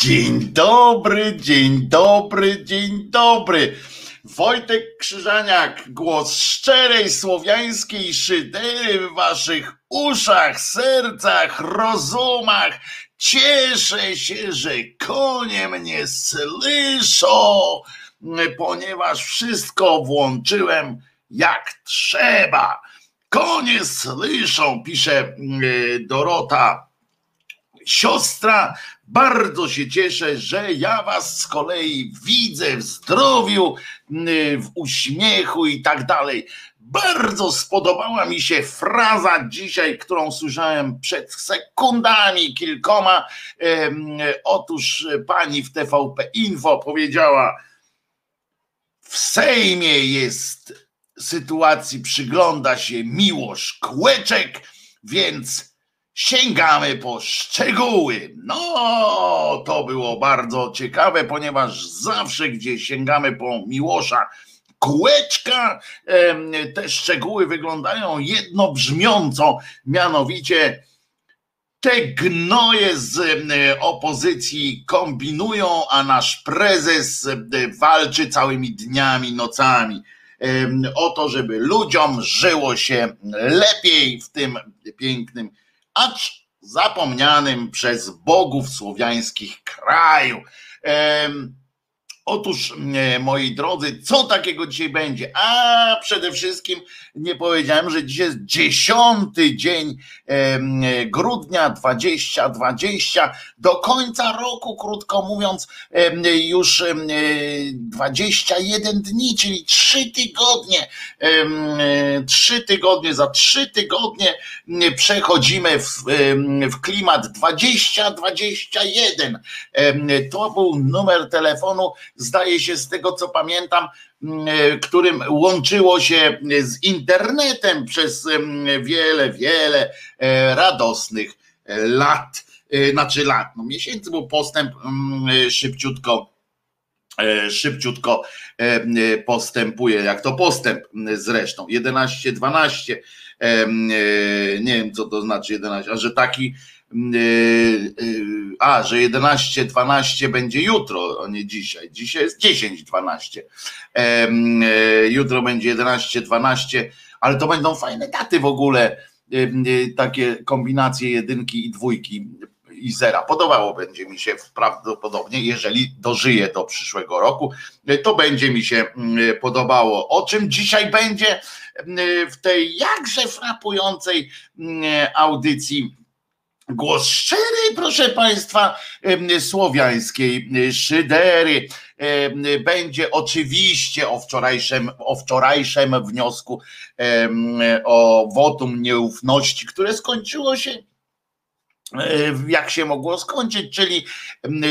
Dzień dobry, dzień dobry, dzień dobry. Wojtek Krzyżaniak, głos szczerej słowiańskiej szydery w waszych uszach, sercach, rozumach. Cieszę się, że konie mnie słyszą, ponieważ wszystko włączyłem jak trzeba. Konie słyszą, pisze Dorota siostra. Bardzo się cieszę, że ja was z kolei widzę w zdrowiu, w uśmiechu i tak dalej. Bardzo spodobała mi się fraza dzisiaj, którą słyszałem przed sekundami kilkoma. Otóż pani w TVP Info powiedziała: W Sejmie jest sytuacji, przygląda się Miłosz Kłeczek, więc sięgamy po szczegóły. No, to było bardzo ciekawe, ponieważ zawsze, gdzie sięgamy po Miłosza Kółeczka, te szczegóły wyglądają jednobrzmiąco, mianowicie te gnoje z opozycji kombinują, a nasz prezes walczy całymi dniami, nocami o to, żeby ludziom żyło się lepiej w tym pięknym acz zapomnianym przez bogów słowiańskich kraju. Otóż, e, moi drodzy, co takiego dzisiaj będzie? A przede wszystkim nie powiedziałem, że dzisiaj jest dziesiąty dzień grudnia 2020. Do końca roku, krótko mówiąc, już 21 dni, czyli trzy tygodnie. Trzy tygodnie, za trzy tygodnie przechodzimy w, w klimat 2021. To był numer telefonu zdaje się z tego co pamiętam, mm, e, którym łączyło się z internetem przez mm, wiele, wiele e, radosnych e, lat, znaczy lat, no miesięcy, bo postęp mm, szybciutko szybciutko postępuje, jak to postęp zresztą, 11, 12, nie wiem co to znaczy 11, a że taki a, że 11, 12 będzie jutro, a nie dzisiaj. Dzisiaj jest 10, 12. Y, jutro będzie 11, 12, ale to będą fajne daty w ogóle. Takie kombinacje jedynki i dwójki i zera. Podobało będzie mi się prawdopodobnie, jeżeli dożyję do przyszłego roku, to będzie mi się podobało. O czym dzisiaj będzie w tej jakże frapującej audycji Głos szczery, proszę Państwa, słowiańskiej szydery. Będzie oczywiście o wczorajszym, o wczorajszym wniosku o wotum nieufności, które skończyło się E, jak się mogło skończyć, czyli,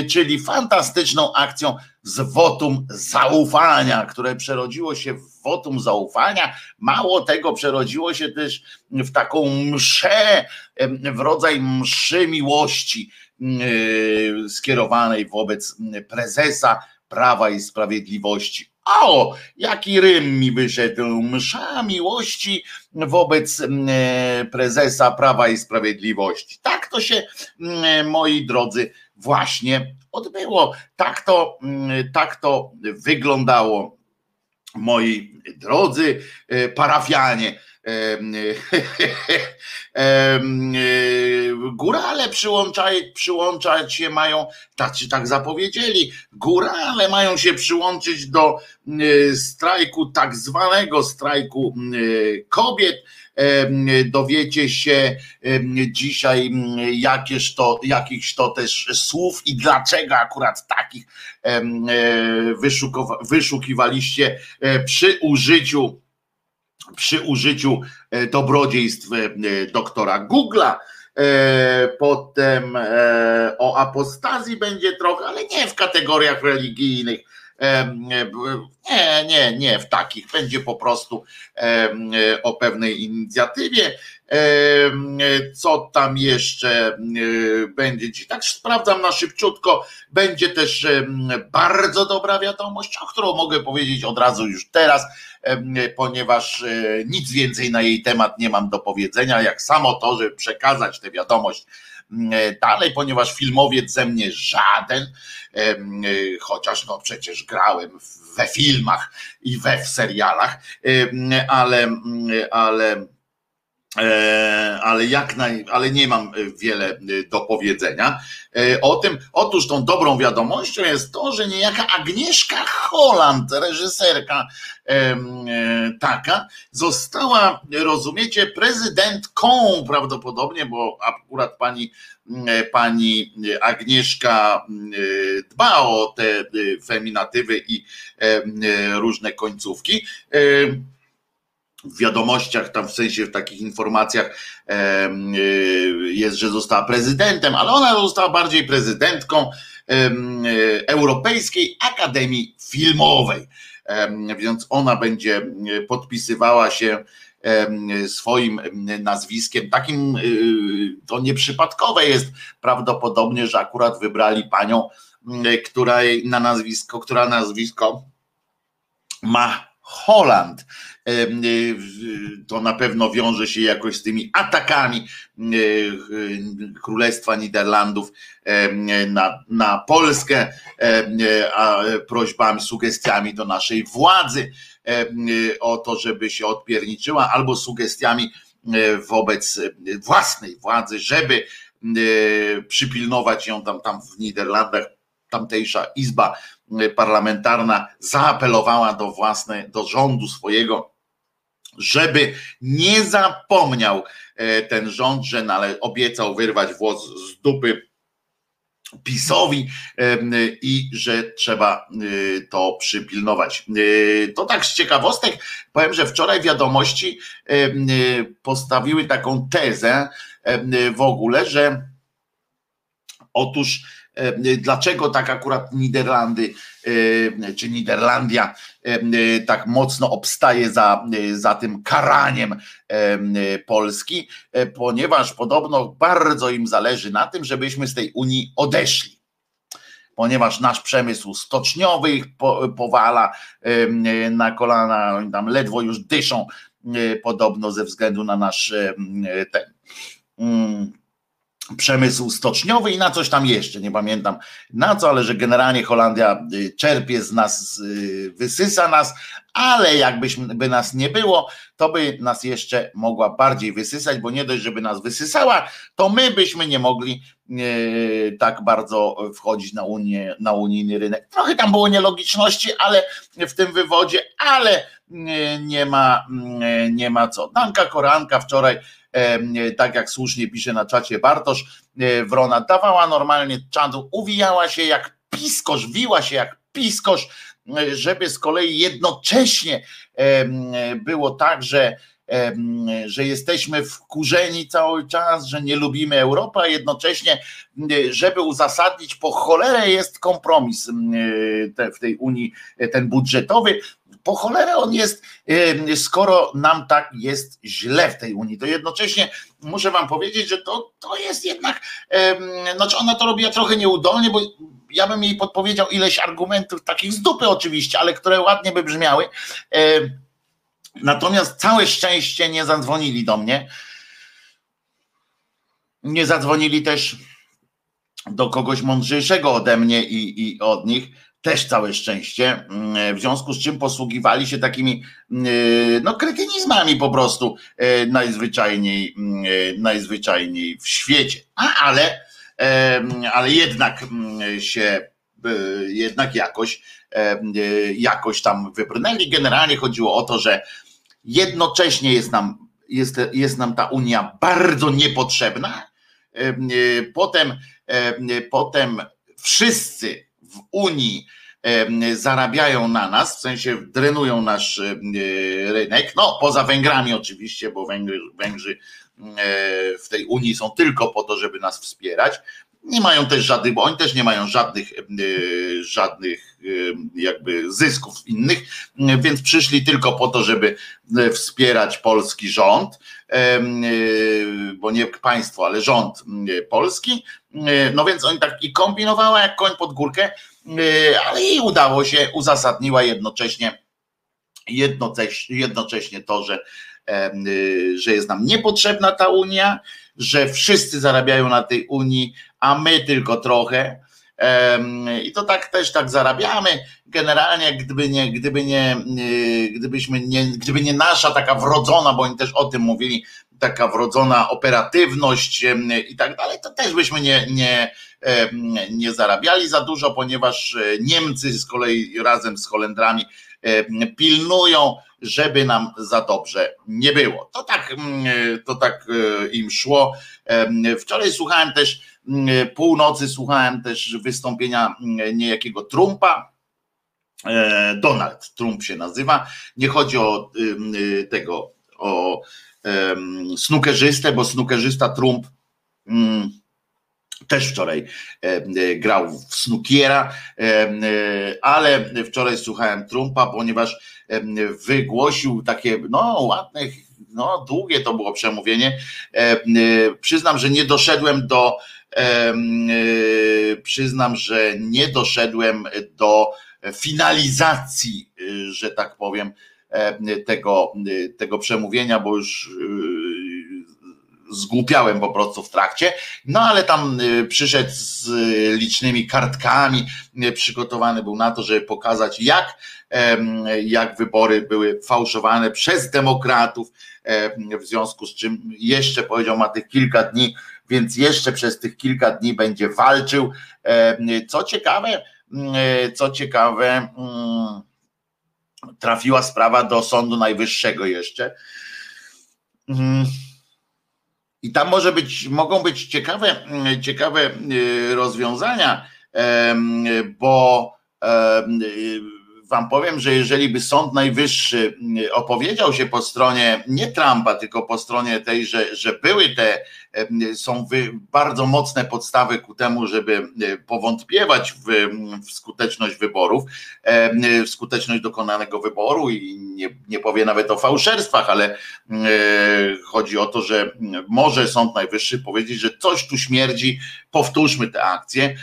czyli fantastyczną akcją z wotum zaufania, które przerodziło się w wotum zaufania. Mało tego, przerodziło się też w taką mszę, w rodzaj mszy miłości e, skierowanej wobec prezesa Prawa i Sprawiedliwości. O, jaki rym mi wyszedł. Msza miłości wobec e, prezesa Prawa i Sprawiedliwości. Tak to się, moi drodzy, właśnie odbyło. Tak to, tak to wyglądało, moi drodzy e, parafianie. Górale przyłączać, przyłączać się mają, tak, tak zapowiedzieli, górale mają się przyłączyć do strajku, tak zwanego strajku kobiet. Dowiecie się dzisiaj jakież to, jakichś to też słów i dlaczego akurat takich e, wyszukiwaliście e, przy użyciu przy użyciu e, dobrodziejstw doktora Google'a. Potem o apostazji będzie trochę, ale nie w kategoriach religijnych. Nie, nie, nie w takich. Będzie po prostu o pewnej inicjatywie. Co tam jeszcze będzie? Tak sprawdzam na szybciutko. Będzie też bardzo dobra wiadomość, o którą mogę powiedzieć od razu już teraz ponieważ e, nic więcej na jej temat nie mam do powiedzenia, jak samo to, żeby przekazać tę wiadomość dalej, ponieważ filmowiec ze mnie żaden, chociaż no przecież grałem we filmach i we w serialach, ale, ale E, ale jak naj, ale nie mam wiele e, do powiedzenia e, o tym. Otóż tą dobrą wiadomością jest to, że niejaka Agnieszka Holland, reżyserka taka, została, rozumiecie, prezydentką prawdopodobnie, bo akurat pani, pani Agnieszka dba o te feminatywy i różne końcówki w wiadomościach, tam w sensie w takich informacjach e, jest, że została prezydentem, ale ona została bardziej prezydentką e, Europejskiej Akademii Filmowej. Więc ona będzie podpisywała się swoim nazwiskiem. Takim to nieprzypadkowe jest prawdopodobnie, że akurat wybrali panią, która na nazwisko, która nazwisko ma Holland. Y, to na pewno wiąże się jakoś z tymi atakami y, Królestwa Niderlandów na, na Polskę, a prośbami, sugestiami do naszej władzy o to, żeby się odpierniczyła, albo sugestiami wobec własnej władzy, żeby przypilnować ją tam, tam w Niderlandach, tamtejsza izba parlamentarna zaapelowała do własnej, do rządu swojego, żeby nie zapomniał e, ten rząd, że nale, obiecał wyrwać włos z dupy PiSowi i że trzeba e, to przypilnować. To tak z ciekawostek powiem, że wczoraj wiadomości postawiły taką tezę w ogóle, że otóż dlaczego tak akurat Niderlandy e, czy Niderlandia e, tak mocno obstaje za, za tym karaniem Polski, ponieważ podobno bardzo im zależy na tym, żebyśmy z tej Unii odeszli. Ponieważ nasz przemysł stoczniowy ich powala na kolana, oni tam ledwo już dyszą podobno ze względu na nasz ten mm, przemysł stoczniowy i na coś tam jeszcze, nie pamiętam na co, ale że generalnie Holandia y, czerpie z nas, y, wysysa nas, ale jakbyśmy by nas nie było, to by nas jeszcze mogła bardziej wysysać, bo nie dość, żeby nas wysysała, to my byśmy nie mogli e, tak bardzo wchodzić na, Unię, na unijny rynek. Trochę tam było nielogiczności, ale w tym wywodzie, ale nie ma, nie ma co. Danka Koranka wczoraj tak jak słusznie pisze na czacie Bartosz, e, Wrona dawała normalnie czadu, uwijała się jak piskosz, wiła się jak piskosz, e, żeby z kolei jednocześnie było tak, że że jesteśmy wkurzeni cały czas, że nie lubimy Europy, a jednocześnie, żeby uzasadnić, po cholerę jest kompromis w tej Unii, ten budżetowy, po cholerę on jest, skoro nam tak jest źle w tej Unii, to jednocześnie muszę wam powiedzieć, że to, to jest jednak, znaczy ona to robiła trochę nieudolnie, bo ja bym jej podpowiedział ileś argumentów, takich z dupy oczywiście, ale które ładnie by brzmiały. Natomiast całe szczęście nie zadzwonili do mnie. Nie zadzwonili też do kogoś mądrzejszego ode mnie i, i od nich też całe szczęście, mm, w związku z czym posługiwali się takimi mm, no, kretynizmami po prostu e, najzwyczajniej, mm, e, najzwyczajniej w świecie. A, ale, ale jednak się, e, jednak jakoś, jakoś tam wybrnęli. Generalnie chodziło o to, że jednocześnie jest nam, jest, jest nam ta Unia bardzo niepotrzebna. Potem, potem wszyscy w Unii zarabiają na nas, w sensie drenują nasz rynek, no poza Węgrami oczywiście, bo Węgry, Węgrzy w tej Unii są tylko po to, żeby nas wspierać. Nie mają też żadnych, bo oni też nie mają żadnych, żadnych jakby zysków innych, więc przyszli tylko po to, żeby wspierać polski rząd, bo nie państwo, ale rząd polski. No więc oni tak i kombinowała jak koń pod górkę, ale jej udało się, uzasadniła jednocześnie jednocześnie, jednocześnie to, że że jest nam niepotrzebna ta Unia, że wszyscy zarabiają na tej Unii, a my tylko trochę. I to tak też tak zarabiamy. Generalnie, gdyby nie, gdyby nie, gdybyśmy nie, gdyby nie nasza taka wrodzona, bo oni też o tym mówili, taka wrodzona operatywność i tak dalej, to też byśmy nie, nie, nie zarabiali za dużo, ponieważ e, Niemcy z kolei razem z Holendrami pilnują, żeby nam za dobrze nie było. To tak, to tak e, im szło. Wczoraj słuchałem też, północy słuchałem też wystąpienia niejakiego Trumpa, e, Donald Trump się nazywa. Nie chodzi o tego, o snookerzystę, bo snookerzysta Trump mm, też wczoraj grał w snookiera, ale wczoraj słuchałem Trumpa, ponieważ wygłosił takie, no ładne, no długie to było przemówienie. Przyznam, że nie doszedłem do, przyznam, że nie doszedłem do finalizacji, że tak powiem, tego, tego przemówienia, bo już zgłupiałem po prostu w trakcie, no ale tam przyszedł z licznymi kartkami, przygotowany był na to, żeby pokazać jak, jak wybory były fałszowane przez demokratów, w związku z czym jeszcze powiedział ma tych kilka dni, więc jeszcze przez tych kilka dni będzie walczył. Co ciekawe, co ciekawe, trafiła sprawa do Sądu Najwyższego jeszcze. I tam może być, mogą być ciekawe, ciekawe rozwiązania, bo wam powiem, że jeżeli by Sąd Najwyższy opowiedział się po stronie nie Trumpa, tylko po stronie tej, że, że były te są bardzo mocne podstawy ku temu, żeby powątpiewać w, w skuteczność wyborów, w skuteczność dokonanego wyboru i nie, nie powie nawet o fałszerstwach, ale chodzi o to, że może Sąd Najwyższy powiedzieć, że coś tu śmierdzi, powtórzmy te akcje,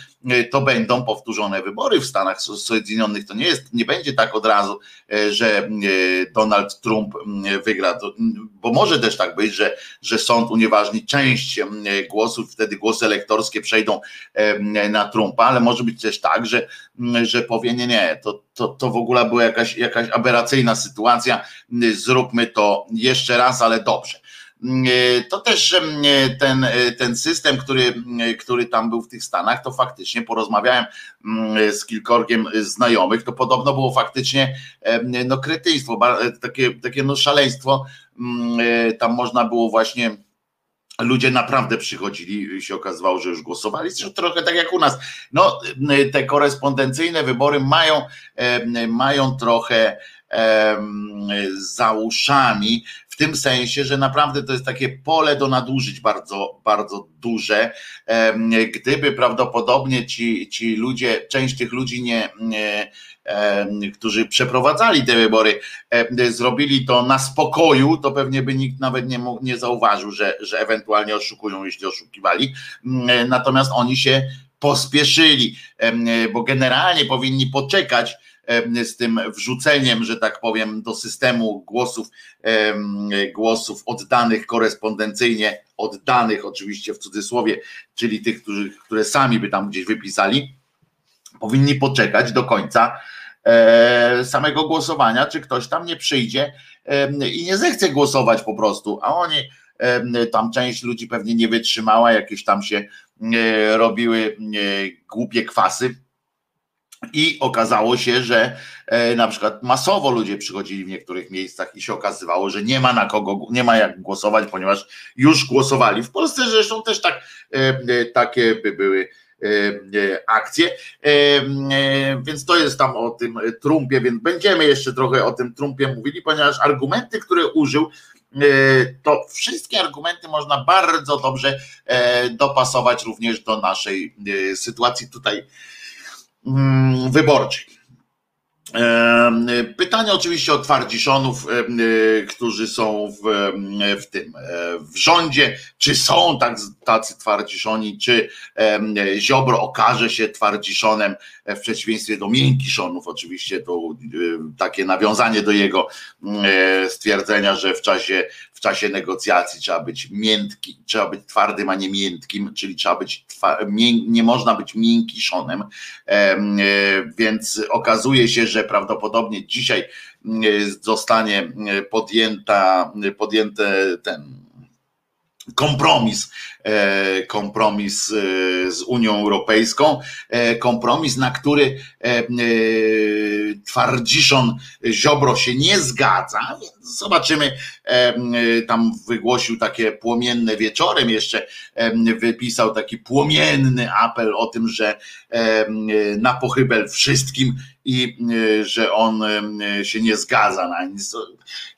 to będą powtórzone wybory w Stanach Zjednoczonych. To nie jest, nie będzie tak od razu, że Donald Trump wygra, bo może też tak być, że, że sąd unieważni część część głosów, wtedy głosy elektorskie przejdą na Trumpa, ale może być też tak, że, że powie nie, nie, to, to, to w ogóle była jakaś, jakaś aberracyjna sytuacja, zróbmy to jeszcze raz, ale dobrze. To też ten, ten system, który, który tam był w tych Stanach, to faktycznie porozmawiałem z kilkorgiem znajomych, to podobno było faktycznie no, kretyństwo, takie, takie no, szaleństwo. Tam można było właśnie ludzie naprawdę przychodzili, się okazywało, że już głosowali, trochę tak jak u nas. No, te korespondencyjne wybory mają, mają trochę za uszami, w tym sensie, że naprawdę to jest takie pole do nadużyć bardzo, bardzo duże. Gdyby prawdopodobnie ci, ci ludzie, część tych ludzi nie którzy przeprowadzali te wybory, zrobili to na spokoju, to pewnie by nikt nawet nie, mógł, nie zauważył, że, że ewentualnie oszukują, jeśli oszukiwali. Natomiast oni się pospieszyli, bo generalnie powinni poczekać z tym wrzuceniem, że tak powiem, do systemu głosów, głosów oddanych korespondencyjnie, oddanych oczywiście w cudzysłowie, czyli tych, którzy, które sami by tam gdzieś wypisali, powinni poczekać do końca e, samego głosowania, czy ktoś tam nie przyjdzie i nie zechce głosować po prostu, a oni tam część ludzi pewnie nie wytrzymała, jakieś tam się e, robiły e, głupie kwasy, i okazało się, że na przykład masowo ludzie przychodzili w niektórych miejscach i się okazywało, że nie ma na kogo, nie ma jak głosować, ponieważ już głosowali. W Polsce zresztą też tak, takie by były akcje. Więc to jest tam o tym Trumpie, więc będziemy jeszcze trochę o tym Trumpie mówili, ponieważ argumenty, które użył, to wszystkie argumenty można bardzo dobrze dopasować również do naszej sytuacji tutaj Mm, wyborczej. Pytanie oczywiście o twardziszonów, którzy są w, w tym w rządzie, czy są tak, tacy twardziszoni, czy Ziobro okaże się twardziszonem w przeciwieństwie do miękiszonów, oczywiście to takie nawiązanie do jego stwierdzenia, że w czasie w czasie negocjacji trzeba być miętki, trzeba być twardym, a nie miętkim, czyli trzeba być nie można być miękiszonem, e, więc okazuje się, że prawdopodobnie dzisiaj zostanie podjęta, podjęte ten kompromis, e, kompromis e, z Unią Europejską, e, kompromis, na który twardziszon Ziobro się nie zgadza, zobaczymy, tam wygłosił takie płomienne wieczorem, jeszcze wypisał taki płomienny apel o tym, że na pochybel wszystkim i że on się nie zgadza na nic.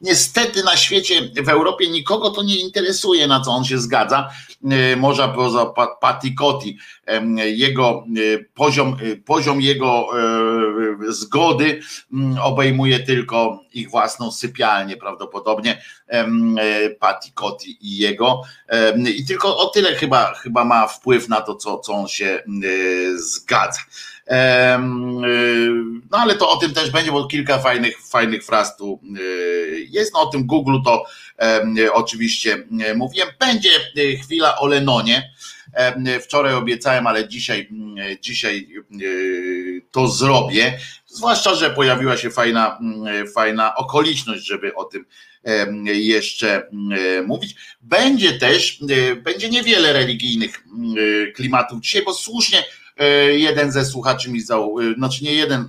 Niestety na świecie, w Europie nikogo to nie interesuje, na co on się zgadza. E, może poza Patikoti, jego e, poziom, e, poziom jego zgody obejmuje tylko ich własną sypialnię prawdopodobnie Patikoti i jego i tylko o tyle chyba, chyba ma wpływ na to, co, co on się zgadza. No ale to o tym też będzie, bo kilka fajnych, fajnych fraz tu jest. No o tym Google to oczywiście mówiłem. Będzie chwila o Lenonie. Wczoraj obiecałem, ale dzisiaj, dzisiaj to zrobię. Zwłaszcza, że pojawiła się fajna, fajna okoliczność, żeby o tym jeszcze mówić. Będzie też, będzie niewiele religijnych klimatów dzisiaj, bo słusznie jeden ze słuchaczy mi zauważył, znaczy nie jeden, e,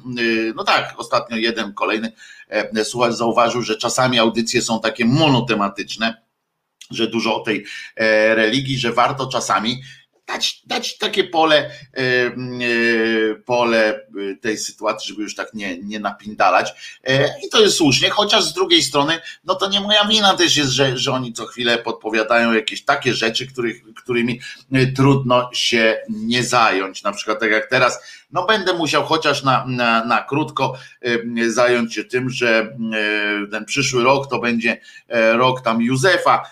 no tak, ostatnio jeden kolejny e, słuchacz zauważył, że czasami audycje są takie monotematyczne, że dużo o tej religii, że warto czasami dać, dać takie pole, e, e, pole e, tej sytuacji, żeby już tak nie, nie napindalać. I to jest słusznie, chociaż z drugiej strony, no to nie moja wina też jest, że, że oni co chwilę podpowiadają jakieś takie rzeczy, których, którymi trudno się nie zająć. Na przykład tak jak teraz, no będę musiał chociaż na, na, na krótko zająć się tym, że ten przyszły rok to będzie rok tam Józefa,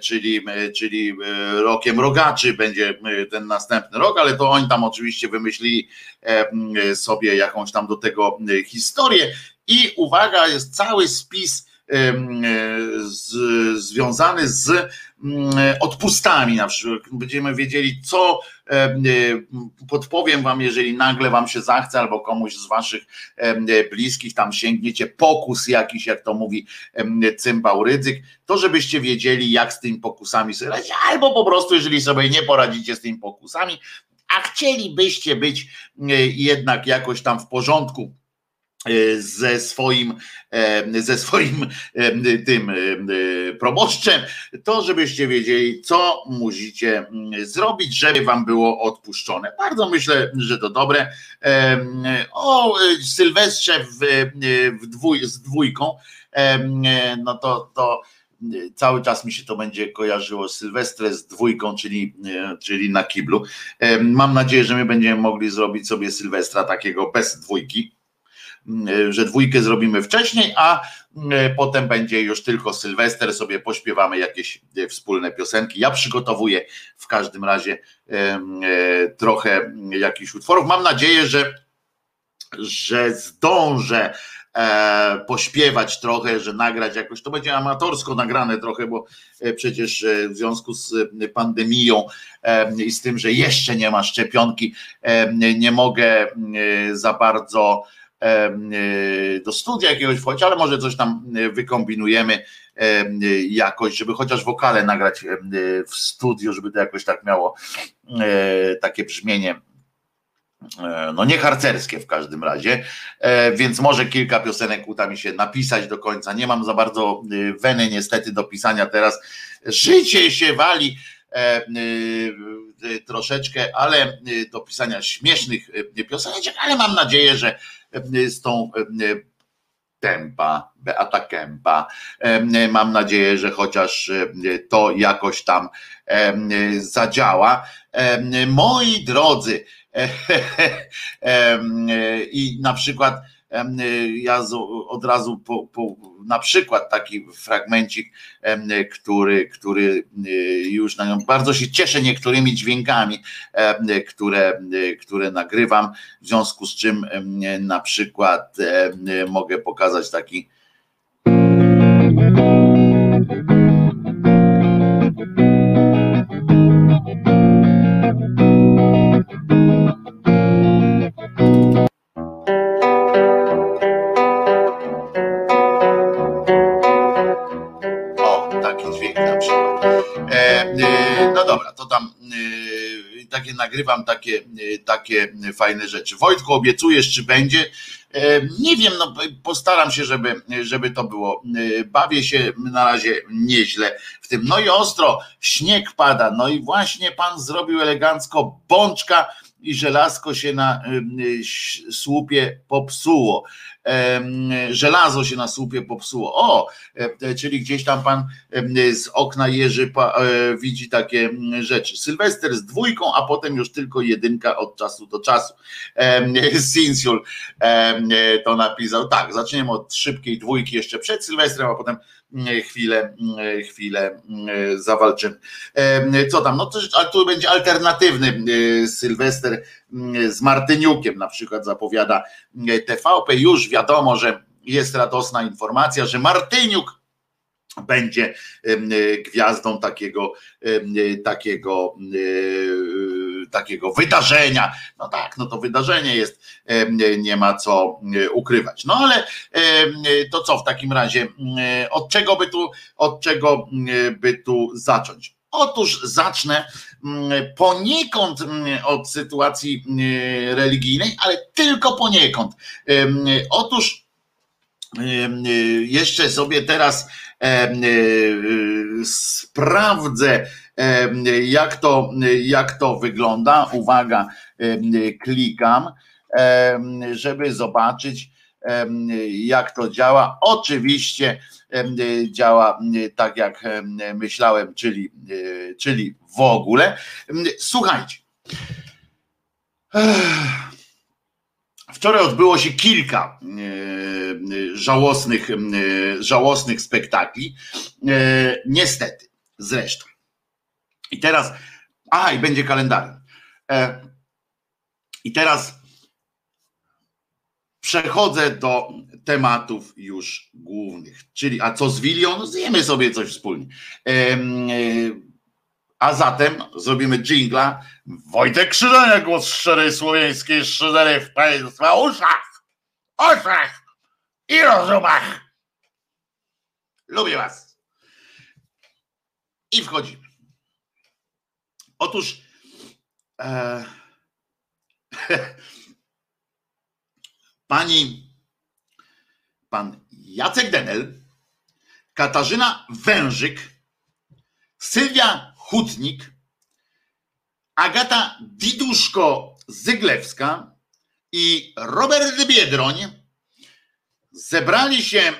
czyli, e, czyli e, rokiem rogaczy będzie ten następny rok, ale to oni tam oczywiście wymyślili mm, sobie jakąś tam do tego historię. I uwaga, jest cały spis z, związany z odpustami na przykład. Będziemy wiedzieli, co podpowiem wam, jeżeli nagle wam się zachce, albo komuś z waszych bliskich tam sięgniecie pokus jakiś, jak to mówi cymbał Rydzyk, to żebyście wiedzieli, jak z tymi pokusami sobie radzić, albo po prostu, jeżeli sobie nie poradzicie z tymi pokusami, a chcielibyście być jednak jakoś tam w porządku E, ze swoim, e, ze swoim e, tym proboszczem, to żebyście wiedzieli, co musicie mm, zrobić, żeby wam było odpuszczone. Bardzo myślę, że to dobre. O Sylwestrze w, w dwój, z dwójką, no to, to cały czas mi się to będzie kojarzyło Sylwestrę z dwójką, czyli, czyli na kiblu. Mam nadzieję, że my będziemy mogli zrobić sobie Sylwestra takiego bez dwójki E, że dwójkę zrobimy wcześniej, a e, potem będzie już tylko Sylwester, sobie pośpiewamy jakieś e, wspólne piosenki. Ja przygotowuję w każdym razie trochę jakichś utworów. Mam nadzieję, że, że zdążę pośpiewać trochę, że nagrać jakoś, to będzie amatorsko nagrane trochę, bo przecież w związku z pandemią i z tym, że jeszcze nie ma szczepionki, nie mogę za bardzo E, do studia jakiegoś wchodzić, ale może coś tam e, wykombinujemy jakoś, żeby chociaż wokale nagrać w studiu, żeby to jakoś tak miało e, takie brzmienie no nie harcerskie w każdym razie, więc może kilka piosenek uda mi się napisać do końca. Nie mam za bardzo weny niestety do pisania teraz. Życie się wali troszeczkę, ale do pisania śmiesznych piosenek, ale mam nadzieję, że z tą Tempa, Beata Kempa. Mam nadzieję, że chociaż to jakoś tam zadziała. Moi drodzy, i na przykład Ja od razu po, po, na przykład taki fragmencik, który, który już na nią bardzo się cieszę niektórymi dźwiękami, które, które nagrywam, w związku z czym na przykład mogę pokazać taki nagrywam takie, takie fajne rzeczy. Wojtku, obiecujesz, czy będzie? E, nie wiem, no postaram się, żeby, żeby to było. E, bawię się na razie nieźle w tym. No i ostro, śnieg pada, no i właśnie pan zrobił elegancko bączka i żelazko się na słupie popsuło żelazo się na słupie popsuło. O, e, czyli gdzieś tam pan z okna Jerzy e, widzi takie rzeczy. Sylwester z dwójką, a potem już tylko jedynka od czasu do czasu. Sinsiul to napisał. Tak, zaczniemy od szybkiej dwójki jeszcze przed Sylwestrem, a potem chwilę, chwilę zawalczymy. Co tam? No to, ale tu będzie alternatywny Sylwester z Martyniukiem na przykład zapowiada TVP. Już wiadomo, że jest radosna informacja, że Martyniuk będzie gwiazdą takiego, takiego, takiego wydarzenia. No tak, no to wydarzenie jest, nie ma co ukrywać. No ale to co w takim razie, od czego by tu, od czego by tu zacząć? Otóż zacznę poniekąd od sytuacji religijnej, ale tylko poniekąd. Otóż jeszcze sobie teraz sprawdzę, jak to, jak to wygląda. Uwaga, klikam, żeby zobaczyć, jak to działa. Oczywiście działa tak, jak myślałem, czyli, czyli w ogóle. Słuchajcie. Wczoraj odbyło się kilka żałosnych, żałosnych spektakli. Niestety, zresztą. I teraz, a i będzie kalendarium. E, I teraz przechodzę do tematów już głównych. Czyli, a co z Wilią? Zjemy sobie coś wspólnie. E, a zatem zrobimy jingla. Wojtek Krzyżania, głos szczerej słowiańskiej szydery w Państwa uszach, oczach i rozumach. Lubię Was. I wchodzimy. Otóż e, pani, pan Jacek Denel, Katarzyna Wężyk, Sylwia Hutnik, Agata Diduszko-Zyglewska i Robert Biedroń zebrali się e,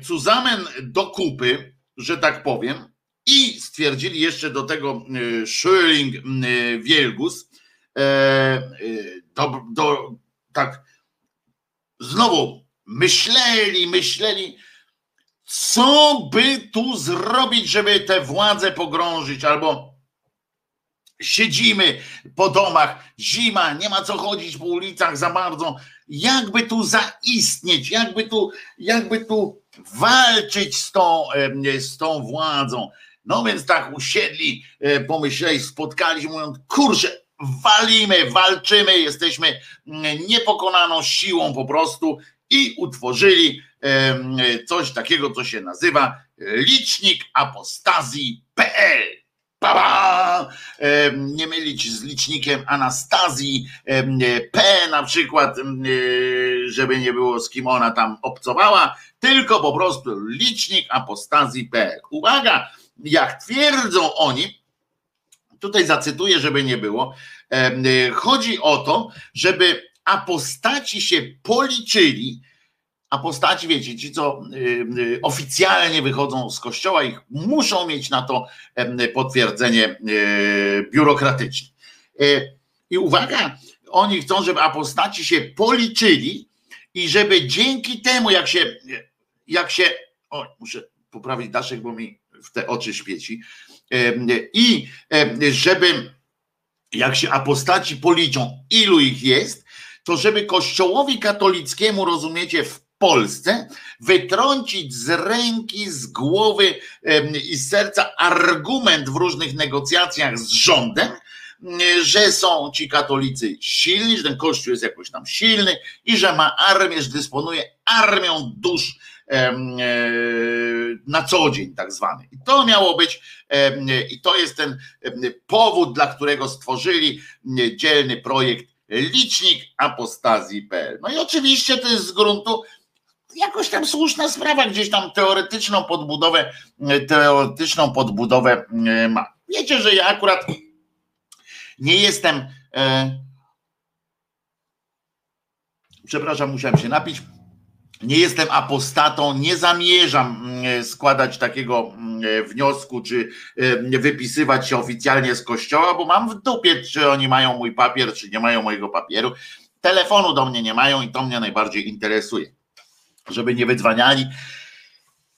cuzamen do kupy, że tak powiem, i stwierdzili jeszcze do tego e, Schöling e, Wielgus, do, do, tak znowu myśleli, myśleli, co by tu zrobić, żeby tę władzę pogrążyć, albo siedzimy po domach, zima, nie ma co chodzić po ulicach za bardzo, jakby tu zaistnieć, jakby tu, jakby tu walczyć z tą, z tą władzą. No więc tak usiedli, e, pomyśleli, spotkali się, mówiąc, kurczę, walimy, walczymy, jesteśmy niepokonaną siłą po prostu i utworzyli coś takiego, co się nazywa licznik apostazji.pl. Baba! Nie mylić z licznikiem Anastazji P na przykład, żeby nie było z kim ona tam obcowała, tylko po prostu licznik apostazji.pl. Uwaga, jak twierdzą oni, tutaj zacytuję, żeby nie było, chodzi o to, żeby apostaci się policzyli, apostaci, wiecie, ci co y, oficjalnie wychodzą z kościoła, ich muszą mieć na to potwierdzenie biurokratyczne. I uwaga, oni chcą, żeby apostaci się policzyli i żeby dzięki temu, jak się, jak się, o, muszę poprawić daszek, bo mi w te oczy świeci, i żeby jak się apostaci policzą, ilu ich jest, to żeby kościołowi katolickiemu, rozumiecie, w Polsce wytrącić z ręki, z głowy i z serca argument w różnych negocjacjach z rządem, że są ci katolicy silni, że ten kościół jest jakoś tam silny i że ma armię, że dysponuje armią dusz na co dzień, tak zwany. I to miało być, i to jest ten powód, dla którego stworzyli dzielny projekt licznik apostazji.pl. No i oczywiście to jest z gruntu jakoś tam słuszna sprawa, gdzieś tam teoretyczną podbudowę, teoretyczną podbudowę e, ma. Wiecie, że ja akurat nie jestem. E, przepraszam, musiałem się napić. Nie jestem apostatą, nie zamierzam e, składać takiego wniosku, czy wypisywać się oficjalnie z kościoła, bo mam w dupie, czy oni mają mój papier, czy nie mają mojego papieru. Telefonu do mnie nie mają i to mnie najbardziej interesuje żeby nie wydzwaniali.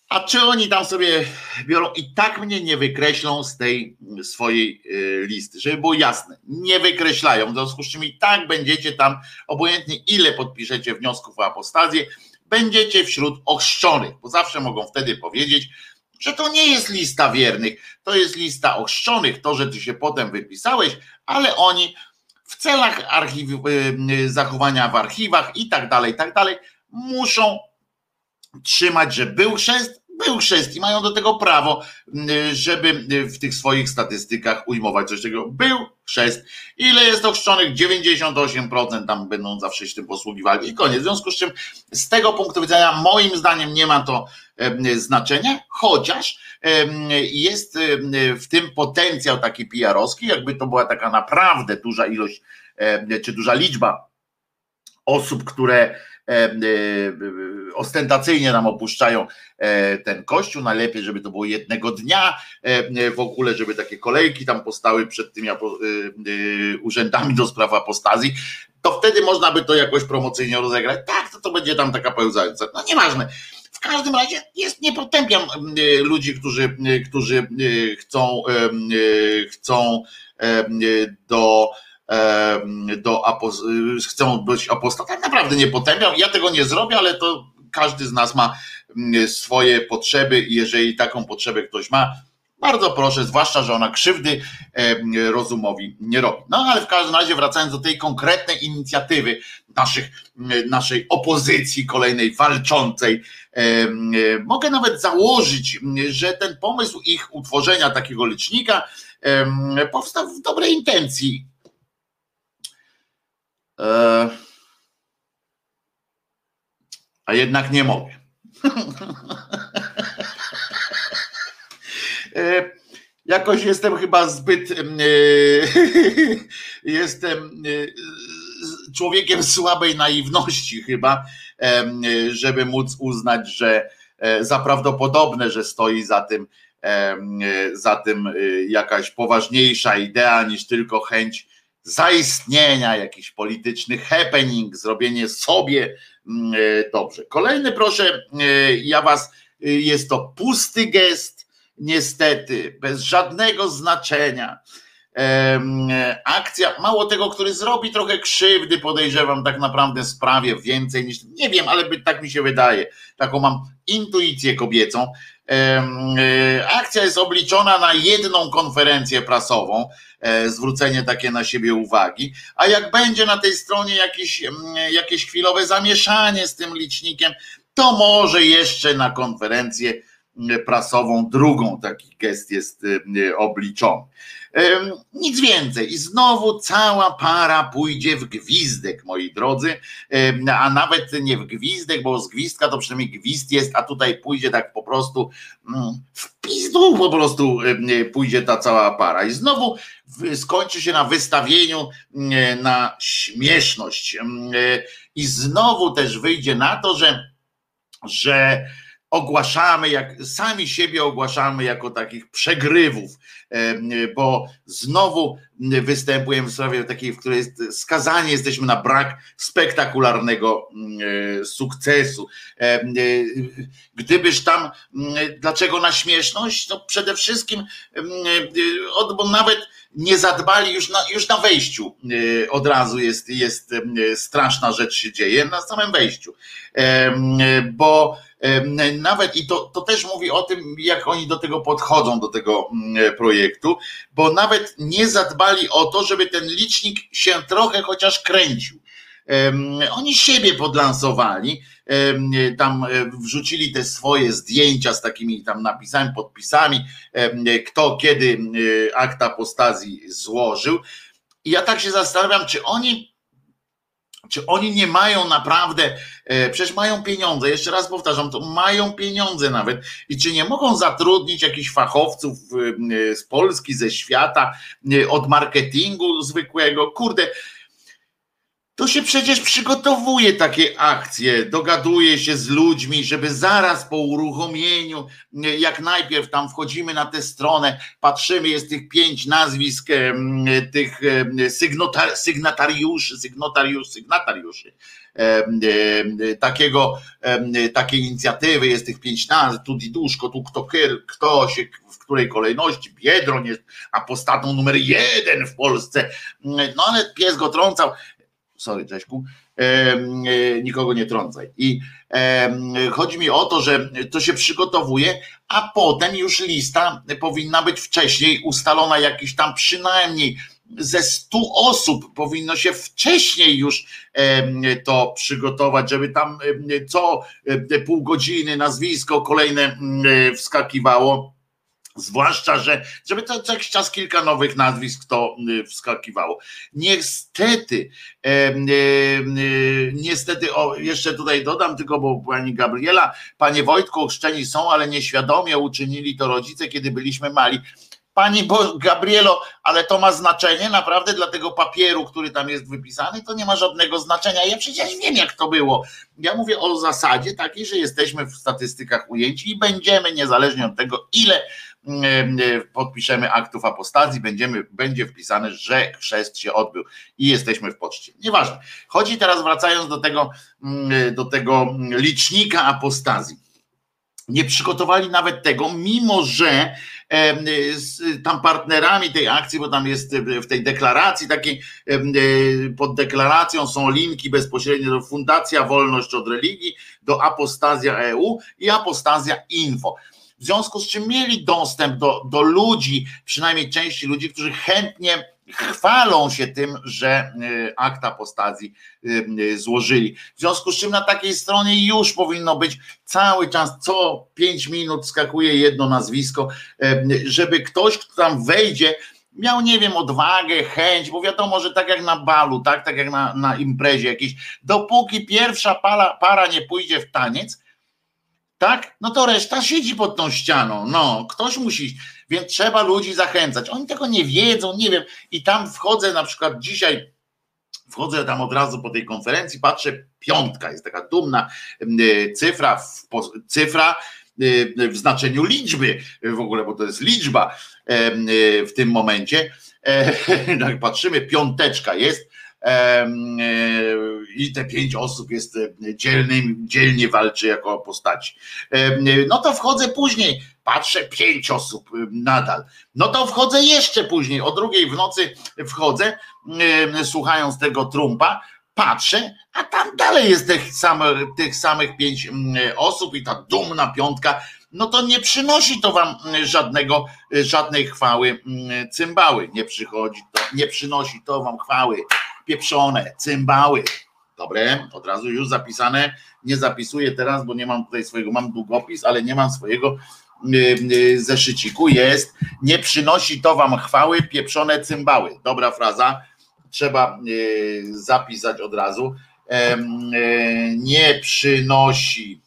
A czy oni tam sobie biorą i tak mnie nie wykreślą z tej swojej y, listy, żeby było jasne, nie wykreślają, w związku z czym i tak będziecie tam, obojętnie ile podpiszecie wniosków o apostazję, będziecie wśród ochrzczonych, bo zawsze mogą wtedy powiedzieć, że to nie jest lista wiernych, to jest lista ochrzczonych, to, że ty się potem wypisałeś, ale oni w celach archiw, y, y, zachowania w archiwach i tak dalej, i tak dalej, muszą trzymać, że był chrzest, był chrzest i mają do tego prawo, żeby w tych swoich statystykach ujmować coś takiego. Był chrzest. Ile jest ochrzczonych? 98% tam będą zawsze się tym posługiwali i koniec. W związku z czym z tego punktu widzenia moim zdaniem nie ma to znaczenia, chociaż jest w tym potencjał taki PR-owski, jakby to była taka naprawdę duża ilość czy duża liczba osób, które ostentacyjnie nam opuszczają e, ten kościół. Najlepiej, żeby to było jednego dnia w ogóle, żeby takie kolejki tam postały przed tymi urzędami do spraw apostazji. To wtedy można by to jakoś promocyjnie rozegrać. Tak, to, to będzie tam taka pełzająca. No nieważne. W każdym razie jest, nie potępiam ludzi, którzy, którzy chcą, chcą do do chcą być apostatami. Naprawdę nie potępiam. Ja tego nie zrobię, ale to każdy z nas ma mm, swoje potrzeby i jeżeli taką potrzebę ktoś ma, bardzo proszę, zwłaszcza, że ona krzywdy rozumowi nie robi. No ale w każdym razie, wracając do tej konkretnej inicjatywy naszych, naszej opozycji kolejnej walczącej, mogę nawet założyć, że ten pomysł ich utworzenia takiego licznika powstał w dobrej intencji a jednak nie mogę. E, jakoś jestem chyba zbyt. E, jestem człowiekiem słabej naiwności, chyba, żeby móc uznać, że za prawdopodobne, że stoi za tym, za tym jakaś poważniejsza idea niż tylko chęć zaistnienia, jakiś polityczny happening, zrobienie sobie mm, e, dobrze. Kolejny proszę, e, ja was, e, jest to pusty gest, niestety, bez żadnego znaczenia. Akcja, mało tego, który zrobi trochę krzywdy, podejrzewam tak naprawdę sprawie więcej niż, nie wiem, ale tak mi się wydaje, taką mam intuicję kobiecą. Akcja jest obliczona na jedną konferencję prasową, E, zwrócenie takie na siebie uwagi. A jak będzie na tej stronie jakieś, jakieś chwilowe zamieszanie z tym licznikiem, to może jeszcze na konferencję mm, prasową drugą taki gest jest y, obliczony. Nic więcej. I znowu cała para pójdzie w gwizdek, moi drodzy, a nawet nie w gwizdek, bo z gwizdka to przynajmniej gwizd jest, a tutaj pójdzie tak po prostu mm, w pizdu po prostu pójdzie ta cała para. I znowu skończy się na wystawieniu mm, na śmieszność. I znowu też wyjdzie na to, że, że ogłaszamy, jak sami siebie ogłaszamy jako takich przegrywów, bo znowu występujemy w sprawie takiej, w której jest, skazani jesteśmy na brak spektakularnego mm, sukcesu. Gdybyż tam, mm, dlaczego na śmieszność? To przede wszystkim, bo nawet nie zadbali już na, już na wejściu od razu jest, jest straszna rzecz się dzieje na samym wejściu, bo nawet i to, to też mówi o tym, jak oni do tego podchodzą, do tego mm, projektu, bo nawet nie zadbali o to, żeby ten licznik się trochę chociaż kręcił. Oni siebie podlansowali, tam e, wrzucili te swoje zdjęcia z takimi tam napisami, podpisami, kto kiedy akt apostazji złożył. I ja tak się zastanawiam, czy oni czy oni nie mają naprawdę, e, przecież mają pieniądze, jeszcze raz powtarzam, to mają pieniądze nawet i czy nie mogą zatrudnić jakichś fachowców z Polski, ze świata, od marketingu zwykłego, kurde, to się przecież przygotowuje takie akcje, dogaduje się z ludźmi, żeby zaraz po uruchomieniu, jak najpierw tam wchodzimy na tę stronę, patrzymy, jest tych pięć nazwisk tych sygnatariuszy, sygnatariuszy, sygnatariuszy takiego, takiej inicjatywy, jest tych pięć nazw, tu Diduszko, tu kto, kto się, w której kolejności, Biedron jest apostatą numer jeden w Polsce, no ale pies go trącał, sorry Cześku, e, nikogo nie trącaj. I chodzi mi o to, że to się przygotowuje, a potem już lista powinna być wcześniej ustalona. Jakiś tam przynajmniej ze stu osób powinno się wcześniej już to przygotować, żeby tam co pół godziny nazwisko kolejne wskakiwało Zwłaszcza, że żeby to co jakiś czas kilka nowych nazwisk to y, wskakiwało. Niestety, e, e, niestety, o, jeszcze tutaj dodam tylko, bo pani Gabriela, panie Wojtku, ochrzczeni są, ale nieświadomie uczynili to rodzice, kiedy byliśmy mali. Pani Bo Gabrielo, ale to ma znaczenie naprawdę dla tego papieru, który tam jest wypisany, to nie ma żadnego znaczenia. Ja przecież wiem, jak to było. Ja mówię o zasadzie takiej, że jesteśmy w statystykach ujęci i będziemy, niezależnie od tego, ile podpiszemy aktów apostazji, będziemy, będzie wpisane, że chrzest się odbył i jesteśmy w poczcie. Nieważne. Chodzi teraz, wracając do tego, mm, do tego licznika apostazji. Nie przygotowali nawet tego, mimo że tam partnerami tej akcji, bo tam jest w tej deklaracji takiej, pod deklaracją są linki bezpośrednio do Fundacja Wolność od Religii, do Apostazja EU i Apostazja Info w związku z czym mieli dostęp do, do ludzi, przynajmniej części ludzi, którzy chętnie chwalą się tym, że y, akt apostazji y, y, złożyli. W związku z czym na takiej stronie już powinno być cały czas, co pięć minut skakuje jedno nazwisko, żeby ktoś, kto tam wejdzie, miał, nie wiem, odwagę, chęć, bo wiadomo, że tak jak na balu, tak, tak jak na, na imprezie jakiejś, dopóki pierwsza para, para nie pójdzie w taniec, tak? No to reszta siedzi pod tą ścianą. No, ktoś musi, więc trzeba ludzi zachęcać. Oni tego nie wiedzą, nie wiem. I tam wchodzę na przykład dzisiaj, wchodzę tam od razu po tej konferencji, patrzę, piątka jest taka dumna y, cyfra, cyfra y, w znaczeniu liczby w ogóle, bo to jest liczba y, w tym momencie. E, tak patrzymy, piąteczka jest E, i te pięć osób jest e, dzielnym, dzielnie walczy jako postaci. No to wchodzę później, patrzę, pięć osób nadal. No to wchodzę jeszcze później, o drugiej w nocy wchodzę, słuchając tego trumpa, patrzę, a tam dalej jest tych tych samych pięć osób i ta dumna piątka, no to nie przynosi to wam żadnego, żadnej chwały cymbały. Nie przychodzi to, nie przynosi to wam chwały pieprzone, cymbały. Dobre, od razu już zapisane. Nie zapisuję teraz, bo nie mam tutaj swojego, mam długopis, ale nie mam swojego y, y, zeszyciku. Jest, nie przynosi to wam chwały, pieprzone cymbały. Dobra fraza, trzeba y, zapisać od razu. Nie przynosi,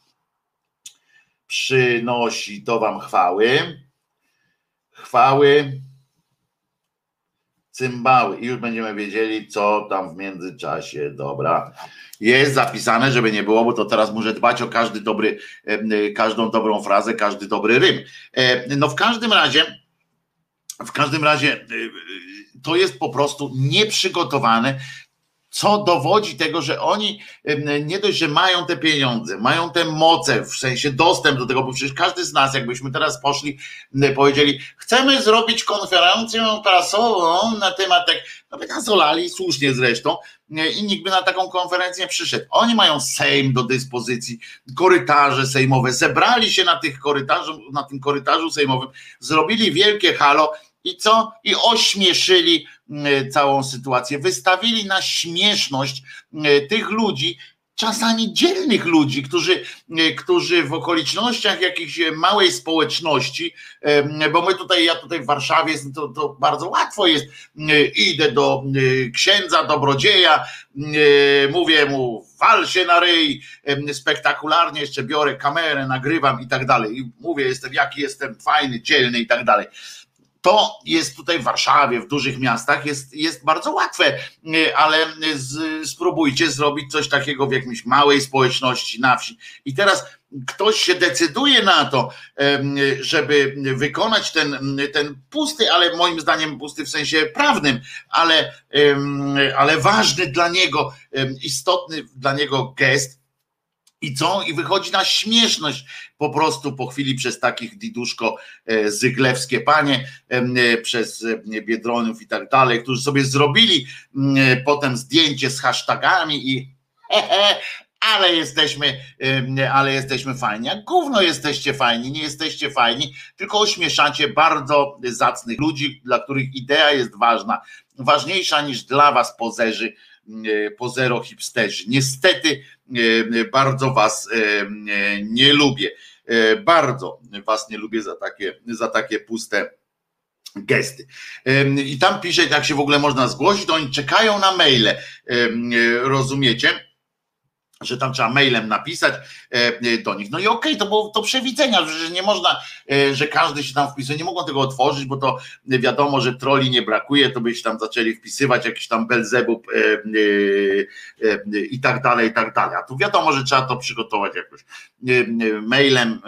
przynosi to wam chwały. Chwały cymbały i już będziemy wiedzieli, co tam w międzyczasie. Dobra. Jest zapisane, żeby nie było, bo to teraz muszę dbać o każdy dobry, każdą dobrą frazę, każdy dobry rym. No w każdym razie, w każdym razie to jest po prostu nieprzygotowane co dowodzi tego, że oni nie dość, że mają te pieniądze, mają te moce, w sensie dostęp do tego, bo przecież każdy z nas, jakbyśmy teraz poszli, powiedzieli, chcemy zrobić konferencję prasową na temat, tak, no by nas olali, słusznie zresztą, i nikt by na taką konferencję przyszedł. Oni mają Sejm do dyspozycji, korytarze sejmowe, zebrali się na tych korytarzu, na tym korytarzu sejmowym, zrobili wielkie halo, i co? I ośmieszyli całą sytuację. Wystawili na śmieszność mm, tych ludzi, czasami dzielnych ludzi, którzy, mm, którzy w okolicznościach jakiejś małej społeczności, bo my tutaj, ja tutaj w Warszawie, to, to bardzo łatwo jest, idę do księdza, dobrodzieja, mówię mu, wal się na ryj, spektakularnie jeszcze biorę kamerę, nagrywam i tak dalej. I mówię, jestem jaki jestem fajny, dzielny i tak dalej to jest tutaj w Warszawie, w dużych miastach, jest, jest bardzo łatwe, ale z, spróbujcie zrobić coś takiego w jakiejś małej społeczności na wsi. I teraz ktoś się decyduje na to, żeby wykonać ten, ten pusty, ale moim zdaniem pusty w sensie prawnym, ale, ale ważny dla niego, istotny dla niego gest, i co? I wychodzi na śmieszność po prostu po chwili przez takich diduszko e, zyglewskie panie, e, przez e, Biedronów i tak dalej, którzy sobie zrobili potem zdjęcie z hashtagami i ale jesteśmy, ale jesteśmy fajni. Jak gówno jesteście fajni, nie jesteście fajni, tylko ośmieszacie bardzo zacnych ludzi, dla których idea jest ważna, ważniejsza niż dla was pozerzy, pozero hipsterzy. Niestety bardzo was nie lubię. Bardzo was nie lubię za takie, za takie puste gesty. I tam pisze, jak się w ogóle można zgłosić, to oni czekają na maile. Rozumiecie? Że tam trzeba mailem napisać e, do nich. No i okej, okay, to było to przewidzenia, że nie można, e, że każdy się tam wpisuje, nie mogą tego otworzyć, bo to wiadomo, że troli nie brakuje, to by się tam zaczęli wpisywać jakiś tam Belzebub e, i tak dalej, i tak dalej. A tu wiadomo, że trzeba to przygotować jakoś mailem,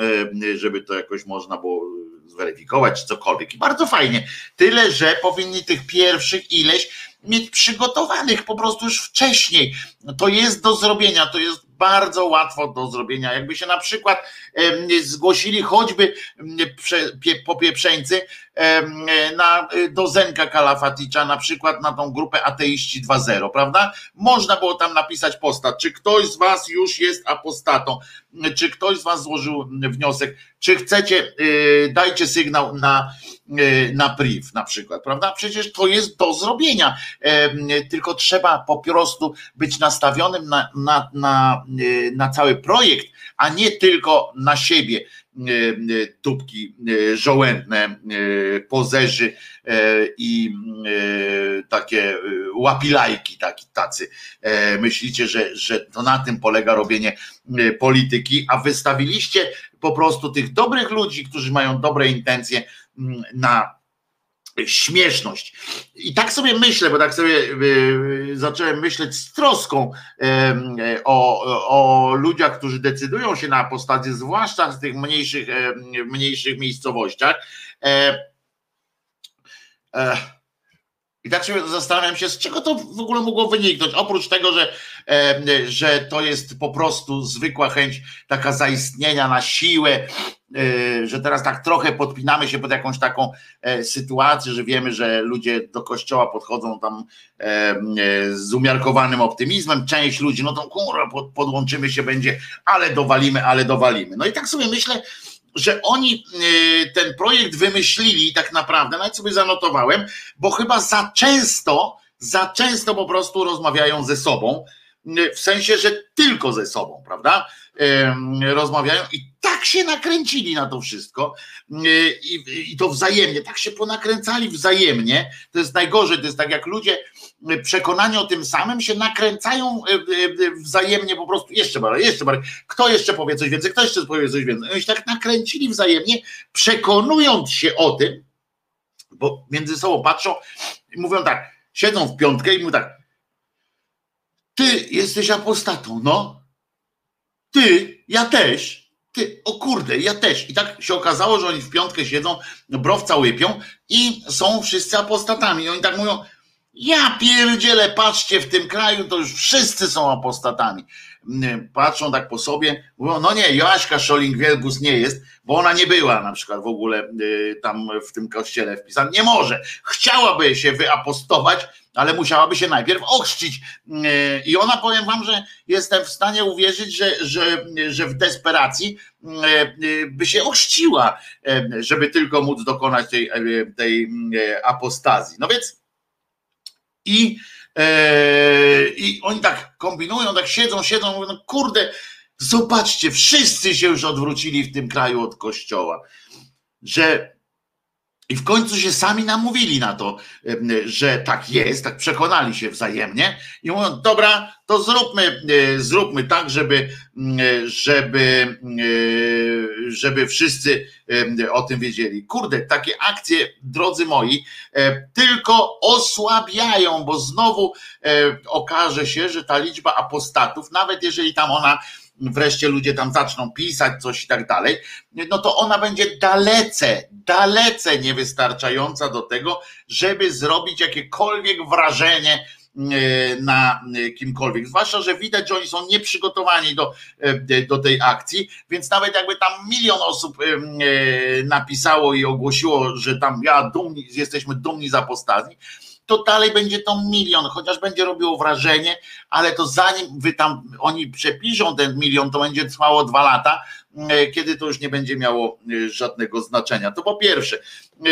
żeby to jakoś można było zweryfikować, czy cokolwiek. I bardzo fajnie. Tyle, że powinni tych pierwszych ileś mieć przygotowanych po prostu już wcześniej. To jest do zrobienia, to jest bardzo łatwo do zrobienia. Jakby się na przykład zgłosili choćby popieprzeńcy na, do Zenka Kalafaticza, na przykład na tą grupę ateiści 2.0, prawda? Można było tam napisać posta, czy ktoś z was już jest apostatą, czy ktoś z was złożył wniosek, czy chcecie, y, dajcie sygnał na y, na priv na przykład, prawda? Przecież to jest do zrobienia, tylko trzeba po prostu być nastawionym na, na, na, y, na cały projekt, a nie tylko na siebie tubki żołędne, pozerzy i takie łapilajki taki, tacy. Myślicie, że, że to na tym polega robienie polityki, a wystawiliście po prostu tych dobrych ludzi, którzy mają dobre intencje na śmieszność. I tak sobie myślę, bo tak sobie zacząłem myśleć z troską o, o ludziach, którzy decydują się na apostazję, zwłaszcza z tych mniejszych, mniejszych miejscowościach. E, e, I tak sobie zastanawiam się, z czego to w ogóle mogło wyniknąć. Oprócz tego, że, że to jest po prostu zwykła chęć taka zaistnienia na siłę, E, że teraz tak trochę podpinamy się pod jakąś taką e, sytuację, że wiemy, że ludzie do kościoła podchodzą tam e, z umiarkowanym optymizmem. Część ludzi, no to kurwa, podłączymy się, będzie, ale dowalimy, ale dowalimy. No i tak sobie myślę, że oni ten projekt wymyślili tak naprawdę, nawet sobie zanotowałem, bo chyba za często, za często po prostu rozmawiają ze sobą, w sensie, że tylko ze sobą, prawda? rozmawiają i tak się nakręcili na to wszystko i, i to wzajemnie, tak się ponakręcali wzajemnie. To jest najgorzej, to jest tak jak ludzie przekonani o tym samym się nakręcają wzajemnie po prostu jeszcze bardziej, jeszcze bardziej. Kto jeszcze powie coś więcej, kto jeszcze powie coś więcej. Oni się tak nakręcili wzajemnie, przekonując się o tym, bo między sobą patrzą i mówią tak, siedzą w piątkę i mówią tak, ty jesteś apostatą, no. Ty, ja też. Ty, o kurde, ja też. I tak się okazało, że oni w piątkę siedzą, browca łypią i są wszyscy apostatami. I oni tak mówią, ja pierdzielę, patrzcie, w tym kraju to już wszyscy są apostatami. Patrzą tak po sobie, mówią, no nie, Joaśka Szoling-Wielgus nie jest, bo ona nie była na przykład w ogóle y, tam w tym kościele wpisana. Nie może. Chciałaby się wyapostować, ale musiałaby się najpierw ochrzcić. Y, I ona powiem wam, że jestem w stanie uwierzyć, że, że, że w desperacji y, by się ochrzciła, żeby tylko móc dokonać tej, tej apostazji. No więc i, e, i oni tak kombinują, tak siedzą, siedzą, mówią, no kurde, zobaczcie, wszyscy się już odwrócili w tym kraju od kościoła, że i w końcu się sami namówili na to, że tak jest, tak przekonali się wzajemnie i mówią, dobra, to zróbmy, e, zróbmy tak, żeby, żeby, e, żeby wszyscy o tym wiedzieli. Kurde, takie akcje, drodzy moi, e, tylko osłabiają, bo znowu okaże się, że ta liczba apostatów, nawet jeżeli tam ona wreszcie ludzie tam zaczną pisać coś i tak dalej, no to ona będzie dalece, dalece niewystarczająca do tego, żeby zrobić jakiekolwiek wrażenie e, na kimkolwiek. Zwłaszcza, że widać, że oni są nieprzygotowani do, e, do tej akcji, więc nawet jakby tam milion osób e, napisało i ogłosiło, że tam ja dumni, jesteśmy dumni z apostazji, to dalej będzie to milion, chociaż będzie robiło wrażenie, ale to zanim wy tam oni przepiszą ten milion, to będzie trwało dwa lata, e, kiedy to już nie będzie miało e, żadnego znaczenia. To po pierwsze, e,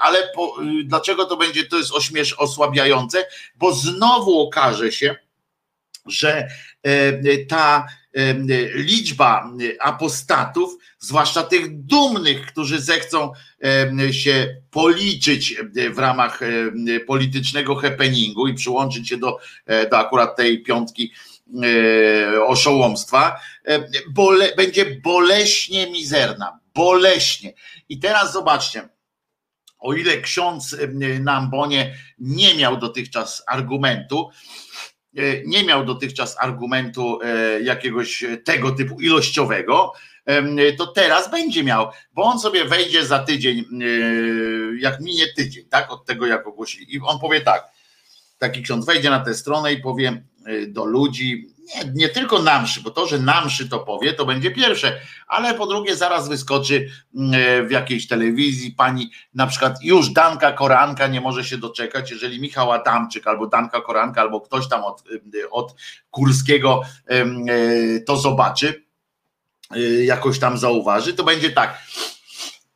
ale po, dlaczego to będzie, to jest ośmiesz osłabiające, bo znowu okaże się, że ta liczba apostatów, zwłaszcza tych dumnych, którzy zechcą się policzyć w ramach politycznego happeningu i przyłączyć się do, e, do akurat tej piątki e, oszołomstwa, bole, będzie boleśnie mizerna, boleśnie. I teraz zobaczcie, o ile ksiądz na ambonie nie miał dotychczas argumentu, nie miał dotychczas argumentu e, jakiegoś tego typu ilościowego, to teraz będzie miał, bo on sobie wejdzie za tydzień, e, jak minie tydzień, tak, od tego jak ogłosili. I on powie tak, taki ksiądz wejdzie na tę stronę i powie do ludzi, nie, nie tylko namszy, bo to, że namszy to powie, to będzie pierwsze, ale po drugie zaraz wyskoczy mm, w jakiejś telewizji pani, na przykład już Danka Koranka nie może się doczekać, jeżeli Michał Adamczyk albo Danka Koranka albo ktoś tam od, od Kurskiego e, to zobaczy, e, jakoś tam zauważy, to będzie tak,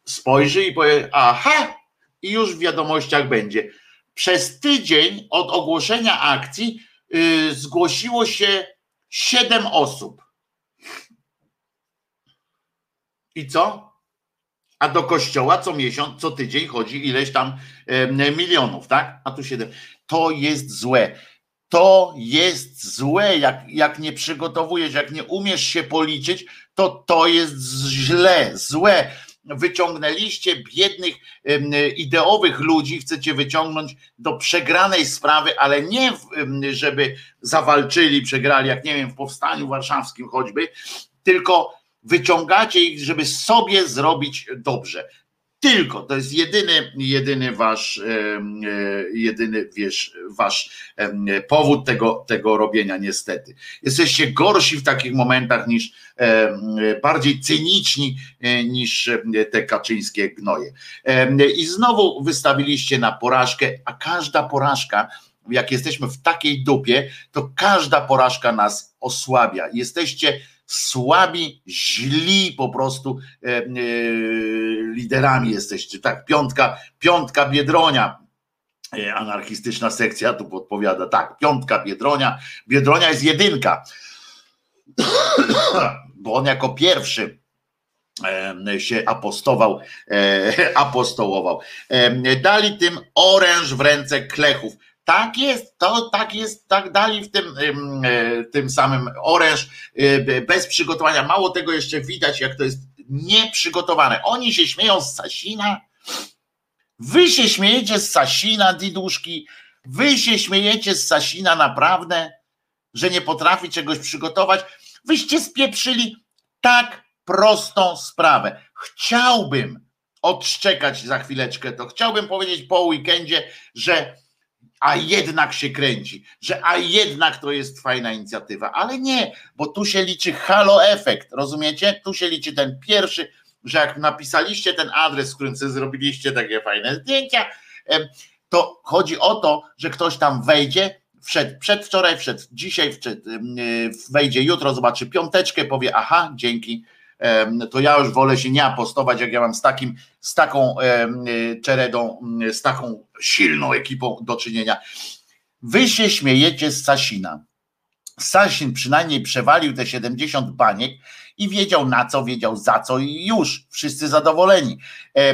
spojrzy i powie, aha, i już w wiadomościach będzie. Przez tydzień od ogłoszenia akcji y, zgłosiło się Siedem osób. I co? A do kościoła co miesiąc, co tydzień chodzi ileś tam milionów, tak? A tu siedem. To jest złe. To jest złe, jak, jak nie przygotowujesz, jak nie umiesz się policzyć, to to jest źle, złe wyciągnęliście biednych ideowych ludzi, chcecie wyciągnąć do przegranej sprawy, ale nie żeby zawalczyli, przegrali, jak nie wiem, w powstaniu warszawskim choćby, tylko wyciągacie ich, żeby sobie zrobić dobrze. Tylko to jest jedyny, jedyny wasz, e, jedyny wiesz, wasz powód tego, tego robienia, niestety. Jesteście gorsi w takich momentach niż bardziej cyniczni e, niż te kaczyńskie gnoje. I znowu wystawiliście na porażkę, a każda porażka, jak jesteśmy w takiej dupie, to każda porażka nas osłabia. Jesteście słabi, źli po prostu e, e, liderami jesteście. Tak, piątka, piątka Biedronia, e, anarchistyczna sekcja tu podpowiada, tak, piątka Biedronia, Biedronia jest jedynka, bo on jako pierwszy się apostował, apostołował. Dali tym oręż w ręce klechów. Tak jest, to tak jest, tak dali w tym, e, tym samym oręż e, bez przygotowania. Mało tego jeszcze widać, jak to jest nieprzygotowane. Oni się śmieją z Sasina. Wy się śmiejecie z Sasina, diduszki. Wy się śmiejecie z Sasina naprawdę. że nie potrafi czegoś przygotować. Wyście spieprzyli tak prostą sprawę. Chciałbym odszczekać za chwileczkę to. Chciałbym powiedzieć po weekendzie, że a jednak się kręci, że a jednak to jest fajna inicjatywa, ale nie, bo tu się liczy halo efekt, rozumiecie? Tu się liczy ten pierwszy, że jak napisaliście ten adres, z którym sobie zrobiliście takie fajne zdjęcia, to chodzi o to, że ktoś tam wejdzie, wszedł przedwczoraj, wszedł dzisiaj, wszedł, wejdzie jutro, zobaczy piąteczkę, powie aha, dzięki, to ja już wolę się nie apostować, jak ja mam z takim, z taką czeredą, z taką silną ekipą do czynienia. Wy się śmiejecie z Sasina. Sasin przynajmniej przewalił te 70 baniek i wiedział na co, wiedział za co i już wszyscy zadowoleni.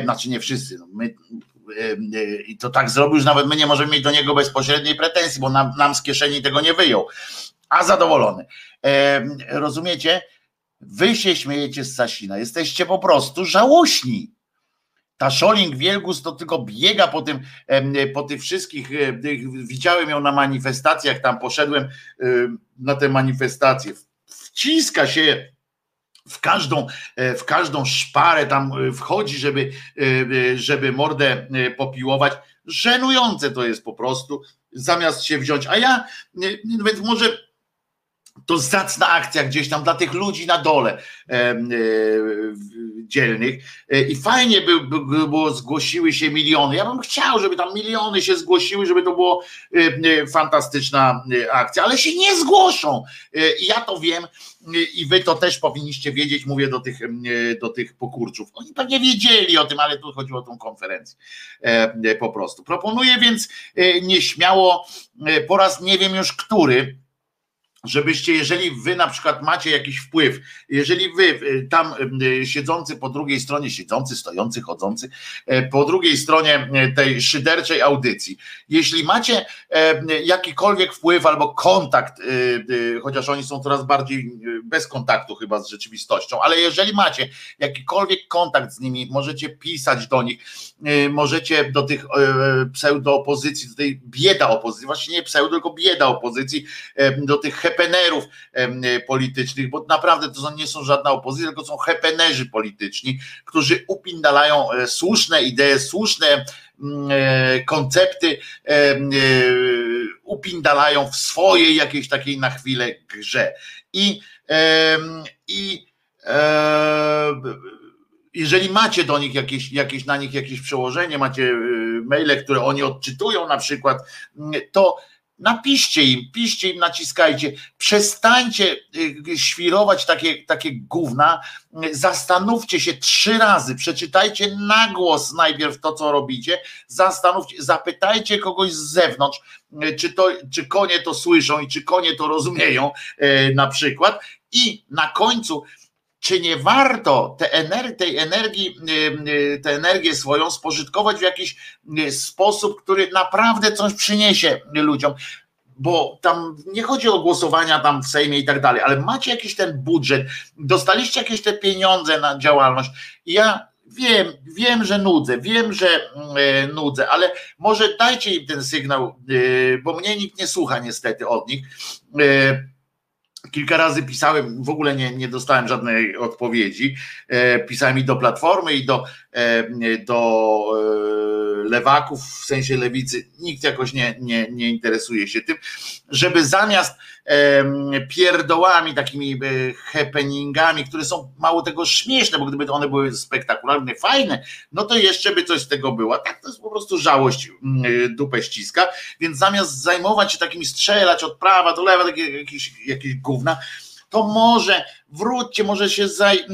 Znaczy nie wszyscy, no my, i to tak zrobił, że nawet my nie możemy mieć do niego bezpośredniej pretensji, bo nam, nam z kieszeni tego nie wyjął, a zadowolony. Rozumiecie? Wy się śmiejecie z Sasina, jesteście po prostu żałośni. Ta Szoling Wielgus to tylko biega po tym, po tych wszystkich, widziałem ją na manifestacjach, tam poszedłem na te manifestacje, wciska się w każdą, e, w każdą szparę tam e, wchodzi, żeby, e, żeby mordę popiłować. Żenujące to jest po prostu, zamiast się wziąć. A ja, więc może to zacna akcja gdzieś tam dla tych ludzi na dole e, e, dzielnych e, i fajnie by, by, było, zgłosiły się miliony. Ja bym chciał, żeby tam miliony się zgłosiły, żeby to było e, e, fantastyczna e, akcja, ale się nie zgłoszą. Ja to wiem i wy to też powinniście wiedzieć, mówię do tych, do tych pokurczów. Oni pewnie wiedzieli o tym, ale tu chodziło o tą konferencję po prostu. Proponuję więc nieśmiało po raz nie wiem już który, żebyście, jeżeli wy na przykład macie jakiś wpływ, jeżeli wy y, tam y, siedzący po drugiej stronie, siedzący, stojący, chodzący, e, po drugiej stronie e, tej szyderczej audycji, jeśli macie e, jakikolwiek wpływ albo kontakt, chociaż oni są coraz bardziej bez kontaktu chyba z rzeczywistością, ale jeżeli macie jakikolwiek kontakt z nimi, możecie pisać do nich, możecie do tych pseudo-opozycji, do tej bieda opozycji, właśnie nie pseudo, tylko bieda opozycji, do tych hepenerów politycznych, bo naprawdę to nie są żadna opozycja, tylko są hepenerzy polityczni, którzy upindalają e, słuszne idee, słuszne mm, e, koncepty, e, upindalają w swojej jakiejś takiej na chwilę grze. I, i jeżeli macie do nich jakieś, jakieś na nich jakieś przełożenie, macie maile, które oni odczytują na przykład, to Napiszcie im, piszcie im, naciskajcie, przestańcie y, świrować takie, takie gówna, zastanówcie się trzy razy, przeczytajcie na głos najpierw to, co robicie, zastanówcie, zapytajcie kogoś z zewnątrz, y, czy, to, czy konie to słyszą i czy konie to rozumieją y, na przykład. I na końcu czy nie warto te ener tej energii, y, y, tę energię swoją spożytkować w jakiś y, sposób, który naprawdę coś przyniesie ludziom. Bo tam nie chodzi o głosowania tam w Sejmie i tak dalej, ale macie jakiś ten budżet, dostaliście jakieś te pieniądze na działalność. Ja wiem, wiem, że nudzę, wiem, że nudzę, ale może dajcie im ten sygnał, bo mnie nikt nie słucha niestety od nich Kilka razy pisałem, w ogóle nie, nie dostałem żadnej odpowiedzi. E, pisałem i do Platformy, i do, e, do e, lewaków, w sensie lewicy. Nikt jakoś nie, nie, nie interesuje się tym, żeby zamiast pierdołami, takimi happeningami, które są mało tego śmieszne, bo gdyby one były spektakularne, fajne, no to jeszcze by coś z tego było. Tak to jest po prostu żałość dupę ściska, więc zamiast zajmować się takimi strzelać od prawa do lewa, takie jakieś, jakieś gówna, to może wróćcie, może się zaj, e,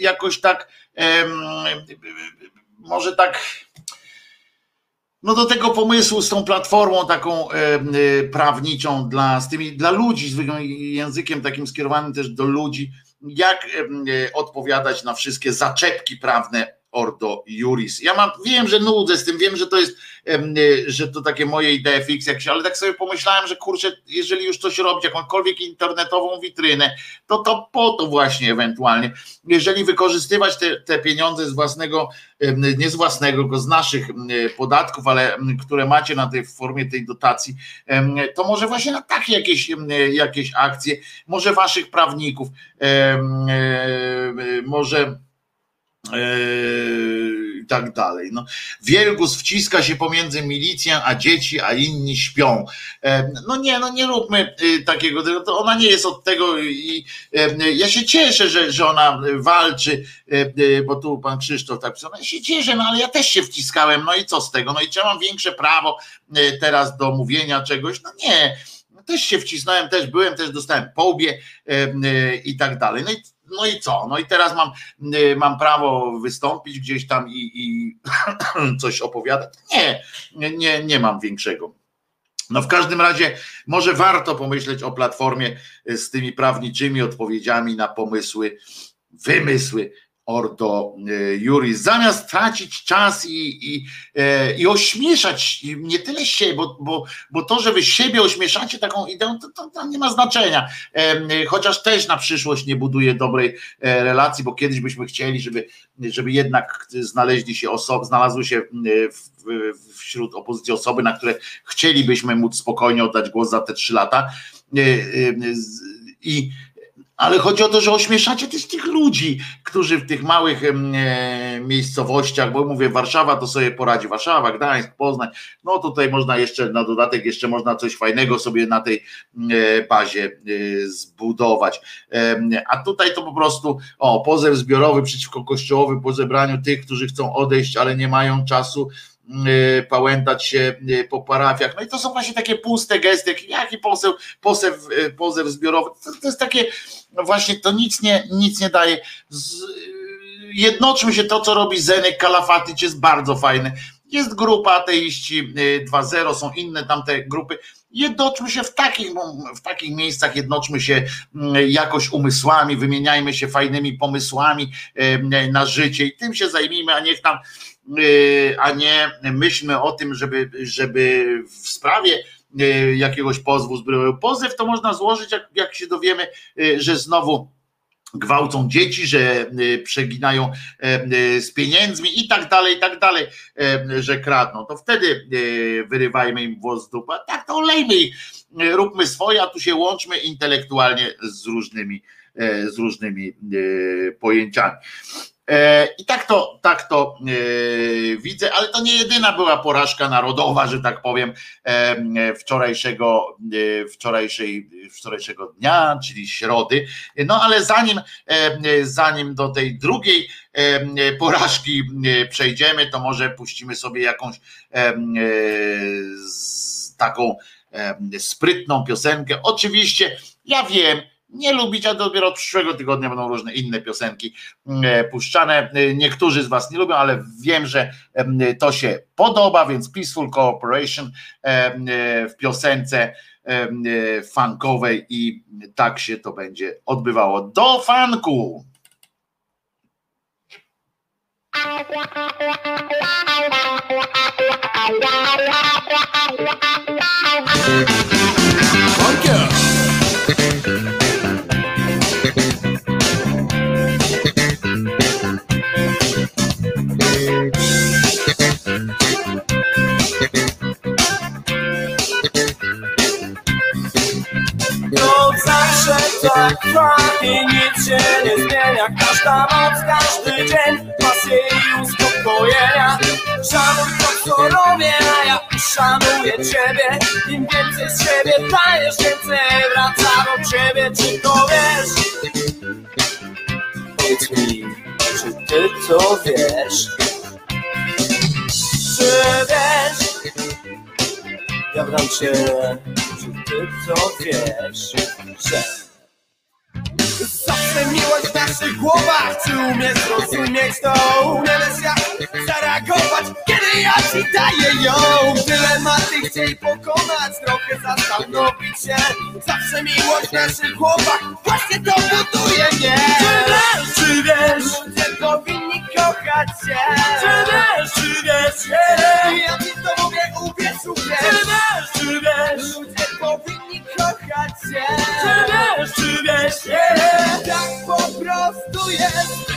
jakoś tak może tak no do tego pomysłu z tą platformą taką e, e, prawniczą dla, z tymi, dla ludzi, z językiem takim skierowanym też do ludzi, jak odpowiadać na wszystkie zaczepki prawne Ordo Juris. Ja mam, wiem, że nudzę z tym, wiem, że to jest, że to takie moje idee fix, jak się, ale tak sobie pomyślałem, że kurczę, jeżeli już coś robić, jakąkolwiek internetową witrynę, to to po to właśnie ewentualnie, jeżeli wykorzystywać te, te pieniądze z własnego, nie z własnego, tylko z naszych podatków, ale które macie na tej w formie tej dotacji, to może właśnie na takie jakieś, jakieś akcje, może waszych prawników, może Yy, i tak dalej. No, Wielgus wciska się pomiędzy milicją a dzieci, a inni śpią. No nie, no nie róbmy y, takiego, to ona nie jest od tego i ja się cieszę, że, że ona walczy, y, bo tu pan Krzysztof tak pisał, ja się cieszę, no ale ja też się wciskałem, no i co z tego, no i czy ja mam większe prawo y, teraz do mówienia czegoś, no nie, też się wcisnąłem, też byłem, też dostałem po łbie i tak dalej. No i no i co? No i teraz mam, y, mam prawo wystąpić gdzieś tam i, i coś opowiadać? Nie, nie, nie mam większego. No w każdym razie może warto pomyśleć o platformie z tymi prawniczymi odpowiedziami na pomysły, wymysły Ordo e, Juris, zamiast tracić czas i, i, e, i ośmieszać nie tyle siebie, bo, bo, bo to, że wy siebie ośmieszacie taką ideą, to, to, to, nie ma znaczenia. E, chociaż też na przyszłość nie buduje dobrej relacji, bo kiedyś byśmy chcieli, żeby, żeby jednak znaleźli się osoby, znalazły się w, wśród opozycji osoby, na które chcielibyśmy móc spokojnie oddać głos za te trzy lata. I ale chodzi o to, że ośmieszacie też tych ludzi, którzy w tych małych e, miejscowościach, bo mówię, Warszawa to sobie poradzi, Warszawa, Gdańsk, Poznań, no tutaj można jeszcze na dodatek, jeszcze można coś fajnego sobie na tej e, bazie e, zbudować. E, a tutaj to po prostu, o, pozew zbiorowy przeciwko kościołowi po zebraniu tych, którzy chcą odejść, ale nie mają czasu Y, pałętać się y, po parafiach. No i to są właśnie takie puste gesty, jak, jaki poseł, posew, y, pozew zbiorowy. To, to jest takie, no właśnie to nic nie, nic nie daje. Z, jednoczmy się to, co robi Zenek Kalafatyc jest bardzo fajne. Jest grupa ateiści 2.0, są inne tamte grupy. Jednoczmy się w takich, w takich miejscach, jednoczmy się mm, jakoś umysłami, wymieniajmy się fajnymi pomysłami na życie i tym się zajmijmy, a niech tam Y, a nie myślmy o tym, żeby, żeby w sprawie y, jakiegoś pozwu zbrojowego. Pozew to można złożyć, jak, jak się dowiemy, y, że znowu gwałcą dzieci, że przeginają z pieniędzmi i tak dalej, i tak dalej, że kradną. To wtedy wyrywajmy im włos z dupa. Tak to olejmy ich, róbmy swoje, a tu się łączmy intelektualnie z różnymi, z różnymi pojęciami. E, I tak to, tak to e, widzę, ale to nie jedyna była porażka narodowa, że tak powiem, e, wczorajszego, wczorajszej, wczorajszego dnia, czyli środy. No ale zanim, zanim do tej drugiej porażki przejdziemy, to może puścimy sobie jakąś taką sprytną piosenkę. Oczywiście ja wiem, nie lubić, a dopiero od przyszłego tygodnia będą różne inne piosenki e, puszczane. E, niektórzy z Was nie lubią, ale wiem, że to się podoba, więc Peaceful Cooperation e, w piosence funkowej i tak się to będzie odbywało. Do funku! Zawsze tak trwa i nic się nie zmienia Każda noc, każdy dzień pasje i uspokojenia Szanuj to co robię, a ja szanuję ciebie Im więcej z siebie dajesz, więcej wraca do ciebie Czy to wiesz? Powiedz mi, czy ty to wiesz? Czy wiesz? Ja wram cię ty co wiesz, że. Zawsze miłość w naszych głowach Czy umiesz zrozumieć to? Umiesz jak zareagować. Kiedy ja ci daję ją Dylematy chciej pokonać Trochę zastanowić się. Zawsze miłość w naszych głowach Właśnie to buduje mnie. Czy wiesz, czy Że powinni kochać się. Czy wiesz, czy wiesz, ja ci to mówię, uwierz, uwierz. Czy wiesz, czy wiesz, ludzie się Czy wiesz, czy wiesz, tak po prostu jest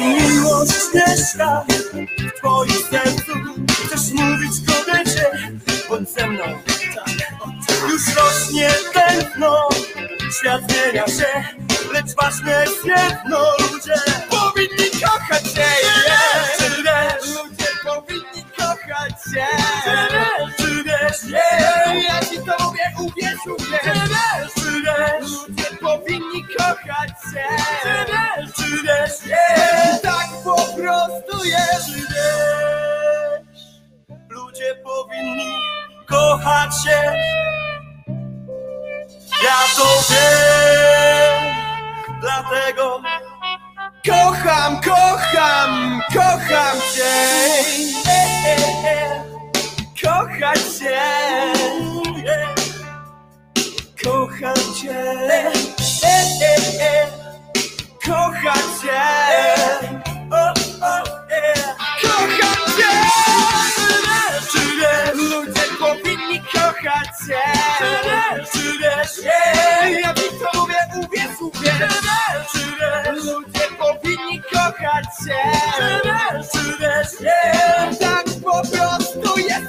Miłość mieszka w twoim sercu Chcesz mówić kobiecie, bądź ze mną. Już rośnie tętno, świat zmienia się Lecz ważne jest jedno, ludzie powinni kochać się. Yeah. Czy wiesz, ludzie powinni kochać się. Czy wiesz, yeah. ja ci to mówię, uwierz, uwierz Czy wiesz, czy wiesz, ludzie powinni kochać się. Czy wiesz, czy wiesz, yeah. tak po prostu jest. Czy wiesz, ludzie powinni kochać się Ja to wiem, dlatego Kocham, kocham, kocham cię e, e, e. Kochać się e. Kocham cię. Kochać cię się Czy czy ja ci to mówię, uwierz, uwierz Czy ludzie powinni kochać się Czy czy tak po prostu jest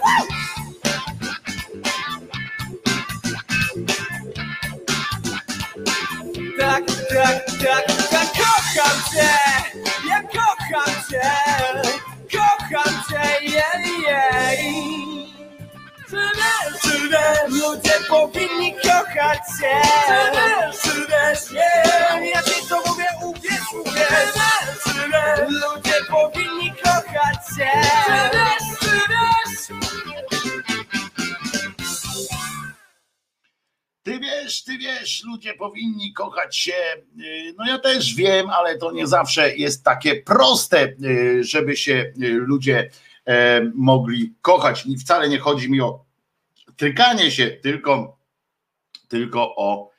Tak, tak, tak, tak, kocham cię Ja kocham cię Kocham cię, jej, jej czy czy wiesz, ludzie powinni kochać się. Czy wiesz, czy wiesz, yeah. ja ci to mówię, uwierz, uwierz. Wiesz, ludzie powinni kochać się. Wiesz Ty wiesz, ty wiesz, ludzie powinni kochać się. Yy, No ja też wiem, ale to nie zawsze jest takie proste, yy, żeby się yy, ludzie mogli kochać. Wcale nie chodzi mi o trykanie się, tylko, tylko o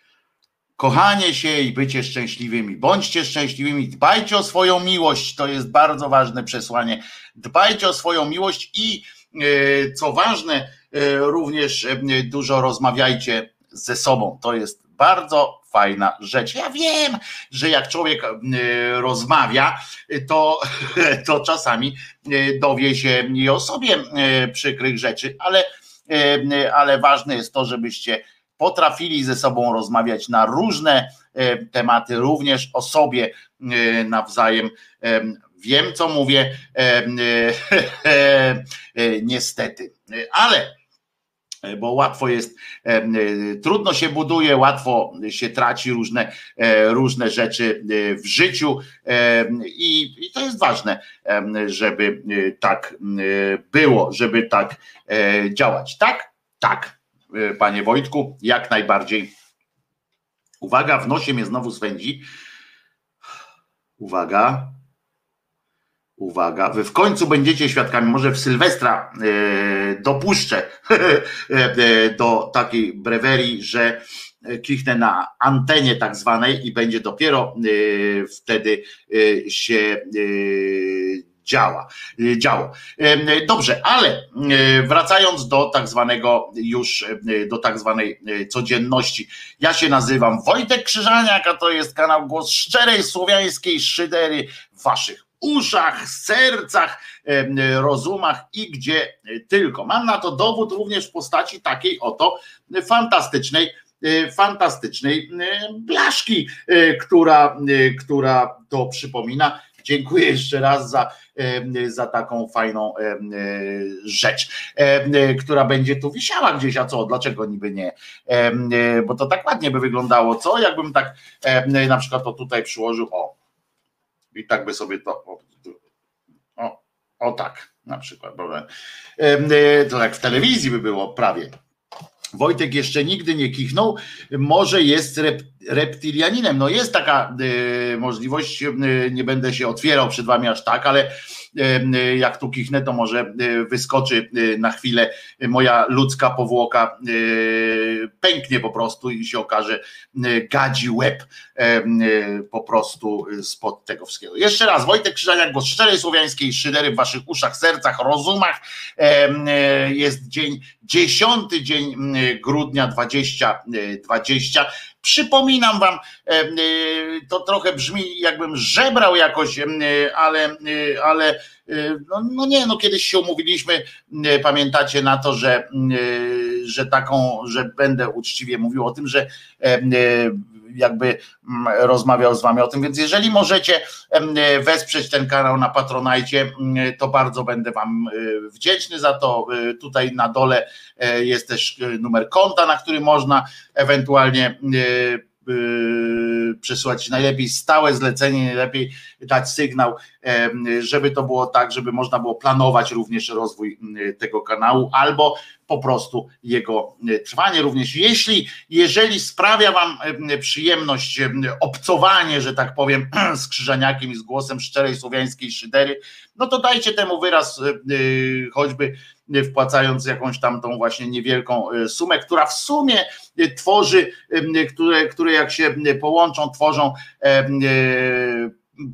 kochanie się i bycie szczęśliwymi. Bądźcie szczęśliwymi, dbajcie o swoją miłość. To jest bardzo ważne przesłanie. Dbajcie o swoją miłość i e, co ważne, e, również e, dużo rozmawiajcie ze sobą. To jest bardzo fajna rzecz. Ja wiem, że jak człowiek e, rozmawia, to, to czasami e, dowie się i o sobie e, przykrych rzeczy, ale, ale ważne jest to, żebyście potrafili ze sobą rozmawiać na różne tematy, również o sobie nawzajem. Wiem, co mówię, e, e, niestety, ale bo łatwo jest, e, e, trudno się buduje, łatwo się traci różne, e, różne rzeczy e, w życiu e, i, i to jest ważne, e, żeby e, tak e, było, żeby tak e, działać. Tak? Tak, e, panie Wojtku, jak najbardziej. Uwaga, w nosie mnie znowu swędzi. Uwaga. Uwaga, wy w końcu będziecie świadkami, może w Sylwestra e, dopuszczę e, do takiej brewerii, że kliknę na antenie tak zwanej i będzie dopiero e, wtedy e, się e, działa, e, działo. E, Dobrze, ale e, wracając do tak zwanego już, e, do tak zwanej e, codzienności. Ja się nazywam Wojtek Krzyżaniak, a to jest kanał Głos Szczerej Słowiańskiej Szydery waszych uszach, sercach, rozumach i gdzie tylko. Mam na to dowód również w postaci takiej oto fantastycznej, e, fantastycznej e, blaszki, e, która, która to przypomina. Dziękuję jeszcze raz za, za taką fajną rzecz, która będzie tu wisiała gdzieś, a co, dlaczego niby nie? Bo to tak ładnie by wyglądało, co? Jakbym tak na przykład to tutaj przyłożył, o, i tak by sobie to. O, o, tak, na przykład. e, To jak w telewizji by było prawie. Wojtek jeszcze nigdy nie kichnął, może jest rep, reptilianinem. No jest taka y, możliwość, y, nie będę się otwierał przed wami aż tak, ale jak tu kichnę, to może wyskoczy na chwilę moja ludzka powłoka, pęknie po prostu i się okaże gadzi łeb po prostu spod tego wszystkiego. Jeszcze raz, Wojtek Krzyżaniak, głos szczerej słowiańskiej szydery w waszych uszach, sercach, rozumach. Jest dzień, dziesiąty dzień grudnia 2020. Przypominam wam, to trochę brzmi jakbym żebrał jakoś, ale, ale no, no nie, no kiedyś się umówiliśmy, pamiętacie na to, że, że taką, że będę uczciwie mówił o tym, że jakby rozmawiał z wami o tym, więc jeżeli możecie wesprzeć ten kanał na Patronajcie, to bardzo będę wam wdzięczny za to. Tutaj na dole jest też numer konta, na który można ewentualnie przesyłać najlepiej stałe zlecenie, najlepiej dać sygnał, żeby to było tak, żeby można było planować również rozwój tego kanału albo po prostu jego trwanie. Również jeśli, jeżeli sprawia Wam przyjemność obcowanie, że tak powiem, z Krzyżaniakiem i z głosem szczerej słowiańskiej szydery, no to dajcie temu wyraz choćby wpłacając jakąś tam tą właśnie niewielką sumę, która w sumie tworzy, które, które jak się połączą, tworzą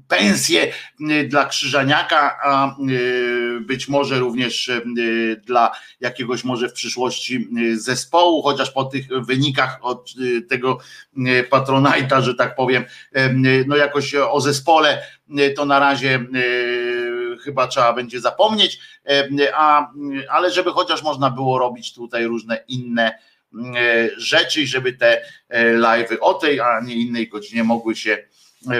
pensje dla Krzyżaniaka, a być może również dla jakiegoś może w przyszłości zespołu, chociaż po tych wynikach od tego patronajta, że tak powiem, no jakoś o zespole to na razie chyba trzeba będzie zapomnieć, a, ale żeby chociaż można było robić tutaj różne inne rzeczy, żeby te live'y o tej, a nie innej godzinie mogły się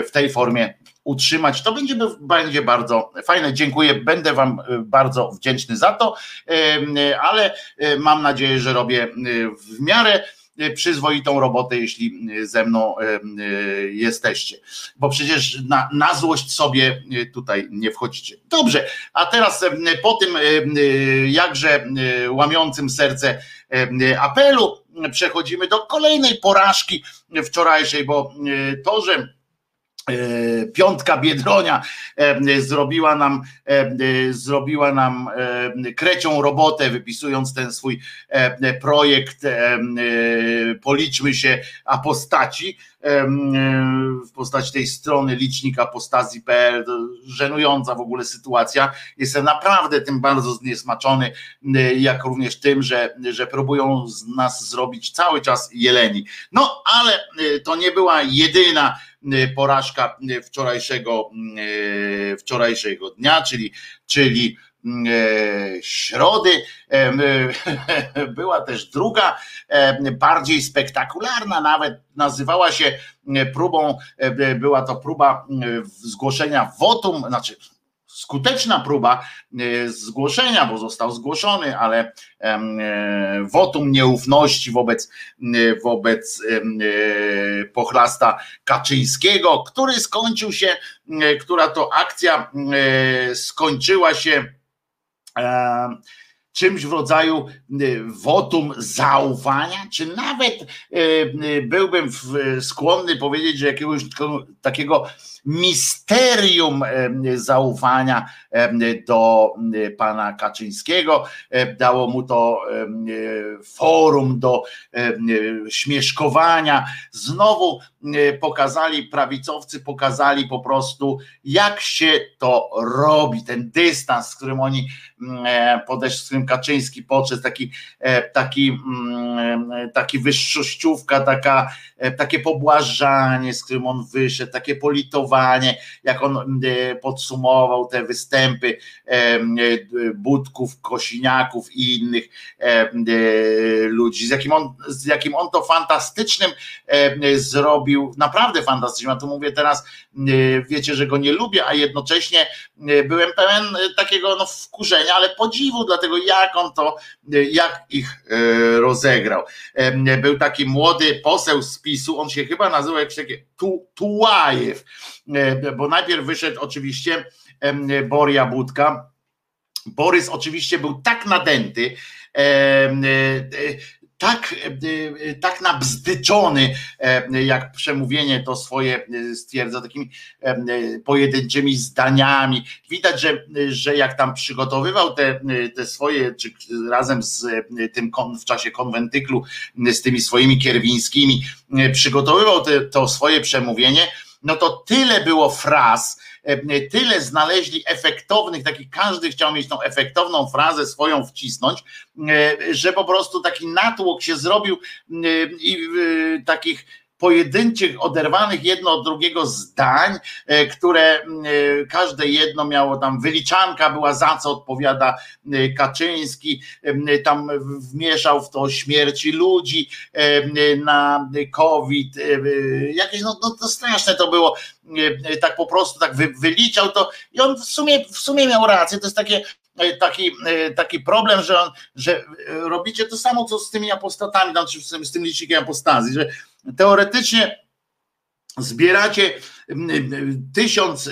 w tej formie utrzymać. To będzie, będzie bardzo fajne. Dziękuję, będę Wam bardzo wdzięczny za to, ale mam nadzieję, że robię w miarę przyzwoitą robotę, jeśli ze mną jesteście, bo przecież na, na złość sobie tutaj nie wchodzicie. Dobrze, a teraz po tym jakże łamiącym serce apelu przechodzimy do kolejnej porażki wczorajszej, bo to, że E, piątka Biedronia e, zrobiła nam, e, zrobiła nam krecią robotę, wypisując ten swój projekt Policzmy się apostaci w postaci tej strony licznik apostazji.pl. Żenująca w ogóle sytuacja. Jestem naprawdę tym bardzo zniesmaczony, jak również tym, że, że próbują z nas zrobić cały czas jeleni. No ale to nie była jedyna porażka y, wczorajszego, y, wczorajszego dnia, czyli, czyli środy. Była też druga, bardziej spektakularna, nawet nazywała się próbą, była to próba zgłoszenia wotum, znaczy skuteczna próba e, zgłoszenia, bo został zgłoszony, ale e, wotum nieufności wobec, e, wobec pochlasta Kaczyńskiego, który skończył się, która to akcja skończyła się czymś w rodzaju wotum zaufania, czy nawet byłbym skłonny powiedzieć, że jakiegoś takiego misterium zaufania do pana Kaczyńskiego. Dało mu to forum do śmieszkowania. Znowu pokazali, prawicowcy pokazali po prostu, jak się to robi. Ten dystans, z którym oni podeszli, z którym Kaczyński podszedł, taki, taki, taki wyższościówka, taka, takie pobłażanie, z którym on wyszedł, takie politowanie jak on e, podsumował te występy e, Budków, Kosiniaków i innych e, ludzi, z jakim on, z jakim on to fantastycznym zrobił, naprawdę fantastycznym, ja tu mówię teraz, wiecie, że go nie lubię, a jednocześnie byłem pełen takiego no, wkurzenia, ale podziwu, dlatego jak on to, jak ich rozegrał. Był taki młody poseł z PiSu, on się chyba nazywał jak takie Tułajew, E, bo najpierw wyszedł oczywiście Boria Budka. Borys oczywiście był tak nadęty, e, tak, tak nabzdyczony, jak przemówienie to swoje stwierdza, takimi pojedynczymi zdaniami. Widać, że, że jak tam przygotowywał te, te swoje, czy razem z tym w czasie konwentyklu, z tymi swoimi kierwińskimi, przygotowywał te, to swoje przemówienie, no to tyle było fraz, e, tyle znaleźli efektownych, taki każdy chciał mieć tą efektowną frazę swoją wcisnąć, e, że po prostu taki natłok się zrobił e, i takich pojedynczych, oderwanych jedno od drugiego zdań, e, które e, każde jedno miało tam wyliczanka była za co odpowiada e, Kaczyński, tam wmieszał w to śmierci ludzi na COVID, jakieś, no, no to straszne to było, tak po prostu tak wyliczał to i on w sumie, w sumie miał rację, to jest takie taki, taki problem, że, on, że robicie to samo, co z tymi apostatami, znaczy z tym licznikiem apostazji, że teoretycznie zbieracie tysiąc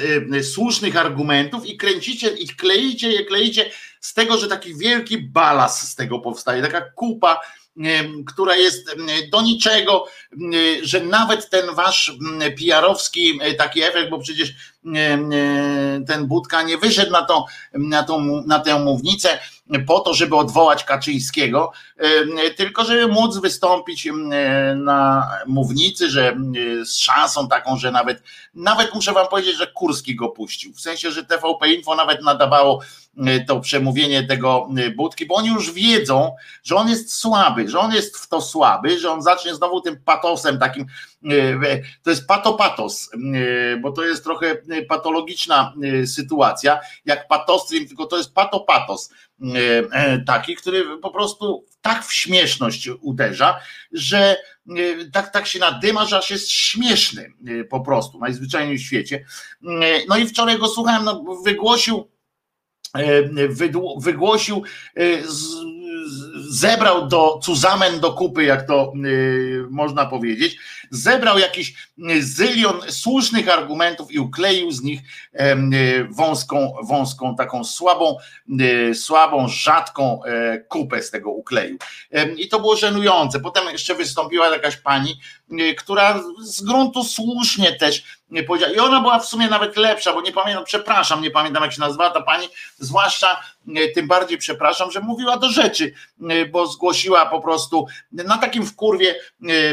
słusznych argumentów i kręcicie i kleicie je, kleicie z tego, że taki wielki balas z tego powstaje, taka kupa, która jest do niczego, że nawet ten wasz PR-owski taki efekt, bo przecież ten Budka nie wyszedł na, na, tą, na tę mównicę, po to, żeby odwołać Kaczyńskiego, tylko żeby móc wystąpić na mównicy, że z szansą taką, że nawet, nawet muszę wam powiedzieć, że Kurski go puścił. W sensie, że TVP Info nawet nadawało to przemówienie tego Budki, bo oni już wiedzą, że on jest słaby, że on jest w to słaby, że on zacznie znowu tym patosem takim, to jest patopatos, bo to jest trochę patologiczna sytuacja, jak patostream, tylko to jest patopatos E, e, taki, który po prostu tak w śmieszność uderza, że tak, tak się nadyma, że aż jest śmieszny po prostu, najzwyczajniej w świecie. No i wczoraj go słuchałem, no, wygłosił wygłosił zebrał do cuzamen do kupy, jak to y, można powiedzieć, zebrał jakiś zylion słusznych argumentów i ukleił z nich y, wąską, wąską, taką słabą, y, słabą, rzadką e, kupę z tego ukleił. I to było żenujące. Potem jeszcze wystąpiła jakaś pani, która z gruntu słusznie też powiedziała, i ona była w sumie nawet lepsza, bo nie pamiętam, przepraszam, nie pamiętam jak się nazywała ta pani, zwłaszcza tym bardziej przepraszam, że mówiła do rzeczy, bo zgłosiła po prostu na takim wkurwie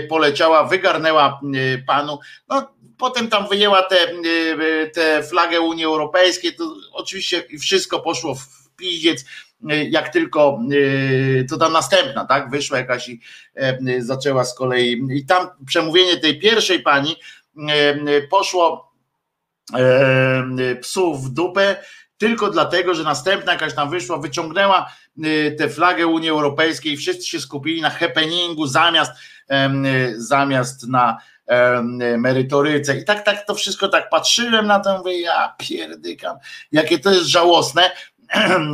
poleciała, wygarnęła panu. No, potem tam wyjęła tę te, te flagę Unii Europejskiej, to oczywiście wszystko poszło w piździec, jak tylko to ta następna, tak, wyszła jakaś i zaczęła z kolei, i tam przemówienie tej pierwszej pani poszło psów w dupę, tylko dlatego, że następna jakaś tam wyszła, wyciągnęła y, tę flagę Unii Europejskiej, wszyscy się skupili na happeningu zamiast, zamiast na merytoryce. I tak, tak to wszystko tak patrzyłem na to, mówię, ja pierdykam, jakie to jest żałosne.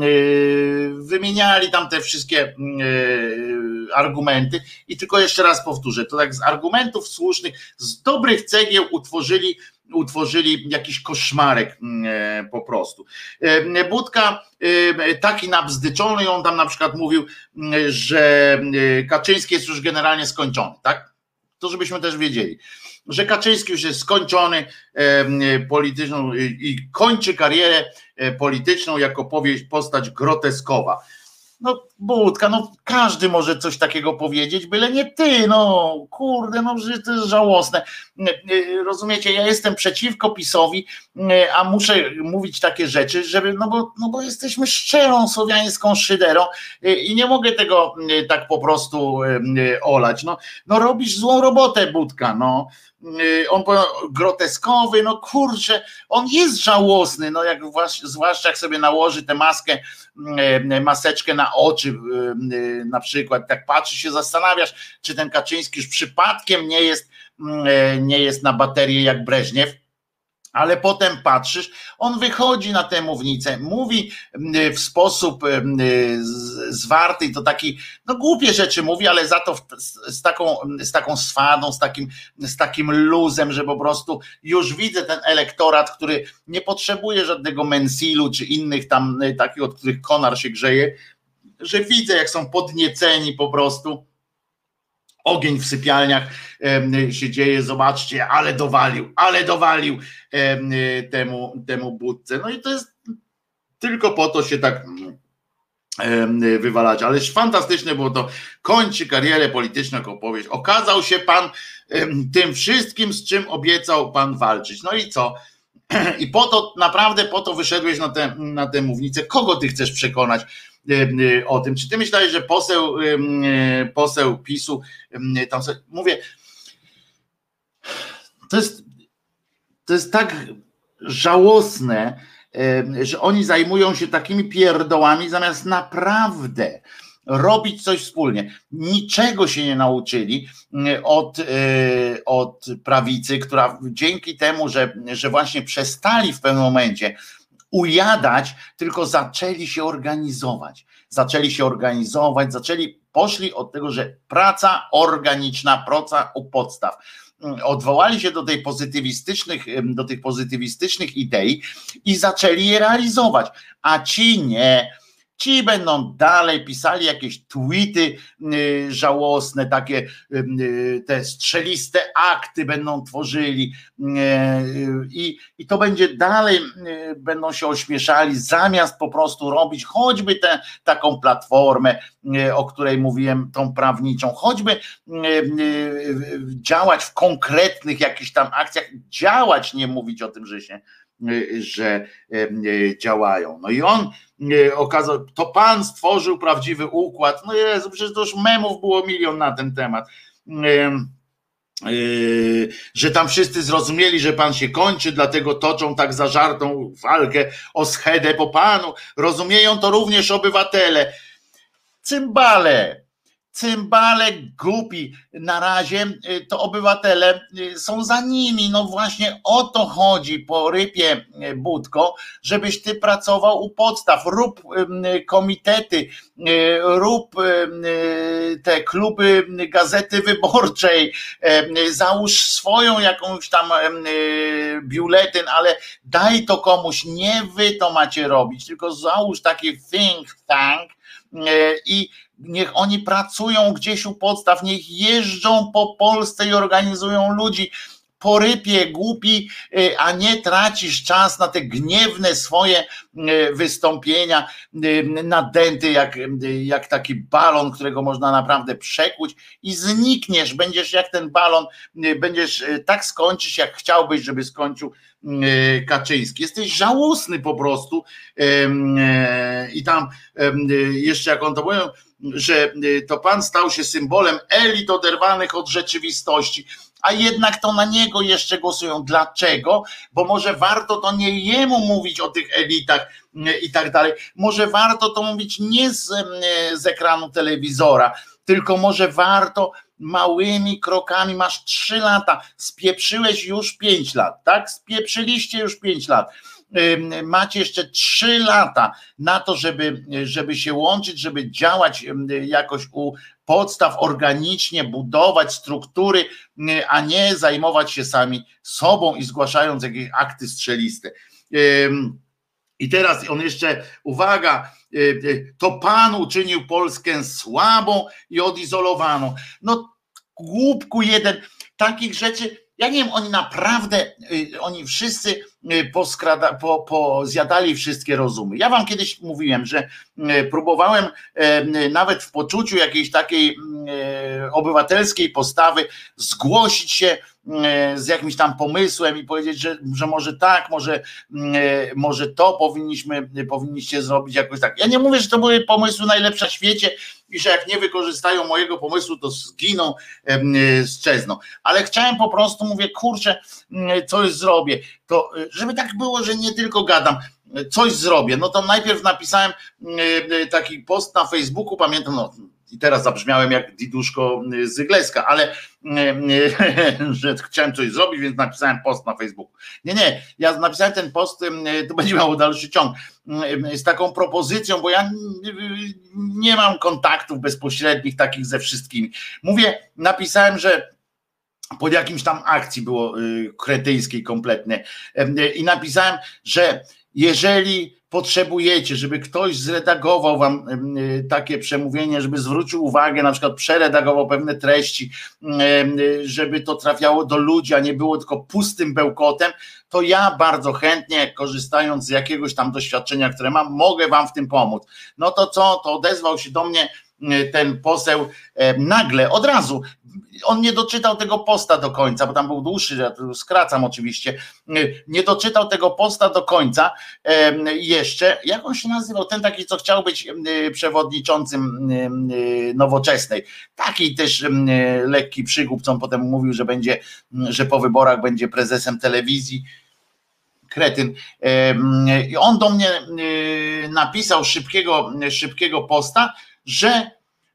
Y, wymieniali tam te wszystkie y, argumenty i tylko jeszcze raz powtórzę, to tak z argumentów słusznych, z dobrych cegieł utworzyli utworzyli jakiś koszmarek e, po prostu. E, Budka e, taki nabzdyczony, on tam na przykład mówił, że Kaczyński jest już generalnie skończony, tak? To żebyśmy też wiedzieli, że Kaczyński już jest skończony polityczną i kończy karierę polityczną jako powieść, postać groteskowa no Budka, no każdy może coś takiego powiedzieć, byle nie ty, no kurde, no że to jest żałosne. Rozumiecie, ja jestem przeciwko PiSowi, a muszę mówić takie rzeczy, żeby, no bo, no bo jesteśmy szczerą słowiańską szyderą i nie mogę tego tak po prostu olać. No, no robisz złą robotę, Budka, no on groteskowy, no kurczę, on jest żałosny, no jak zwłaszcza jak sobie nałoży tę maskę, y, maseczkę na oczy y, na przykład, tak patrzy się, zastanawiasz, czy ten Kaczyński już przypadkiem nie jest, nie jest na baterię jak Breżniew, ale potem patrzysz, on wychodzi na tę mównicę, mówi mm, w sposób mm, zwarty i to taki, no głupie rzeczy mówi, ale za to z taką, z taką swadą, z takim, z takim luzem, że po prostu już widzę ten elektorat, który nie potrzebuje żadnego mensilu czy innych tam takich, od których konar się grzeje, że widzę jak są podnieceni po prostu ogień w sypialniach się dzieje, zobaczcie, ale dowalił, ale dowalił temu, temu budce. No i to jest tylko po to się tak wywalać, ależ fantastyczne było to, kończy karierę polityczną jako opowieść. Okazał się pan tym wszystkim, z czym obiecał pan walczyć. No i co? I po to, naprawdę po to wyszedłeś na tę, na mównicę. Kogo ty chcesz przekonać o tym? Czy ty myślałeś, że poseł, poseł PiSu, tam sobie, mówię, to jest, to jest tak żałosne, że oni zajmują się takimi pierdołami, zamiast naprawdę robić coś wspólnie. Niczego się nie nauczyli od, e, od prawicy, która dzięki temu, że, że właśnie przestali w pewnym momencie ujadać, tylko zaczęli się organizować. Zaczęli się organizować, zaczęli, poszli od tego, że praca organiczna, praca u podstaw. Odwołali się do tej pozytywistycznych, do tych pozytywistycznych idei i zaczęli je realizować, a ci nie Ci będą dalej pisali jakieś tweety y, żałosne, takie y, te strzeliste akty będą tworzyli y, i, i to będzie dalej, będą się ośmieszali, zamiast po prostu robić choćby tę taką platformę, o której mówiłem, tą prawniczą, choćby działać w konkretnych jakichś tam akcjach, działać, nie mówić o tym, że się że działają. No i on okazał, to pan stworzył prawdziwy układ. No Jezu, przecież to już memów było milion na ten temat. Że tam wszyscy zrozumieli, że pan się kończy, dlatego toczą tak zażartą walkę o schedę po panu. Rozumieją to również obywatele. Cymbale, cymbale głupi. Na razie, y, to obywatele y, są za nimi. No właśnie o to chodzi po rypie y, Budko, żebyś ty pracował u podstaw, rób komitety, rób te kluby gazety wyborczej, załóż swoją jakąś tam biuletyn, ale daj to komuś, nie wy to macie robić, tylko załóż taki think tank i niech oni pracują gdzieś u podstaw, niech jeżdżą po Polsce i organizują ludzi po rypie głupi, y, a nie tracisz czas na te gniewne swoje y, wystąpienia y, nadęty jak, jak taki balon, którego można naprawdę przekuć i znikniesz, będziesz jak ten balon, będziesz tak skończyć, jak chciałbyś, żeby skończył Kaczyński. Jesteś żałosny po prostu i tam jeszcze jak on to mówił, że y, to pan stał się symbolem elit oderwanych od rzeczywistości, a jednak to na niego jeszcze głosują. Dlaczego? Bo może warto to nie jemu mówić o tych elitach y, i tak dalej. Może warto to mówić nie z, y, z ekranu telewizora, tylko może warto małymi krokami, masz trzy lata, spieprzyłeś już pięć lat, tak? Spieprzyliście już pięć lat macie jeszcze trzy lata na to, żeby, żeby się łączyć, żeby działać jakoś u podstaw organicznie, budować struktury, a nie zajmować się sami sobą i zgłaszając jakieś akty strzeliste. I teraz on jeszcze, uwaga, e, e, to Pan uczynił Polskę słabą i odizolowaną. No, głupku jeden, takich rzeczy ja nie wiem, oni naprawdę, y, oni wszyscy y, poskrada, po, po zjadali wszystkie rozumy. Ja wam kiedyś mówiłem, że y, próbowałem nawet w poczuciu jakiejś takiej obywatelskiej postawy zgłosić się z jakimś tam pomysłem i powiedzieć, że, że może tak, może, może to powinniśmy, powinniście zrobić jakoś tak. Ja nie mówię, że to były pomysły najlepsze na świecie, i że jak nie wykorzystają mojego pomysłu, to zginą, strzezną. Ale chciałem po prostu, mówię, kurczę, coś zrobię. To, żeby tak było, że nie tylko gadam, coś zrobię. No to najpierw napisałem taki post na Facebooku, pamiętam, no i teraz zabrzmiałem jak Diduszko z Igleska, ale że chciałem coś zrobić, więc napisałem post na Facebooku. Nie, nie, ja napisałem ten post, to będzie miało dalszy ciąg, z taką propozycją, bo ja nie mam kontaktów bezpośrednich takich ze wszystkimi. Mówię, napisałem, że pod jakimś tam akcji było y, kretyjskiej kompletnie i napisałem, że jeżeli potrzebujecie, żeby ktoś zredagował wam takie przemówienie, żeby zwrócił uwagę, na przykład przeredagował pewne treści, żeby to trafiało do ludzi, a nie było tylko pustym bełkotem, to ja bardzo chętnie, korzystając z jakiegoś tam doświadczenia, które mam, mogę wam w tym pomóc. No to co, to odezwał się do mnie ten poseł nagle, od razu, on nie doczytał tego posta do końca, bo tam był dłuższy, ja tu skracam oczywiście, nie doczytał tego posta do końca jeszcze, jak on się nazywał, ten taki, co chciał być przewodniczącym nowoczesnej, taki też lekki przygłup, co on potem mówił, że będzie, że po wyborach będzie prezesem telewizji, kretyn. I on do mnie napisał szybkiego, szybkiego posta, że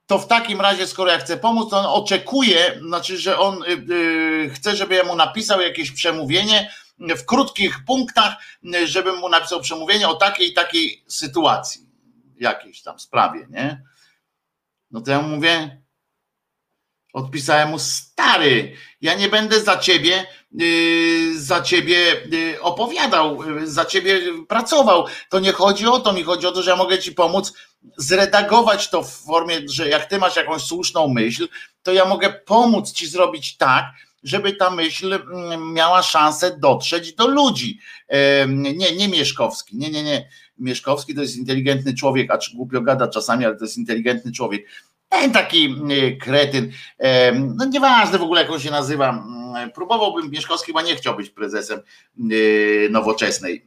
to w takim razie, skoro ja chcę pomóc, to on oczekuje, znaczy, że on yy, chce, żeby ja mu napisał jakieś przemówienie w krótkich punktach, żebym mu napisał przemówienie o takiej takiej sytuacji, jakiejś tam sprawie, nie? No to ja mówię, odpisałem mu, stary, ja nie będę za ciebie, za ciebie opowiadał, za ciebie pracował. To nie chodzi o to, mi chodzi o to, że ja mogę ci pomóc zredagować to w formie, że jak ty masz jakąś słuszną myśl, to ja mogę pomóc ci zrobić tak, żeby ta myśl mm, miała szansę dotrzeć do ludzi. Nie, nie Mieszkowski, nie, nie, nie. Mieszkowski to jest inteligentny człowiek, a głupio gada czasami, ale to jest inteligentny człowiek. Ten taki kretyn, no nieważne w ogóle jak on się nazywa, mm, próbowałbym, Mieszkowski chyba nie chciał być prezesem nowoczesnej.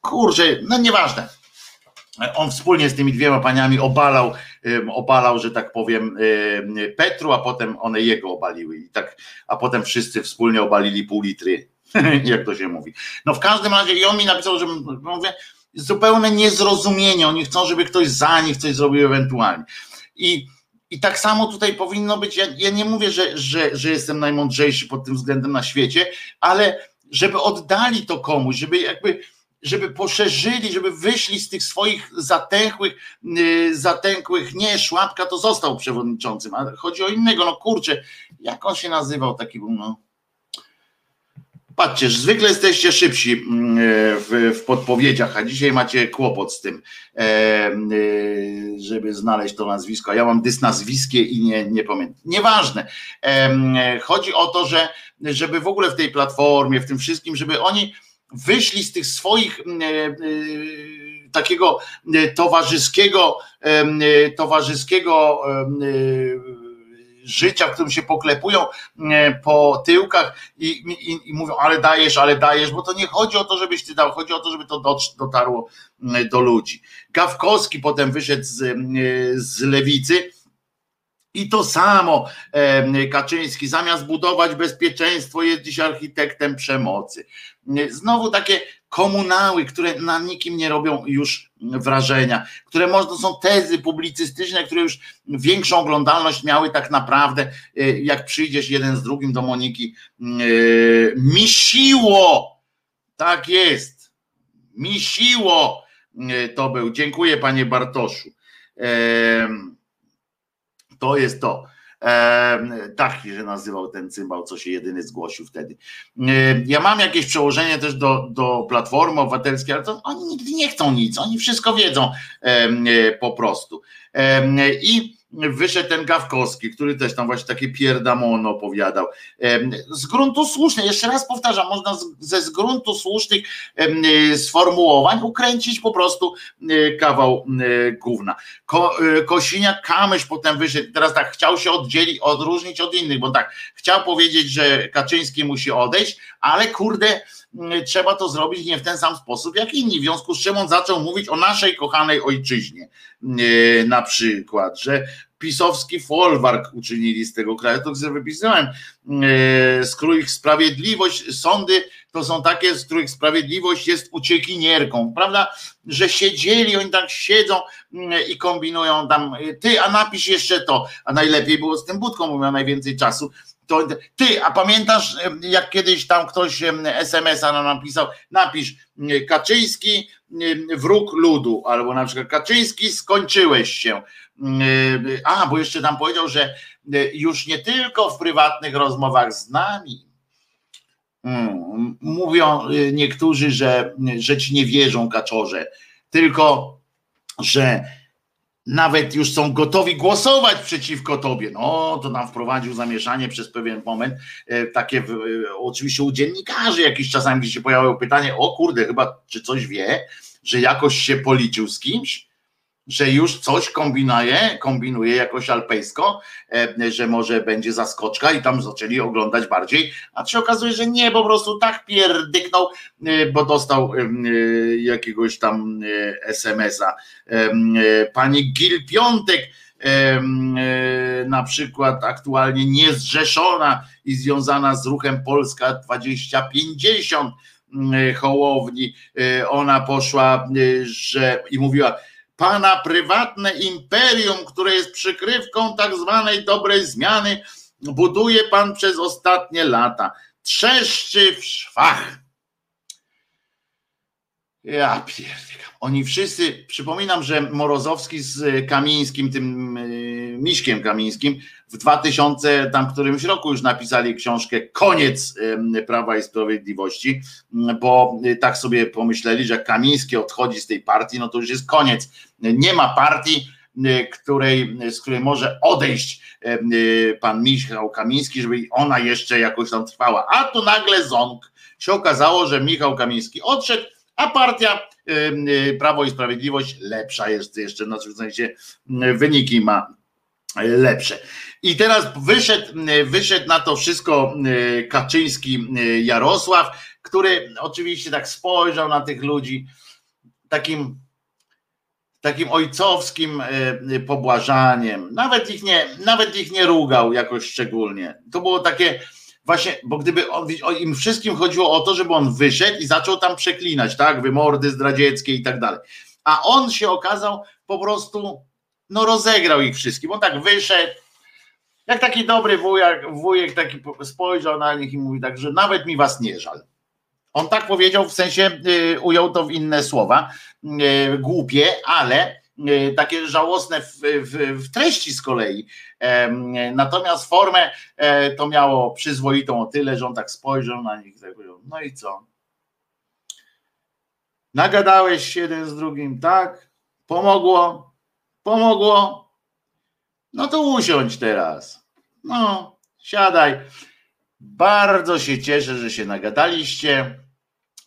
Kurczę, no nieważne on wspólnie z tymi dwiema paniami obalał, obalał, że tak powiem, Petru, a potem one jego obaliły. I tak, a potem wszyscy wspólnie obalili pół litry, jak to się mówi. No w każdym razie i on mi napisał, że mówię, zupełne niezrozumienie. Oni chcą, żeby ktoś za nich coś zrobił ewentualnie. I, i tak samo tutaj powinno być. Ja, ja nie mówię, że, że, że jestem najmądrzejszy pod tym względem na świecie, ale żeby oddali to komuś, żeby jakby żeby poszerzyli, żeby wyszli z tych swoich zatęchłych, yy, zatęchłych, nie, Szłapka to został przewodniczącym, ale chodzi o innego, no kurczę, jak on się nazywał taki był, no. Patrzcie, zwykle jesteście szybsi mm, w, w, podpowiedziach, a dzisiaj macie kłopot z tym, e, e, żeby znaleźć to nazwisko. Ja mam dys nazwiskie i nie, nie pamiętam. Nieważne. E, chodzi o to, że żeby w ogóle w tej platformie, w tym wszystkim, żeby oni wyszli z tych swoich e, e, takiego e, towarzyskiego, towarzyskiego życia, w którym się poklepują po tyłkach i, i, i, mówią, ale dajesz, ale dajesz, bo to nie chodzi o to, żebyś ty dał, chodzi o to, żeby to dotarło do ludzi. Gawkowski potem wyszedł z, z lewicy i to samo Kaczyński, zamiast budować bezpieczeństwo, jest dziś architektem przemocy. Znowu takie komunały, które na nikim nie robią już wrażenia, które można są tezy publicystyczne, które już większą oglądalność miały tak naprawdę, e, jak przyjdziesz jeden z drugim do Moniki. E, misiło! Tak jest. Misiło e, to był. Dziękuję panie Bartoszu. To jest to. E, tak się nazywał ten cymbał, co się jedyny zgłosił wtedy. Ja mam jakieś przełożenie też do, do Platformy Obywatelskiej, ale to oni nigdy nie chcą nic, oni wszystko wiedzą e, po prostu. I wyszedł ten Gawkowski, który też tam właśnie takie pierdamono opowiadał. Z gruntu słusznych, jeszcze raz powtarzam, można ze z gruntu słusznych sformułowań ukręcić po prostu kawał gówna. Ko, Kosiniak Kamysz potem wyszedł, teraz tak chciał się oddzielić, odróżnić od innych, bo tak, chciał powiedzieć, że Kaczyński musi odejść, ale kurde, trzeba to zrobić nie w ten sam sposób jak inni. W związku z czym on zaczął mówić o naszej kochanej ojczyźnie. Na przykład, że pisowski folwark uczynili z tego kraju, to sobie wypisałem, z których sprawiedliwość, sądy to są takie, z których sprawiedliwość jest uciekinierką, prawda, że siedzieli, oni tak siedzą i kombinują tam, ty, a napisz jeszcze to, a najlepiej było z tym budką, bo miał najwięcej czasu, to ty, a pamiętasz, jak kiedyś tam ktoś SMS-a nam napisał, napisz Kaczyński, wróg ludu, albo na przykład Kaczyński, skończyłeś się. A, bo jeszcze tam powiedział, że już nie tylko w prywatnych rozmowach z nami, Mm, mówią y, niektórzy, że, że ci nie wierzą kaczorze, tylko że nawet już są gotowi głosować przeciwko tobie. No, to nam wprowadził zamieszanie przez pewien moment. E, takie oczywiście u dziennikarzy jakiś czasami, się pojawiało pytanie, o kurde, chyba czy coś wie, że jakoś się policzył z kimś że już coś kombinuje, kombinuje jakoś alpejsko, e, że może będzie zaskoczka i tam zaczęli oglądać bardziej, a się okazuje, że nie, po prostu tak pierdyknął, e, bo dostał e, jakiegoś tam SMS-a. Pani Gil Piątek, na przykład aktualnie niezrzeszona i związana z ruchem Polska 2050 Hołowni, ona poszła, że i mówiła, pana prywatne imperium, które jest przykrywką tak zwanej dobrej zmiany, buduje pan przez ostatnie lata. Trzeszczy w szwach. Ja pierdolę. Oni wszyscy, przypominam, że Morozowski z Kamińskim, tym y, Miśkiem Kamińskim, w 2000 tam którymś roku już napisali książkę Koniec Prawa i Sprawiedliwości, bo y, tak sobie pomyśleli, że Kamiński odchodzi z tej partii, no to już jest koniec. Nie ma partii, y, której, z której może odejść pan Michał Kamiński, żeby ona jeszcze jakoś tam trwała. A tu nagle ząg się okazało, że Michał Kamiński odszedł, a partia y, Prawo i Sprawiedliwość lepsza jest jeszcze, znaczy w sensie wyniki ma lepsze. I teraz wyszedł, wyszedł na to wszystko Kaczyński Jarosław, który oczywiście tak spojrzał na tych ludzi takim takim ojcowskim pobłażaniem. Nawet ich nie, nawet ich nie rugał jakoś szczególnie. To było takie właśnie, bo gdyby on, im wszystkim chodziło o to, żeby on wyszedł i zaczął tam przeklinać, tak, wymordy zdradzieckie i tak dalej. A on się okazał po prostu, no rozegrał ich wszystkim. On tak wyszedł, jak taki dobry wujek, wujek taki spojrzał na nich i mówi tak, że nawet mi was nie żal. On tak powiedział, w sensie y, ujął to w inne słowa, y, głupie, ale takie żałosne w, w, w, treści z kolei. Natomiast formę e, to miało przyzwoitą o tyle, że on tak spojrzał na nich, tak no i co? Nagadałeś się jeden z drugim, tak? Pomogło? Pomogło? No to usiądź teraz. No, siadaj. Bardzo się cieszę, że się nagadaliście.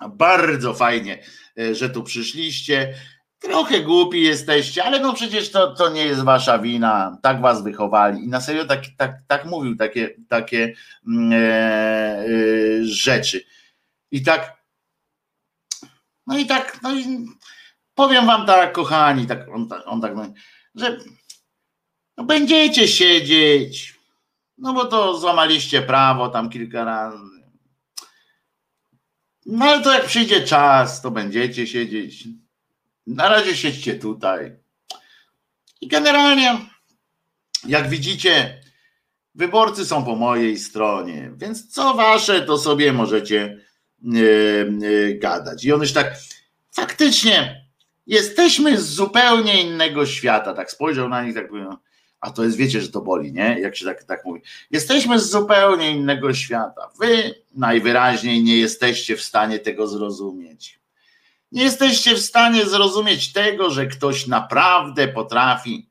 Bardzo fajnie, e, że tu przyszliście. Trochę głupi jesteście, ale no przecież to, to nie jest wasza wina, tak was wychowali. I na serio tak, tak, tak mówił takie, takie mm, e, e, rzeczy. I tak, no i tak, no i powiem wam tak, kochani, tak, on, on tak, że no będziecie siedzieć, no bo to złamaliście prawo tam kilka razy. No ale to jak przyjdzie czas, to będziecie siedzieć. Na razie siedźcie tutaj. I generalnie, jak widzicie, wyborcy są po mojej stronie, więc co wasze, to sobie możecie yy, yy, gadać. I on już tak, faktycznie, jesteśmy z zupełnie innego świata. Tak spojrzał na nich, tak powiedział, a to jest, wiecie, że to boli, nie? Jak się tak, tak mówi. Jesteśmy z zupełnie innego świata. Wy najwyraźniej nie jesteście w stanie tego zrozumieć. Nie jesteście w stanie zrozumieć tego, że ktoś naprawdę potrafi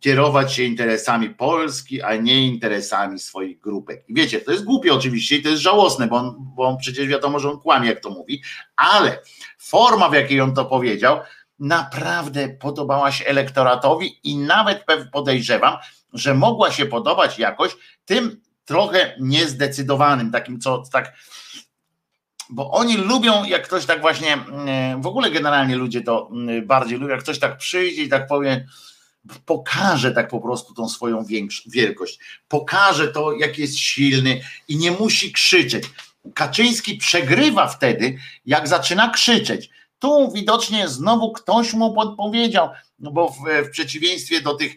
kierować się interesami Polski, a nie interesami swoich grupek. I wiecie, to jest głupie oczywiście i to jest żałosne, bo on, bo on przecież wiadomo, że on kłamie, jak to mówi, ale forma, w jakiej on to powiedział, naprawdę podobała się elektoratowi i nawet podejrzewam, że mogła się podobać jakoś tym trochę niezdecydowanym, takim co tak bo oni lubią, jak ktoś tak właśnie, mm, w ogóle generalnie ludzie to mm, bardziej lubią, jak ktoś tak przyjdzie i tak powie, pokaże tak po prostu tą swoją wielkość, pokaże to, jak jest silny i nie musi krzyczeć. Kaczyński przegrywa wtedy, jak zaczyna krzyczeć. Tu widocznie znowu ktoś mu podpowiedział, no bo w, w przeciwieństwie do tych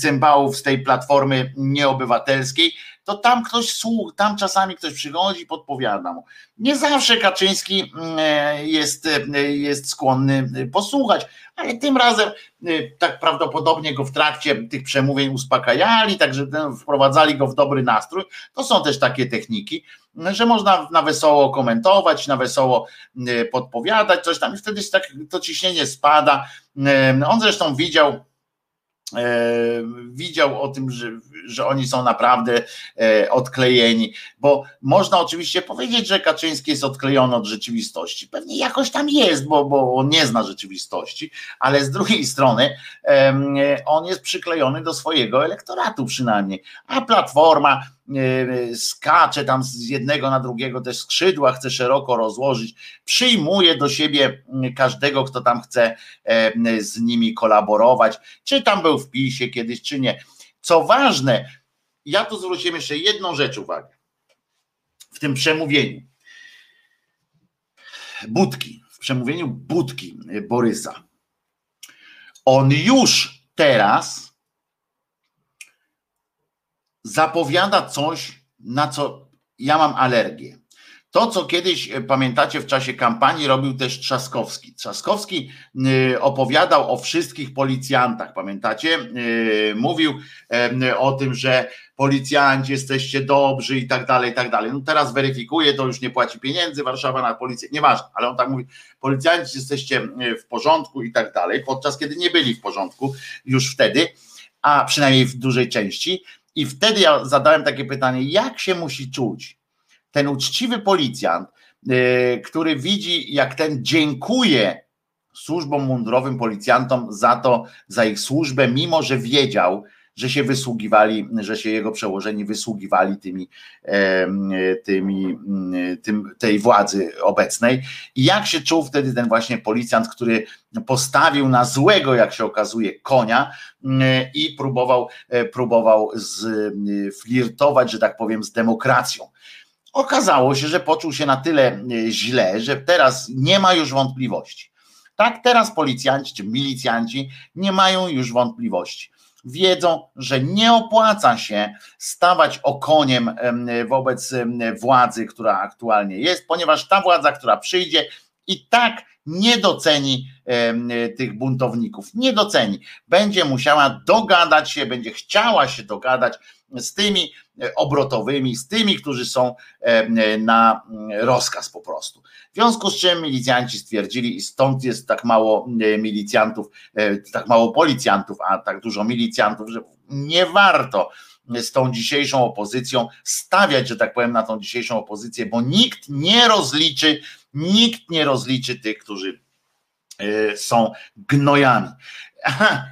cymbałów z tej platformy nieobywatelskiej, to tam ktoś słucha, tam czasami ktoś przychodzi i podpowiada mu. Nie zawsze Kaczyński jest, jest skłonny posłuchać, ale tym razem tak prawdopodobnie go w trakcie tych przemówień uspokajali, także wprowadzali go w dobry nastrój. To są też takie techniki, że można na wesoło komentować, na wesoło podpowiadać coś tam i wtedy tak to ciśnienie spada. On zresztą widział, E, widział o tym, że, że oni są naprawdę e, odklejeni, bo można oczywiście powiedzieć, że Kaczyński jest odklejony od rzeczywistości. Pewnie jakoś tam jest, bo, bo on nie zna rzeczywistości, ale z drugiej strony on jest przyklejony do swojego elektoratu przynajmniej, a Platforma E, skacze tam z jednego na drugiego, te skrzydła chce szeroko rozłożyć, przyjmuje do siebie każdego, kto tam chce e, z nimi kolaborować, czy tam był w PiSie kiedyś, czy nie. Co ważne, ja tu zwróciłem jeszcze jedną rzecz uwagę w tym przemówieniu. Budki, w przemówieniu Budki Borysa. On już teraz zapowiada coś, na co ja mam alergię. To, co kiedyś e, pamiętacie w czasie kampanii, robił też Trzaskowski. Trzaskowski e, opowiadał o wszystkich policjantach, pamiętacie? E, mówił o tym, że policjanci jesteście dobrzy i tak dalej, i tak dalej. No teraz weryfikuje, to już nie płaci pieniędzy, Warszawa na policję, nieważne, ale on tak mówi, policjanci jesteście w porządku i tak dalej, podczas kiedy nie byli w porządku już wtedy, a przynajmniej w dużej części, i wtedy ja zadałem takie pytanie, jak się musi czuć ten uczciwy policjant, yy, który widzi, jak ten dziękuje służbom mundurowym, policjantom za to, za ich służbę, mimo że wiedział, że się wysługiwali, że się jego przełożeni wysługiwali tymi, tymi, tym, tej władzy obecnej. I jak się czuł wtedy ten właśnie policjant, który postawił na złego, jak się okazuje, konia i próbował, e, próbował flirtować, że tak powiem, z demokracją. Okazało się, że poczuł się na tyle e, źle, że teraz nie ma już wątpliwości. Tak, teraz policjanci czy milicjanci nie mają już wątpliwości wiedzą, że nie opłaca się stawać okoniem wobec władzy, która aktualnie jest, ponieważ ta władza, która przyjdzie, i tak nie doceni tych buntowników, nie doceni. Będzie musiała dogadać się, będzie chciała się dogadać z tymi e, obrotowymi, z tymi, którzy są na mm, rozkaz po prostu. W związku z czym milicjanci stwierdzili, i stąd jest tak mało e, milicjantów, e, tak mało policjantów, a tak dużo milicjantów, że nie warto z tą dzisiejszą opozycją stawiać, że tak powiem, na tą dzisiejszą opozycję, bo nikt nie rozliczy, nikt nie rozliczy tych, którzy są gnojami.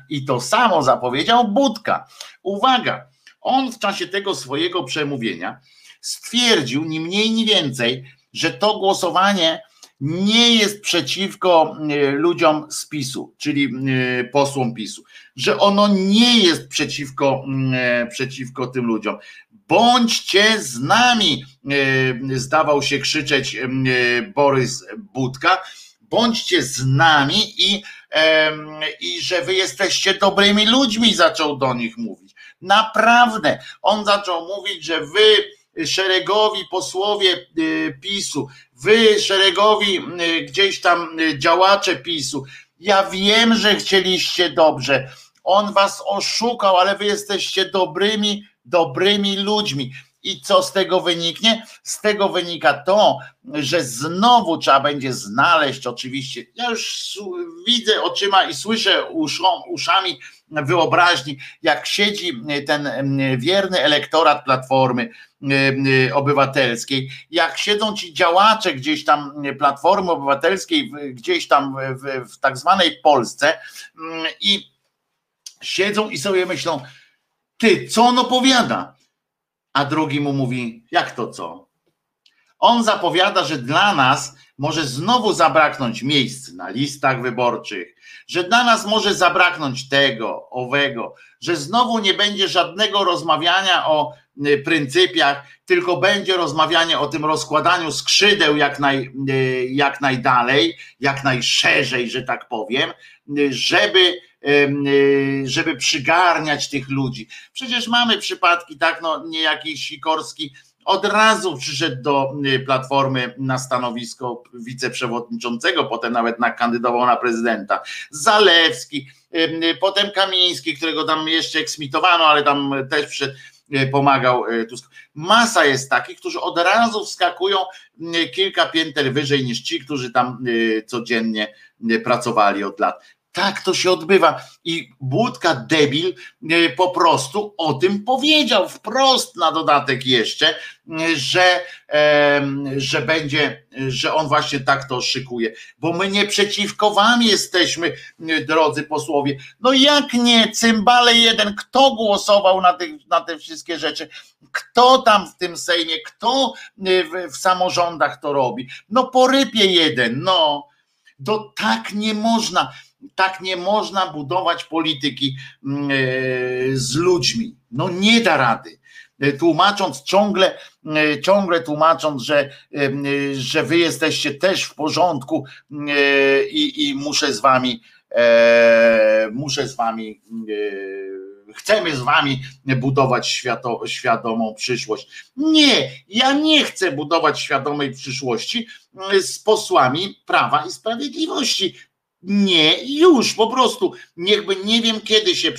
I to samo zapowiedział Budka. Uwaga, on w czasie tego swojego przemówienia stwierdził, ni mniej, ni więcej, że to głosowanie nie jest przeciwko e, ludziom z PiSu, czyli e, posłom PiSu, że ono nie jest przeciwko, e, przeciwko tym ludziom. Bądźcie z nami, zdawał się krzyczeć Borys Budka, bądźcie z nami i, i że wy jesteście dobrymi ludźmi, zaczął do nich mówić. Naprawdę. On zaczął mówić, że wy, szeregowi posłowie y, PiSu, wy, szeregowi y, gdzieś tam y, działacze PiSu, ja wiem, że chcieliście dobrze. On was oszukał, ale wy jesteście dobrymi, dobrymi ludźmi. I co z tego wyniknie? Z tego wynika to, że znowu trzeba będzie znaleźć, oczywiście, ja już widzę oczyma i słyszę uszą, uszami wyobraźni, jak siedzi ten wierny elektorat Platformy Obywatelskiej, jak siedzą ci działacze gdzieś tam Platformy Obywatelskiej, gdzieś tam w, w tak zwanej Polsce i siedzą i sobie myślą, ty, co on opowiada? a drugi mu mówi: Jak to co? On zapowiada, że dla nas może znowu zabraknąć miejsc na listach wyborczych, że dla nas może zabraknąć tego, owego, że znowu nie będzie żadnego rozmawiania o y, pryncypiach, tylko będzie rozmawianie o tym rozkładaniu skrzydeł jak, naj, y, jak najdalej, jak najszerzej, że tak powiem, y, żeby żeby przygarniać tych ludzi. Przecież mamy przypadki, tak, no niejaki Sikorski od razu przyszedł do Platformy na stanowisko wiceprzewodniczącego, potem nawet na kandydował na prezydenta. Zalewski, potem Kamiński, którego tam jeszcze eksmitowano, ale tam też przyszedł pomagał Tusk. Masa jest takich, którzy od razu wskakują kilka pięter wyżej niż ci, którzy tam codziennie pracowali od lat. Tak to się odbywa. I Budka debil e, po prostu o tym powiedział wprost na dodatek jeszcze, że, że będzie, że on właśnie tak to szykuje. Bo my nie przeciwko wam jesteśmy, drodzy posłowie. No jak nie, cymbale jeden, kto głosował na, tych, na te wszystkie rzeczy? Kto tam w tym Sejmie, kto w, w samorządach to robi? No porypie jeden, no. To tak nie można tak nie można budować polityki mm, e, z ludźmi. No nie da rady. E, tłumacząc ciągle, e, ciągle tłumacząc, że, że wy jesteście też w porządku i, i muszę z wami, muszę z wami, chcemy z wami budować świato, świadomą przyszłość. Nie, ja nie chcę budować świadomej przyszłości z posłami Prawa i Sprawiedliwości. Nie, już po prostu, niechby nie wiem kiedy się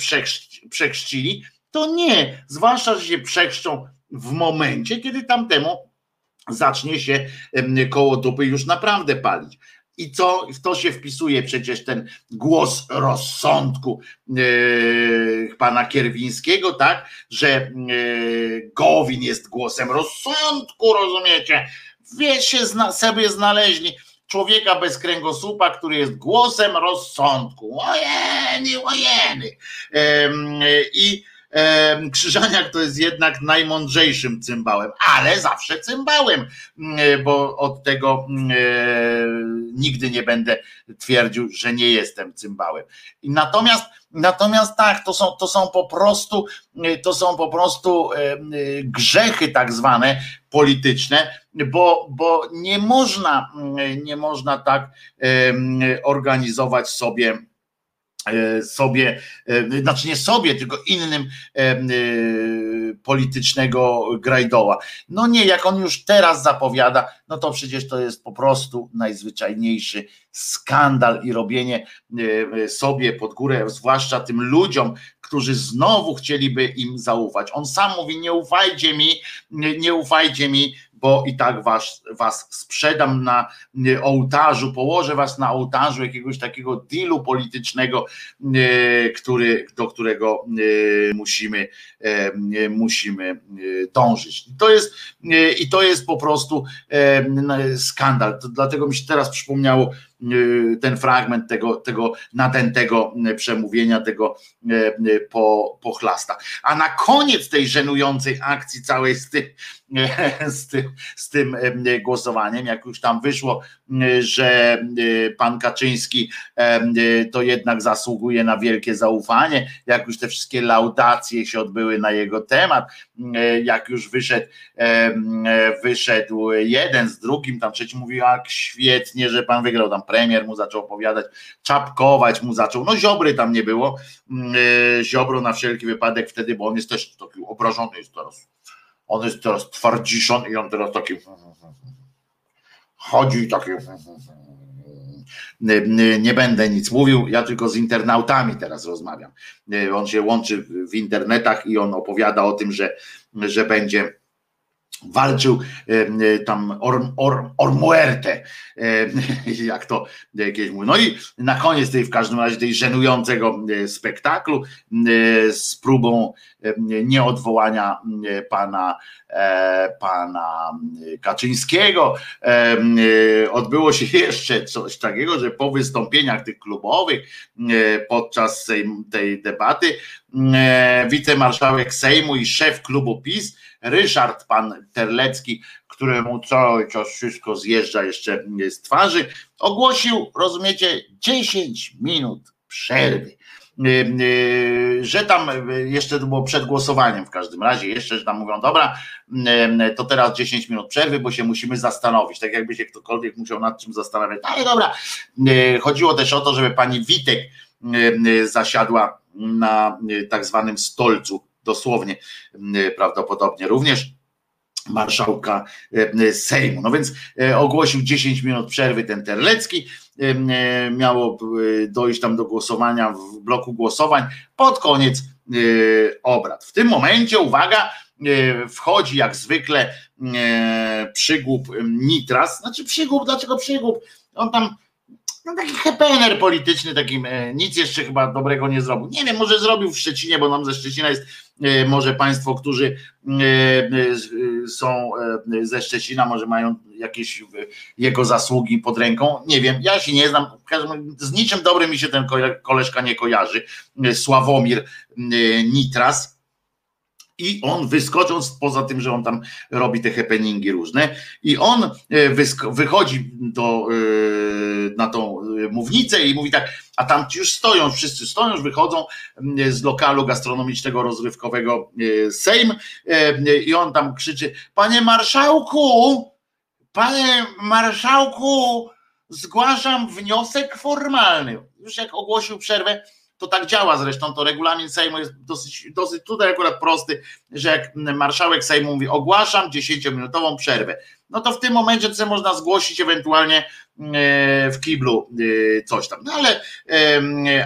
przechrzcili, to nie, zwłaszcza, że się przechrzczą w momencie, kiedy tamtemu zacznie się koło dupy już naprawdę palić. I co w to się wpisuje przecież ten głos rozsądku yy, pana Kierwińskiego, tak, że yy, Gowin jest głosem rozsądku, rozumiecie? Wie się zna, sobie znaleźli człowieka bez kręgosłupa, który jest głosem rozsądku. Ojeny, ojeny. I Krzyżaniak to jest jednak najmądrzejszym cymbałem, ale zawsze cymbałem, mm, bo od tego mm, e, nigdy nie będę twierdził, że nie jestem cymbałem. Natomiast, natomiast tak, to są, to są po prostu, to są po prostu grzechy tak zwane polityczne, bo, bo nie można, nie można tak organizować sobie E, sobie, e, znaczy nie sobie, tylko innym e, politycznego grajdoła. No nie, jak on już teraz zapowiada, no to przecież to jest po prostu najzwyczajniejszy skandal i robienie sobie pod górę, zwłaszcza tym ludziom, którzy znowu chcieliby im zaufać. On sam mówi: Nie ufajcie mi, nie ufajcie mi, bo i tak was, was sprzedam na ołtarzu, położę was na ołtarzu jakiegoś takiego dealu politycznego, e, który, do którego e, musimy, e, musimy dążyć. To jest, I to jest po prostu skandal. Dlatego mi się teraz przypomniało ten fragment tego, tego nadętego przemówienia, tego po, pochlasta. A na koniec tej żenującej akcji całej z tym, z tym, z tym głosowaniem, jak już tam wyszło, że pan Kaczyński to jednak zasługuje na wielkie zaufanie, jak już te wszystkie laudacje się odbyły na jego temat, jak już wyszedł, wyszedł jeden z drugim, tam trzeci mówił, jak świetnie, że pan wygrał, tam premier mu zaczął opowiadać, czapkować mu zaczął, no Ziobry tam nie było, Ziobro na wszelki wypadek wtedy, bo on jest też taki obrażony jest teraz. On jest teraz twardziszon i on teraz taki chodzi taki nie będę nic mówił, ja tylko z internautami teraz rozmawiam. On się łączy w internetach i on opowiada o tym, że, że będzie walczył e, tam or, muerte, jak to jakieś mówi. No i na koniec tej w każdym razie tej żenującego e, spektaklu e, z próbą nieodwołania pana, pana Kaczyńskiego odbyło się jeszcze coś takiego, że po wystąpieniach tych klubowych podczas tej debaty wicemarszałek Sejmu i szef klubu PiS Ryszard pan Terlecki, któremu czas wszystko zjeżdża jeszcze z twarzy, ogłosił, rozumiecie, 10 minut przerwy. Y, y, że tam jeszcze to było przed głosowaniem w każdym razie, jeszcze, że tam mówią, dobra, y, to teraz 10 minut przerwy, bo się musimy zastanowić, tak jakby się ktokolwiek musiał nad czym zastanawiać. Ale dobra, chodziło też o to, żeby pani Witek zasiadła na tak zwanym stolcu, dosłownie prawdopodobnie również marszałka Sejmu. No więc ogłosił 10 minut przerwy ten Terlecki. Miało dojść tam do głosowania w bloku głosowań pod koniec obrad. W tym momencie, uwaga, wchodzi jak zwykle przygłup Nitras. Znaczy przygłup, dlaczego przygłup? On tam no taki hepener polityczny, takim nic jeszcze chyba dobrego nie zrobił. Nie wiem, może zrobił w Szczecinie, bo nam ze Szczecina jest może państwo, którzy są ze Szczecina, może mają jakieś jego zasługi pod ręką. Nie wiem, ja się nie znam. Z niczym dobrym mi się ten koleżka nie kojarzy. Sławomir Nitras i on wyskocząc, poza tym, że on tam robi te happeningi różne, i on e, wychodzi do, e, na tą e, mównicę i mówi tak, a tam już stoją, wszyscy stoją, już wychodzą z lokalu gastronomicznego, rozrywkowego Sejm i on tam krzyczy, panie marszałku, panie marszałku, zgłaszam wniosek formalny. Już jak ogłosił przerwę, to tak działa zresztą, to regulamin Sejmu jest dosyć, dosyć tutaj akurat prosty, że jak marszałek Sejmu mówi ogłaszam 10-minutową przerwę, no to w tym momencie co można zgłosić ewentualnie e, w kiblu e, coś tam. No ale,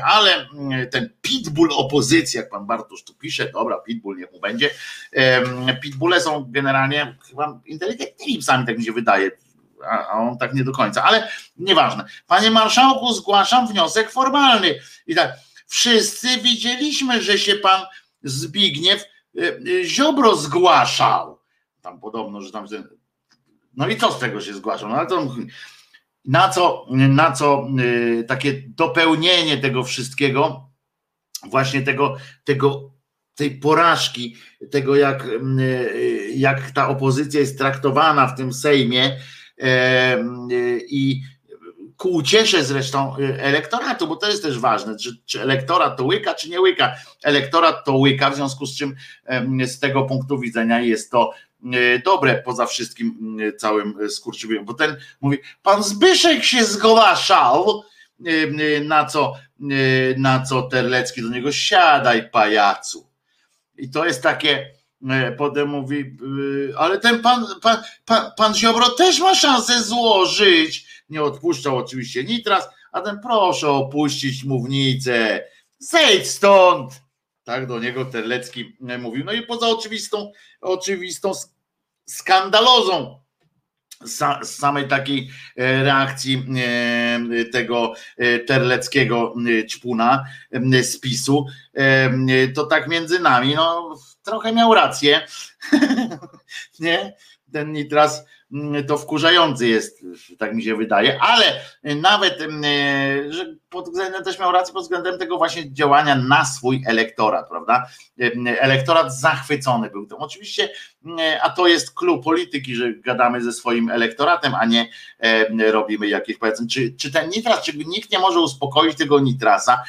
ale ten pitbull opozycji, jak pan Bartusz tu pisze, dobra, pitbull niech mu będzie. Pitbulle są generalnie chyba inteligentnymi psami, tak mi się wydaje a on tak nie do końca, ale nieważne. Panie marszałku, zgłaszam wniosek formalny. I tak, Wszyscy widzieliśmy, że się pan Zbigniew e, e, Ziobro zgłaszał. Tam podobno, że tam. No i co z tego się zgłaszał? No ale to, na co, na co e, takie dopełnienie tego wszystkiego, właśnie tego, tego tej porażki, tego jak, jak ta opozycja jest traktowana w tym Sejmie i ku uciesze zresztą y, elektoratu, bo to jest też ważne, czy, czy elektorat to łyka, czy nie łyka. Elektorat to łyka, w związku z czym z tego punktu widzenia jest to y, dobre poza wszystkim y, całym skurczywieniem, bo ten mówi, pan Zbyszek się zgłaszał, na co, na co Terlecki do niego siadaj pajacu. I to jest takie, potem mówi, ale ten pan, pan, pan, pan Ziobro też ma szansę złożyć nie odpuszczał oczywiście Nitras, a ten proszę opuścić mównicę, zejdź stąd. Tak do niego Terlecki mówił. No i poza oczywistą, oczywistą skandalozą z samej takiej e, reakcji e, tego e, terleckiego ćpuna z PiSu, to tak między nami, no trochę miał rację, nie? Ten Nitras to wkurzający jest, tak mi się wydaje, ale nawet, mm, e, że pod względem też miał rację, pod względem tego właśnie działania na swój elektorat, prawda? E, elektorat zachwycony był tym. Oczywiście, mm, a to jest klucz polityki, że gadamy ze swoim elektoratem, a nie e, robimy jakieś, powiedzmy, czy, czy ten nitras, czy nikt nie może uspokoić tego nitrasa,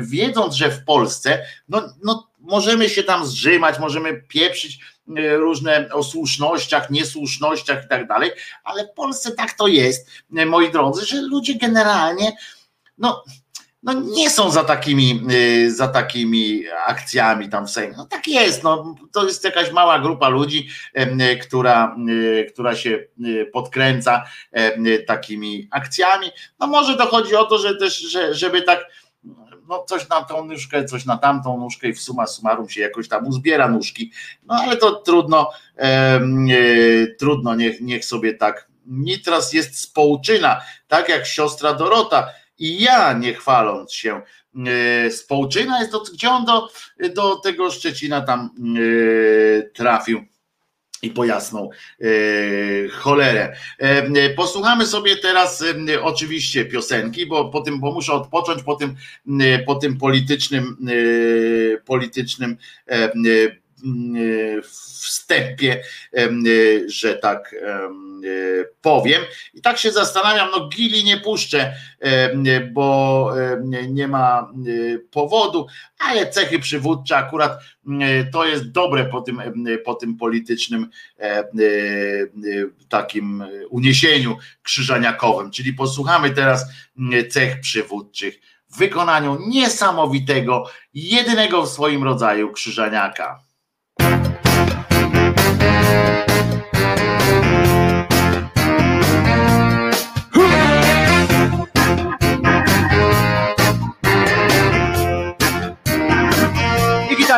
wiedząc, że w Polsce, no, no możemy się tam zrzymać, możemy pieprzyć, E, różne o słusznościach, niesłusznościach i tak dalej, ale w Polsce tak to jest, e, moi drodzy, że ludzie generalnie no, no nie są za takimi, e, za takimi akcjami tam w Sejmie. No tak jest, no, to jest jakaś mała grupa ludzi, która, która się podkręca takimi akcjami. No może dochodzi o to, że też, że, żeby tak no coś na tą nóżkę, coś na tamtą nóżkę i w suma summarum się jakoś tam uzbiera nóżki. No ale to trudno, e, trudno, niech, niech sobie tak. Nitras jest społczyna, tak jak siostra Dorota. I ja, nie chwaląc się, e, społczyna jest to, gdzie on do, do tego Szczecina tam e, trafił i po jasną e, cholerę. E, posłuchamy sobie teraz e, oczywiście piosenki, bo po tym, bo muszę odpocząć po tym, e, po tym politycznym, e, politycznym e, wstępie, że tak powiem. I tak się zastanawiam, no Gili nie puszczę, bo nie ma powodu, ale cechy przywódcze akurat to jest dobre po tym, po tym politycznym takim uniesieniu krzyżaniakowym. Czyli posłuchamy teraz cech przywódczych w wykonaniu niesamowitego, jedynego w swoim rodzaju krzyżaniaka.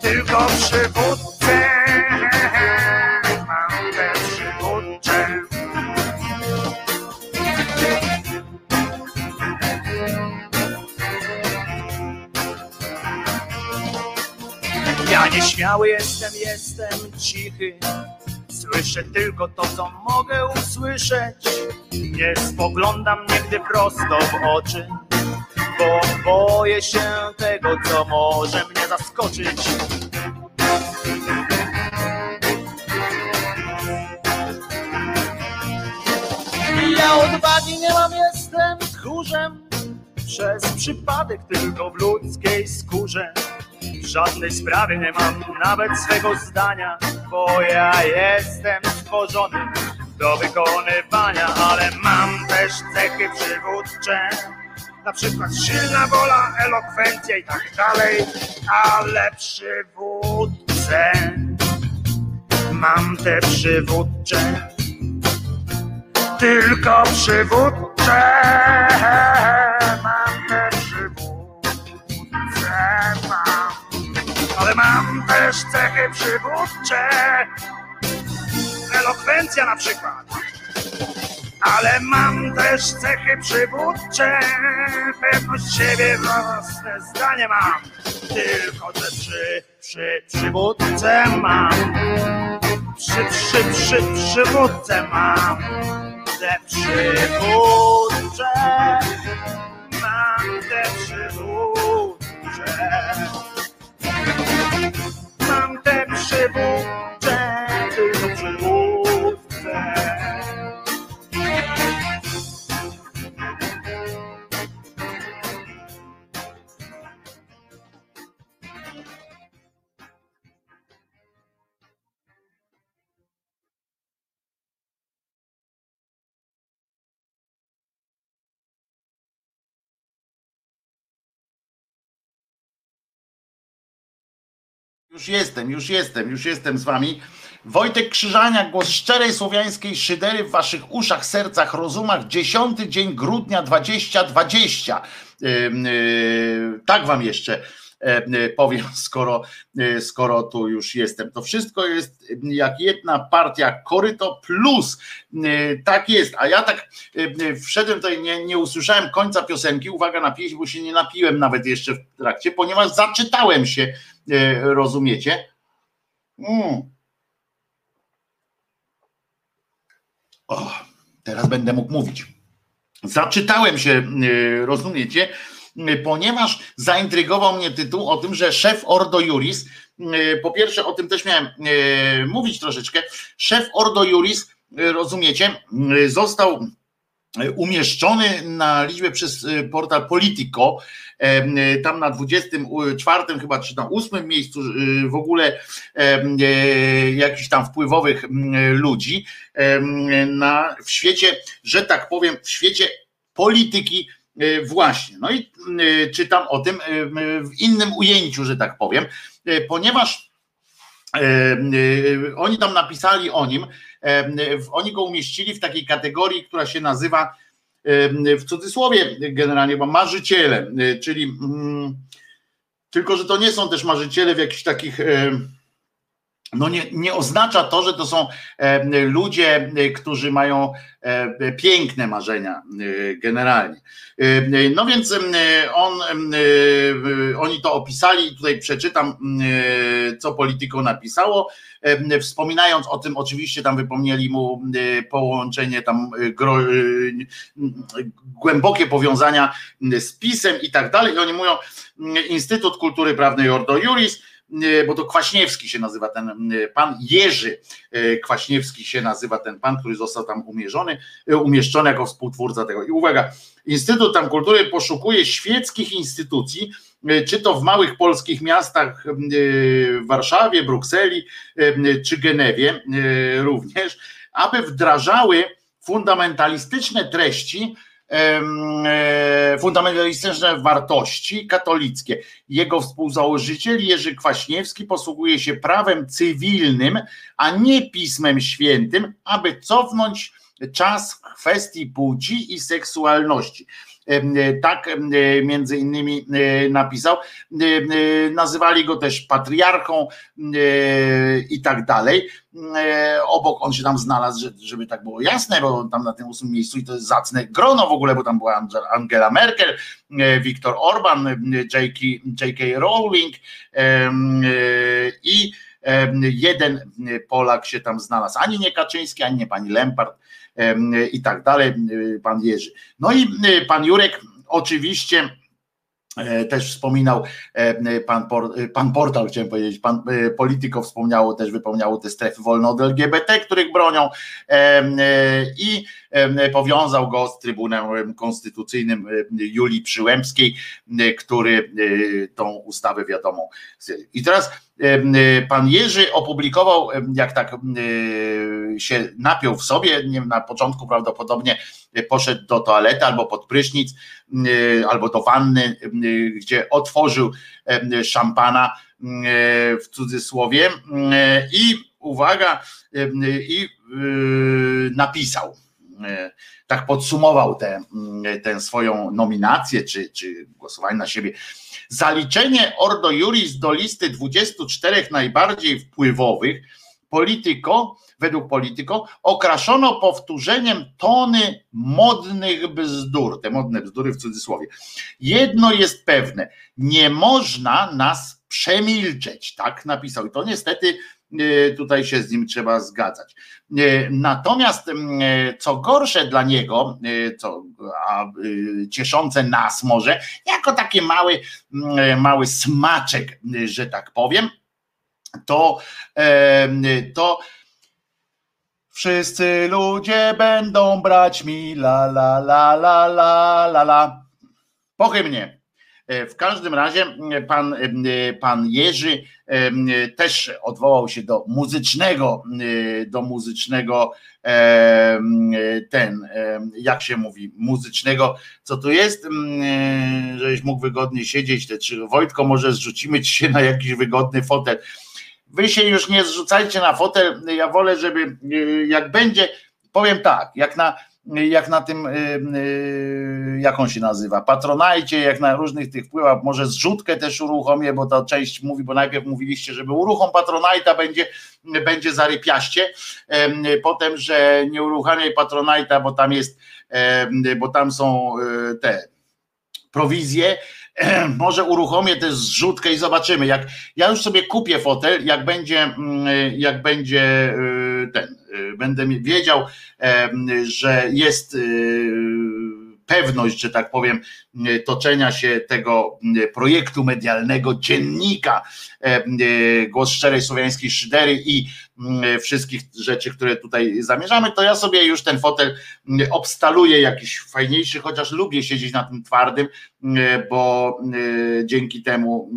tylko przywódcę. Mam te przywódcze. Ja nieśmiały jestem, jestem cichy. Słyszę tylko to, co mogę usłyszeć. Nie spoglądam nigdy prosto w oczy, bo boję się tego, co może mnie zaskoczyć. Ja odwagi nie mam, jestem tchórzem. Przez przypadek tylko w ludzkiej skórze. W żadnej sprawie nie mam nawet swego zdania, bo ja jestem stworzony do wykonywania, ale mam też cechy przywódcze. Na przykład silna wola, elokwencja i tak dalej, ale przywódcę mam te przywódcze, tylko przywódcze. Mam te przywódcze mam, ale mam też cechy przywódcze, elokwencja na przykład. Ale mam też cechy przywódcze, pewność siebie, własne zdanie mam. Tylko te przy, przy, przywódce mam. Przy, przy, przy, przywódce mam. Te przywódcze, mam te przywódcze. Mam te przywódcze, Już jestem, już jestem, już jestem z wami. Wojtek Krzyżania, głos szczerej słowiańskiej szydery w waszych uszach, sercach, rozumach. 10 dzień grudnia 2020. Yy, yy, tak wam jeszcze yy, powiem, skoro, yy, skoro tu już jestem. To wszystko jest jak jedna partia Koryto Plus. Yy, tak jest. A ja tak wszedłem tutaj, nie, nie usłyszałem końca piosenki. Uwaga na pieśń, bo się nie napiłem nawet jeszcze w trakcie, ponieważ zaczytałem się E, rozumiecie? Mm. O, teraz będę mógł mówić. Zaczytałem się, e, rozumiecie? E, ponieważ zaintrygował mnie tytuł o tym, że szef Ordo Juris, po pierwsze o tym też miałem mówić troszeczkę, szef Ordo Juris, rozumiecie, został umieszczony na liczbę przez portal Politico, tam na 24 chyba, czy na 8 miejscu w ogóle jakichś tam wpływowych ludzi na, w świecie, że tak powiem, w świecie polityki właśnie. No i czytam o tym w innym ujęciu, że tak powiem, ponieważ oni tam napisali o nim, oni go umieścili w takiej kategorii, która się nazywa w cudzysłowie generalnie, bo marzyciele, czyli mm, tylko, że to nie są też marzyciele w jakichś takich no nie, nie oznacza to, że to są ludzie, którzy mają piękne marzenia generalnie. No więc on, oni to opisali, tutaj przeczytam, co Polityko napisało, wspominając o tym, oczywiście tam wypomnieli mu połączenie tam gro, głębokie powiązania z pisem i tak dalej. I oni mówią, Instytut Kultury Prawnej Ordo Juris, bo to Kwaśniewski się nazywa ten pan, Jerzy e, Kwaśniewski się nazywa ten pan, który został tam umierzony, e, umieszczony jako współtwórca tego. I uwaga, Instytut tam Kultury poszukuje świeckich instytucji, e, czy to w małych polskich miastach, w Warszawie, Brukseli czy Genewie również, aby wdrażały fundamentalistyczne treści, E, fundamentalistyczne wartości katolickie. Jego współzałożyciel Jerzy Kwaśniewski posługuje się prawem cywilnym, a nie pismem świętym, aby cofnąć czas kwestii płci i seksualności. E, tak e, między innymi e, napisał. Nazywali go też patriarchą i tak dalej. Obok on się tam znalazł, żeby tak było jasne, bo tam na tym ósmym miejscu i to jest zacne grono w ogóle, bo tam była Angela Merkel, Viktor Orban, J.K. Rowling i jeden Polak się tam znalazł. Ani nie Kaczyński, ani nie pani Lempart i tak dalej, pan Jerzy. No i pan Jurek oczywiście e, też wspominał e, pan, pan portal, chciałem powiedzieć, pan Polityko wspomniało, też wypełniało te strefy wolne od LGBT, których bronią i powiązał go z Trybunałem Konstytucyjnym Julii Przyłębskiej, który tą ustawę wiadomo. I teraz pan Jerzy opublikował, jak tak się napiął w sobie, na początku prawdopodobnie poszedł do toalety albo pod prysznic, albo do wanny, gdzie otworzył szampana w cudzysłowie i uwaga, i napisał tak podsumował tę te, swoją nominację, czy, czy głosowanie na siebie. Zaliczenie Ordo Juris do listy 24 najbardziej wpływowych Polityko, według Polityko, okraszono powtórzeniem tony modnych bzdur, te modne bzdury w cudzysłowie. Jedno jest pewne, nie można nas przemilczeć, tak napisał. I to niestety e, tutaj się z nim trzeba zgadzać. E, natomiast co gorsze dla niego, e, co a, cieszące nas może, jako taki mały, mały smaczek, że tak powiem, to, to wszyscy ludzie będą brać mi la la la la la la la. Po hymnie. E, w każdym razie pan, pan Jerzy też odwołał się do muzycznego, do muzycznego ten, jak się mówi, muzycznego, co tu jest, żebyś mógł wygodnie siedzieć, czy Wojtko może zrzucimy ci się na jakiś wygodny fotel. Wy się już nie zrzucajcie na fotel. Ja wolę, żeby jak będzie, powiem tak, jak na, jak na tym, y, y, jak on się nazywa, patronajcie, jak na różnych tych wpływach, może zrzutkę też uruchomię, bo ta część mówi, bo najpierw mówiliście, żeby uruchom patronajta będzie, będzie zarypiaście, potem, że nie uruchamiaj patronajta, bo tam jest, bo tam są te prowizje, może uruchomię też zrzutkę i zobaczymy. Jak ja już sobie kupię fotel, jak będzie, mm, jak będzie y, ten, y, będę wiedział, że jest y, pewność, że tak powiem, toczenia się tego projektu medialnego, dziennika Głos Szczerej Słowiańskiej Szydery i wszystkich rzeczy, które tutaj zamierzamy, to ja sobie już ten fotel obstaluję jakiś fajniejszy, chociaż lubię siedzieć na tym twardym, bo dzięki temu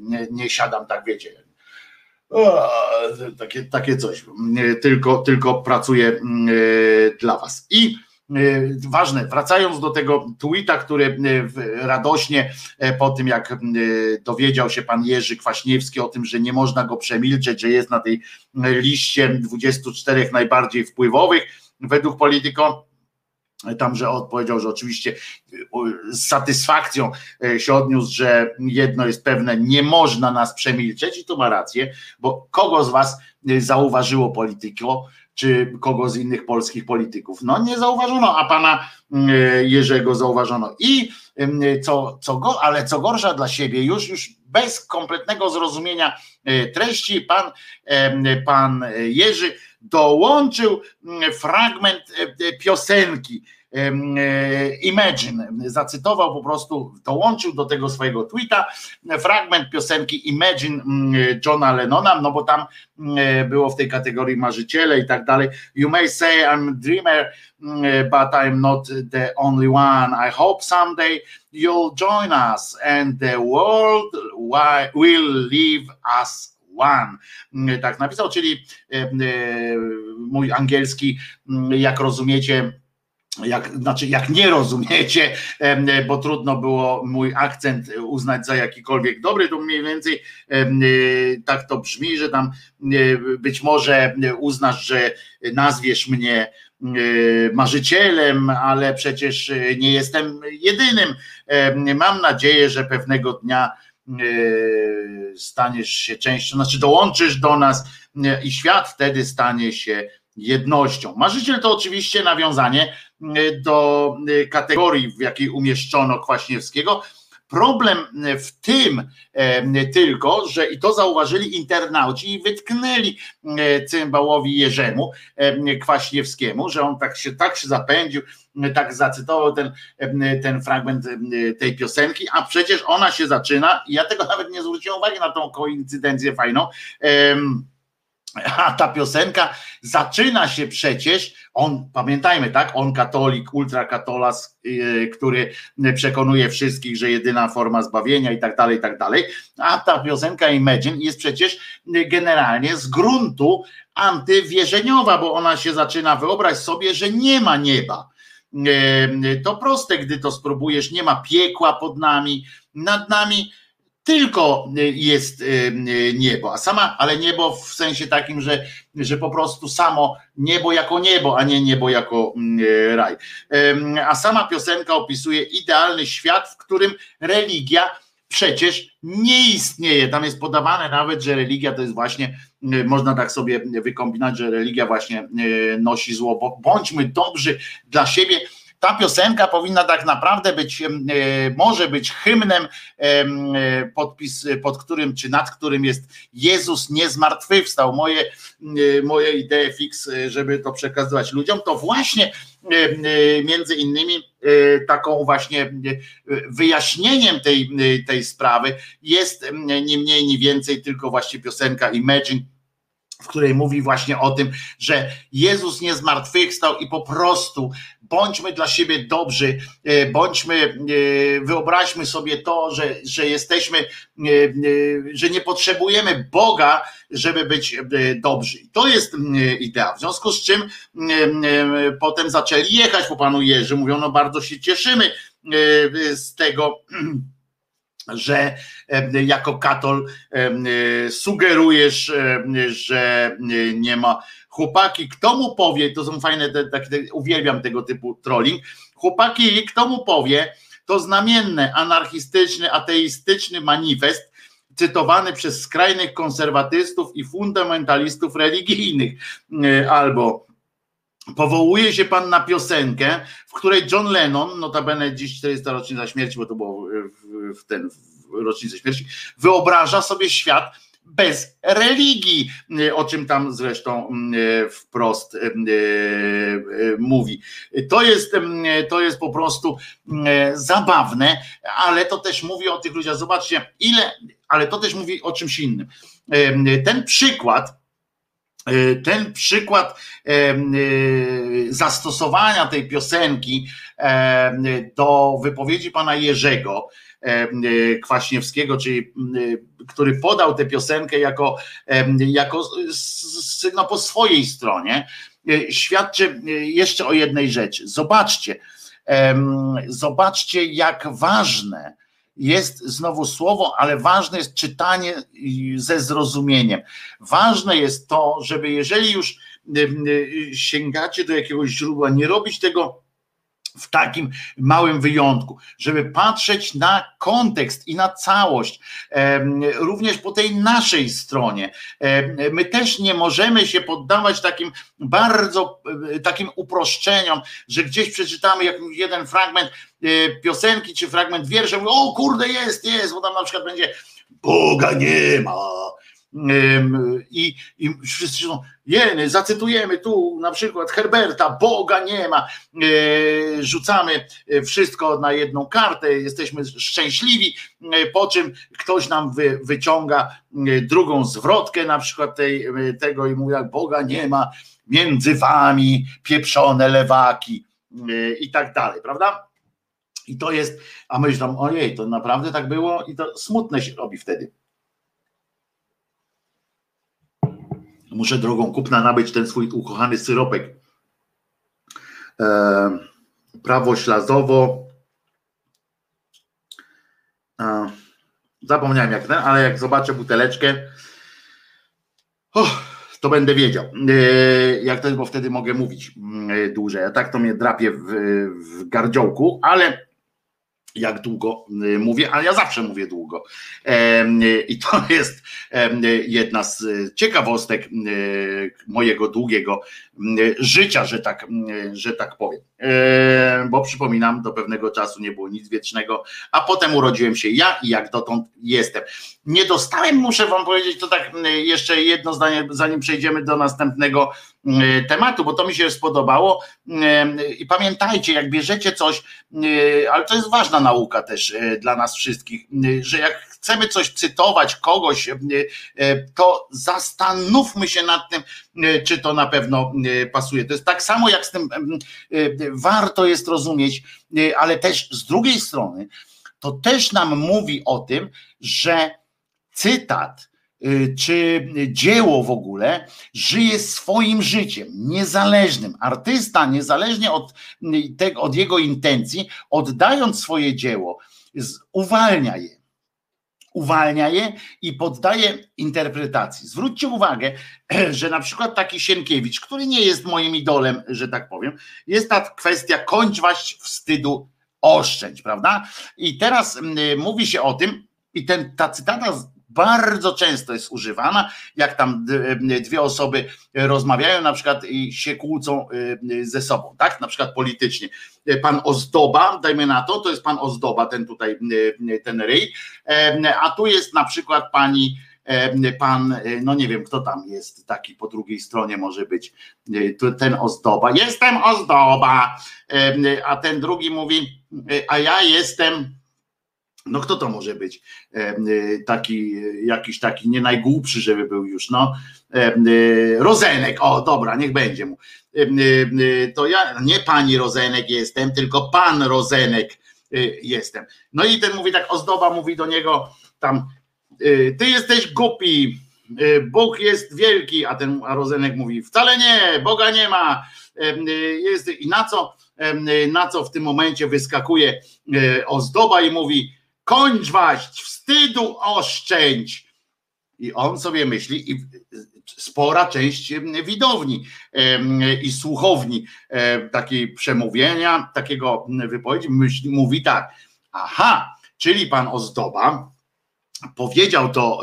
nie, nie siadam tak, wiecie, o, takie, takie coś. Tylko, tylko pracuję dla Was. I E, ważne, wracając do tego tweeta, który e, radośnie e, po tym, jak dowiedział się pan Jerzy Kwaśniewski o tym, że nie można go przemilczeć, że jest na tej liście 24 najbardziej wpływowych według Polityko, tam, że odpowiedział, że oczywiście z satysfakcją się odniósł, że jedno jest pewne, nie można nas przemilczeć i to ma rację, bo kogo z was zauważyło polityko, czy kogo z innych polskich polityków. No nie zauważono, a pana mm, Jerzego zauważono. I mm, co, co go, ale co gorsza dla siebie, już, już bez kompletnego zrozumienia e, treści, pan, pan Jerzy dołączył mm, fragment e, piosenki E, Imagine. Zacytował po prostu, dołączył do tego swojego tweeta fragment piosenki Imagine mm, Johna Lennona, no bo tam mm, e, było w tej kategorii marzyciele i tak dalej. You may say I'm a dreamer, mm, but I'm not the only one. I hope someday you'll join us and the world will leave us one. Tak napisał, czyli e, mój angielski, jak rozumiecie, jak, znaczy jak nie rozumiecie, bo trudno było mój akcent uznać za jakikolwiek dobry, to mniej więcej tak to brzmi, że tam być może uznasz, że nazwiesz mnie marzycielem, ale przecież nie jestem jedynym. Mam nadzieję, że pewnego dnia staniesz się częścią, znaczy dołączysz do nas i świat wtedy stanie się jednością. Marzyciel to oczywiście nawiązanie y, do y, kategorii, w jakiej umieszczono Kwaśniewskiego. Problem w tym e, tylko, że i to zauważyli internauci i wytknęli e, cymbałowi Jerzemu e, Kwaśniewskiemu, że on tak się, tak się zapędził, tak zacytował ten, ten fragment tej piosenki, a przecież ona się zaczyna, ja tego nawet nie zwróciłem uwagi na tą koincydencję fajną, a ta piosenka zaczyna się przecież, on, pamiętajmy, tak, on katolik, ultrakatolas, yy, który przekonuje wszystkich, że jedyna forma zbawienia i tak dalej, i tak dalej, a ta piosenka Imagine jest przecież generalnie z gruntu antywierzeniowa, bo ona się zaczyna, wyobraź sobie, że nie ma nieba. Yy, to proste, gdy to spróbujesz, nie ma piekła pod nami, nad nami tylko y, jest y, y, niebo, a sama, ale niebo w sensie takim, że, że po prostu samo niebo jako niebo, a nie niebo jako mm, raj. A sama piosenka opisuje idealny świat, w którym religia przecież nie istnieje. Tam jest podawane nawet, że religia to jest właśnie, można tak sobie wykombinować, że religia właśnie nosi zło. Bądźmy dobrzy dla siebie ta piosenka powinna tak naprawdę być, e, może być hymnem, e, podpis, pod którym czy nad którym jest Jezus nie zmartwychwstał. Moje, moje idee fix, żeby to przekazywać ludziom, to właśnie między innymi taką właśnie wyjaśnieniem tej, tej sprawy jest nie mniej, nie więcej tylko właśnie piosenka Imagine w której mówi właśnie o tym, że Jezus nie zmartwychwstał i po prostu bądźmy dla siebie dobrzy, e, bądźmy, e, wyobraźmy sobie to, że, że jesteśmy, e, że nie potrzebujemy Boga, żeby być dobrzy. To jest idea. W związku z czym potem zaczęli jechać po panu Jerzy, mówią, no bardzo się cieszymy z tego że jako katol sugerujesz, że nie ma chłopaki, kto mu powie, to są fajne, takie, uwielbiam tego typu trolling, chłopaki, kto mu powie, to znamienne, anarchistyczny, ateistyczny manifest, cytowany przez skrajnych konserwatystów i fundamentalistów religijnych, e, albo powołuje się pan na piosenkę, w której John Lennon, notabene dziś 400 rocznica śmierci, bo to było w, ten w rocznicę śmierci, wyobraża sobie świat bez religii, o czym tam zresztą mm, wprost mm, e, e, mówi. To jest, mm, to jest po prostu zabawne, ale to też mówi o tych ludziach. Zobaczcie, ile, ale to też mówi o czymś innym. Ten przykład, e, ten przykład zastosowania tej piosenki do wypowiedzi pana Jerzego, E, e, Kwaśniewskiego, czyli e, który podał tę piosenkę jako, jako no, po swojej stronie, świadczy jeszcze o jednej rzeczy. Zobaczcie, zobaczcie, jak ważne jest znowu słowo, ale ważne jest czytanie ze zrozumieniem. Ważne jest to, żeby jeżeli już sięgacie do jakiegoś źródła, nie robić tego w takim małym wyjątku, żeby patrzeć na kontekst i na całość, również po tej naszej stronie. My też nie możemy się poddawać takim bardzo takim uproszczeniom, że gdzieś przeczytamy jakiś jeden fragment e, piosenki czy fragment wiersza, o kurde jest, jest, bo tam na przykład będzie Boga nie ma, i, i wszyscy są, jeny, zacytujemy tu na przykład Herberta, Boga nie ma, e, rzucamy wszystko na jedną kartę, jesteśmy szczęśliwi, e, po czym ktoś nam wy, wyciąga drugą zwrotkę na przykład tej, tego i mówi, jak Boga nie ma, między wami pieprzone lewaki i tak dalej, prawda? I to jest, a myślę, ojej, to naprawdę tak było i to smutne się robi wtedy. Muszę drogą kupna nabyć ten swój ukochany syropek. E, prawo ślazowo. E, zapomniałem jak ten, ale jak zobaczę buteleczkę, oh, to będę wiedział. E, jak jest, bo wtedy mogę mówić e, dłużej. A tak to mnie drapie w, w gardziołku, ale jak długo y, mówię, ale ja zawsze mówię długo. I to jest jedna z ciekawostek y, mojego długiego y, życia, że tak, że tak powiem. Bo przypominam, do pewnego czasu nie było nic wiecznego, a potem urodziłem się ja i jak dotąd jestem. Nie dostałem, muszę wam powiedzieć, to tak jeszcze jedno zdanie, zanim przejdziemy do następnego tematu, bo to mi się spodobało. I pamiętajcie, jak bierzecie coś, ale to jest ważna nauka też e, dla nas wszystkich, że jak chcemy coś cytować, kogoś, to zastanówmy się nad tym, czy to na pewno pasuje. To jest tak samo jak z tym, warto jest rozumieć, ale też z drugiej strony, to też nam mówi o tym, że cytat, czy dzieło w ogóle żyje swoim życiem, niezależnym. Artysta, niezależnie od, y, tego, od jego intencji, oddając swoje dzieło, uwalnia je. Uwalnia je i poddaje interpretacji. Zwróćcie uwagę, że na przykład taki Sienkiewicz, który nie jest moim idolem, że tak powiem, jest ta kwestia kończwać wstydu oszczędź, prawda? I teraz y, mówi się o tym, i ten, ta cytata bardzo często jest używana, jak tam dwie osoby rozmawiają na przykład i się kłócą y, ze sobą, tak? Na przykład politycznie. Pan Ozdoba, dajmy na to, to jest pan Ozdoba, ten tutaj, ten ryj, a tu jest na przykład pani pan, no nie wiem kto tam jest taki po drugiej stronie może być, ten ozdoba, jestem ozdoba, a ten drugi mówi, a ja jestem no kto to może być? E, taki, jakiś taki nie najgłupszy, żeby był już, no. E, Rozenek, o dobra, niech będzie mu. E, to ja nie pani Rozenek jestem, tylko pan Rozenek jestem. No i ten mówi tak, ozdoba mówi do niego tam, ty jesteś głupi, Bóg jest wielki, a ten a Rozenek mówi, wcale nie, Boga nie ma. Jest, I na co, na co w tym momencie wyskakuje ozdoba i mówi, kończ waść, wstydu oszczędź. I on sobie myśli, i spora część widowni i słuchowni takiej przemówienia, takiego wypowiedzi, myśli, mówi tak, aha, czyli pan Ozdoba powiedział to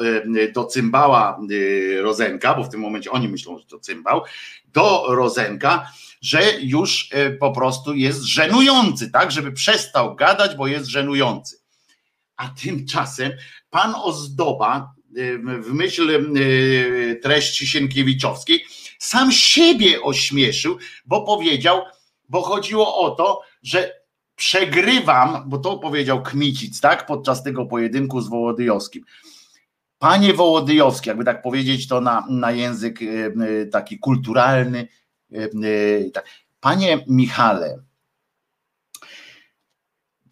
do cymbała y, Rozenka, bo w tym momencie oni myślą, że to cymbał, do Rozenka, że już e, po prostu jest żenujący, tak, żeby przestał gadać, bo jest żenujący. A tymczasem pan Ozdoba w myśl treści Sienkiewiczowskiej sam siebie ośmieszył, bo powiedział, bo chodziło o to, że przegrywam, bo to powiedział Kmicic, tak, podczas tego pojedynku z Wołodyjowskim. Panie Wołodyjowski, jakby tak powiedzieć to na, na język taki kulturalny, tak. Panie Michale,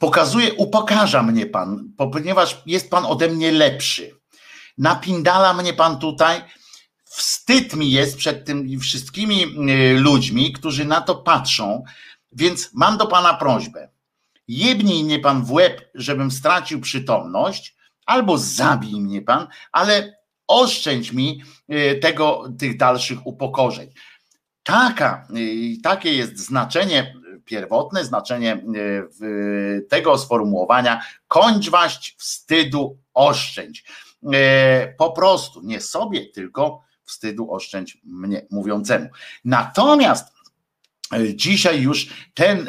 pokazuje, upokarza mnie pan, ponieważ jest pan ode mnie lepszy. Napindala mnie pan tutaj. Wstyd mi jest przed tymi wszystkimi y, ludźmi, którzy na to patrzą, więc mam do pana prośbę. Jebnij mnie pan w łeb, żebym stracił przytomność, albo zabij mnie pan, ale oszczędź mi y, tego, tych dalszych upokorzeń. Taka, y, takie jest znaczenie pierwotne znaczenie tego sformułowania kończ waść wstydu oszczędź. Po prostu, nie sobie, tylko wstydu oszczędź mnie mówiącemu. Natomiast Dzisiaj już ten,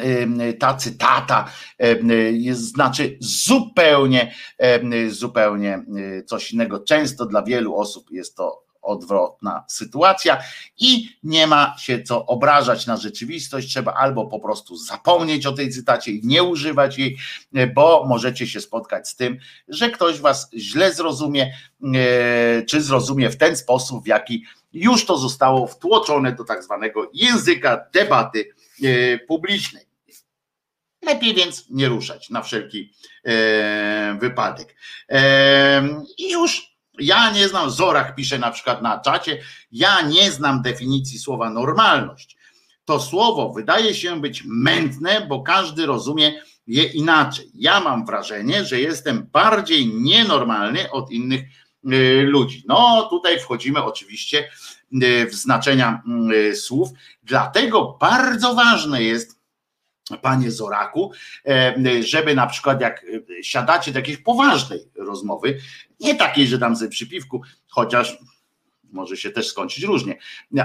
ta cytata jest, znaczy zupełnie, zupełnie coś innego. Często dla wielu osób jest to odwrotna sytuacja i nie ma się co obrażać na rzeczywistość. Trzeba albo po prostu zapomnieć o tej cytacie i nie używać jej, bo możecie się spotkać z tym, że ktoś was źle zrozumie, czy zrozumie w ten sposób, w jaki już to zostało wtłoczone do tak zwanego języka debaty e, publicznej. Lepiej więc nie ruszać na wszelki e, wypadek. E, I już ja nie znam, Zorach pisze na przykład na czacie, ja nie znam definicji słowa normalność. To słowo wydaje się być mętne, bo każdy rozumie je inaczej. Ja mam wrażenie, że jestem bardziej nienormalny od innych Y, ludzi. No tutaj wchodzimy oczywiście y, w znaczenia y, słów, dlatego bardzo ważne jest, panie Zoraku, żeby na przykład jak siadacie do jakiejś poważnej rozmowy, nie takiej, że tam sobie przy piwku, chociaż może się też skończyć różnie,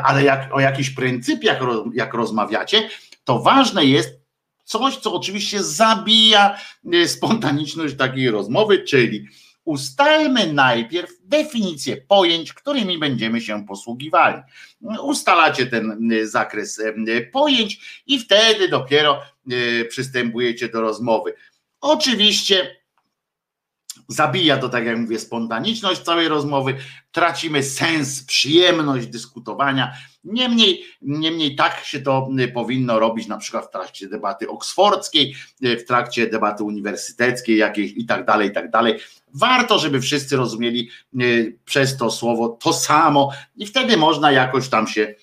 ale jak o jakichś pryncypiach jak rozmawiacie, to ważne jest coś, co oczywiście zabija spontaniczność takiej rozmowy, czyli ustalmy najpierw definicję pojęć, którymi będziemy się posługiwali. Ustalacie ten y, zakres y, pojęć i wtedy dopiero y, przystępujecie do rozmowy. Oczywiście zabija to, tak jak mówię, spontaniczność całej rozmowy, tracimy sens, przyjemność dyskutowania. Niemniej, niemniej tak się to powinno robić na przykład w trakcie debaty oksfordzkiej, w trakcie debaty uniwersyteckiej jakiejś i tak dalej, i tak dalej. Warto, żeby wszyscy rozumieli przez to słowo to samo i wtedy można jakoś tam się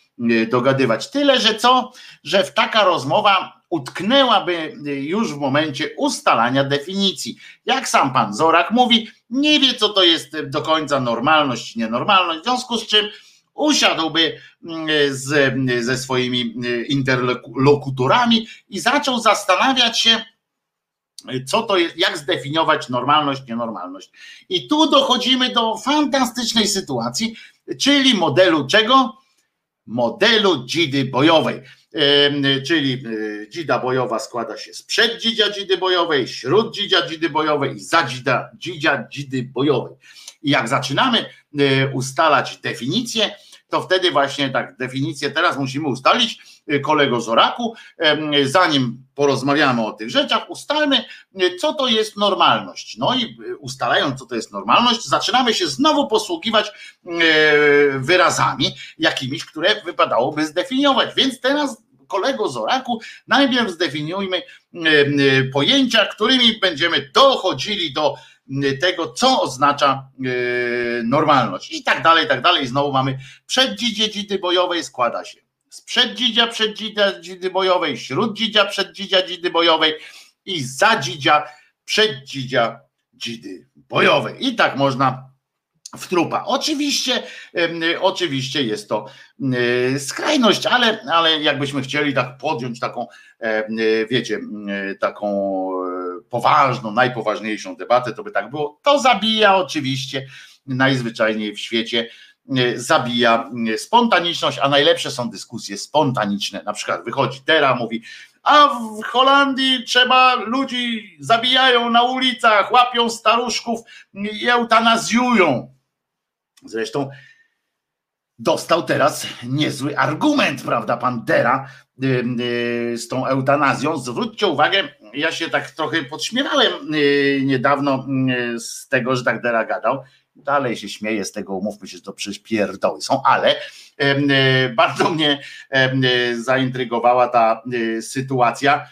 dogadywać. Tyle, że co, że w taka rozmowa utknęłaby już w momencie ustalania definicji. Jak sam pan Zorak mówi, nie wie, co to jest do końca normalność, nienormalność, w związku z czym usiadłby mm, z, ze swoimi interlokutorami i zaczął zastanawiać się, co to jest, jak zdefiniować normalność, nienormalność. I tu dochodzimy do fantastycznej sytuacji, czyli modelu czego? Modelu dzidy bojowej czyli e, dzida bojowa składa się z przeddzidzia dzidy bojowej, śród dzidzia dzidy bojowej i za dzida, dzidzia dzidy bojowej. I jak zaczynamy e, ustalać definicję, to wtedy właśnie tak definicję teraz musimy ustalić, e, kolego Zoraku, zanim porozmawiamy o tych rzeczach, ustalmy, co to jest normalność. No i ustalając, co to jest normalność, zaczynamy się znowu posługiwać wyrazami jakimiś, które wypadałoby zdefiniować. Więc teraz kolego Zoraku, najpierw zdefiniujmy pojęcia, którymi będziemy dochodzili do tego, co oznacza normalność. I tak dalej, i tak dalej. Znowu mamy przeddzidzie dzidy bojowej składa się z przeddzidzia przeddzidzia dzidy bojowej, śróddzidzia przeddzidzia dzidy bojowej i zadzidzia przeddzidzia dzidy bojowej. I tak można w trupa. Oczywiście, oczywiście jest to skrajność, ale, ale jakbyśmy chcieli tak podjąć taką, wiecie, taką e, poważną, najpoważniejszą debatę, to by tak było. To zabija oczywiście najzwyczajniej w świecie zabija spontaniczność, a najlepsze są dyskusje spontaniczne. Na przykład wychodzi Tera, mówi, a w Holandii trzeba ludzi zabijają na ulicach, łapią staruszków i eutanazjują. Zresztą dostał teraz niezły argument, prawda, pan Dera z tą eutanazją. Zwróćcie uwagę, ja się tak trochę podśmiewałem y, niedawno z tego, że tak Dera gadał. Dalej się śmieję z tego, umówmy się, że to przecież pierdoły są, ale y, bardzo mnie y, zaintrygowała ta sytuacja,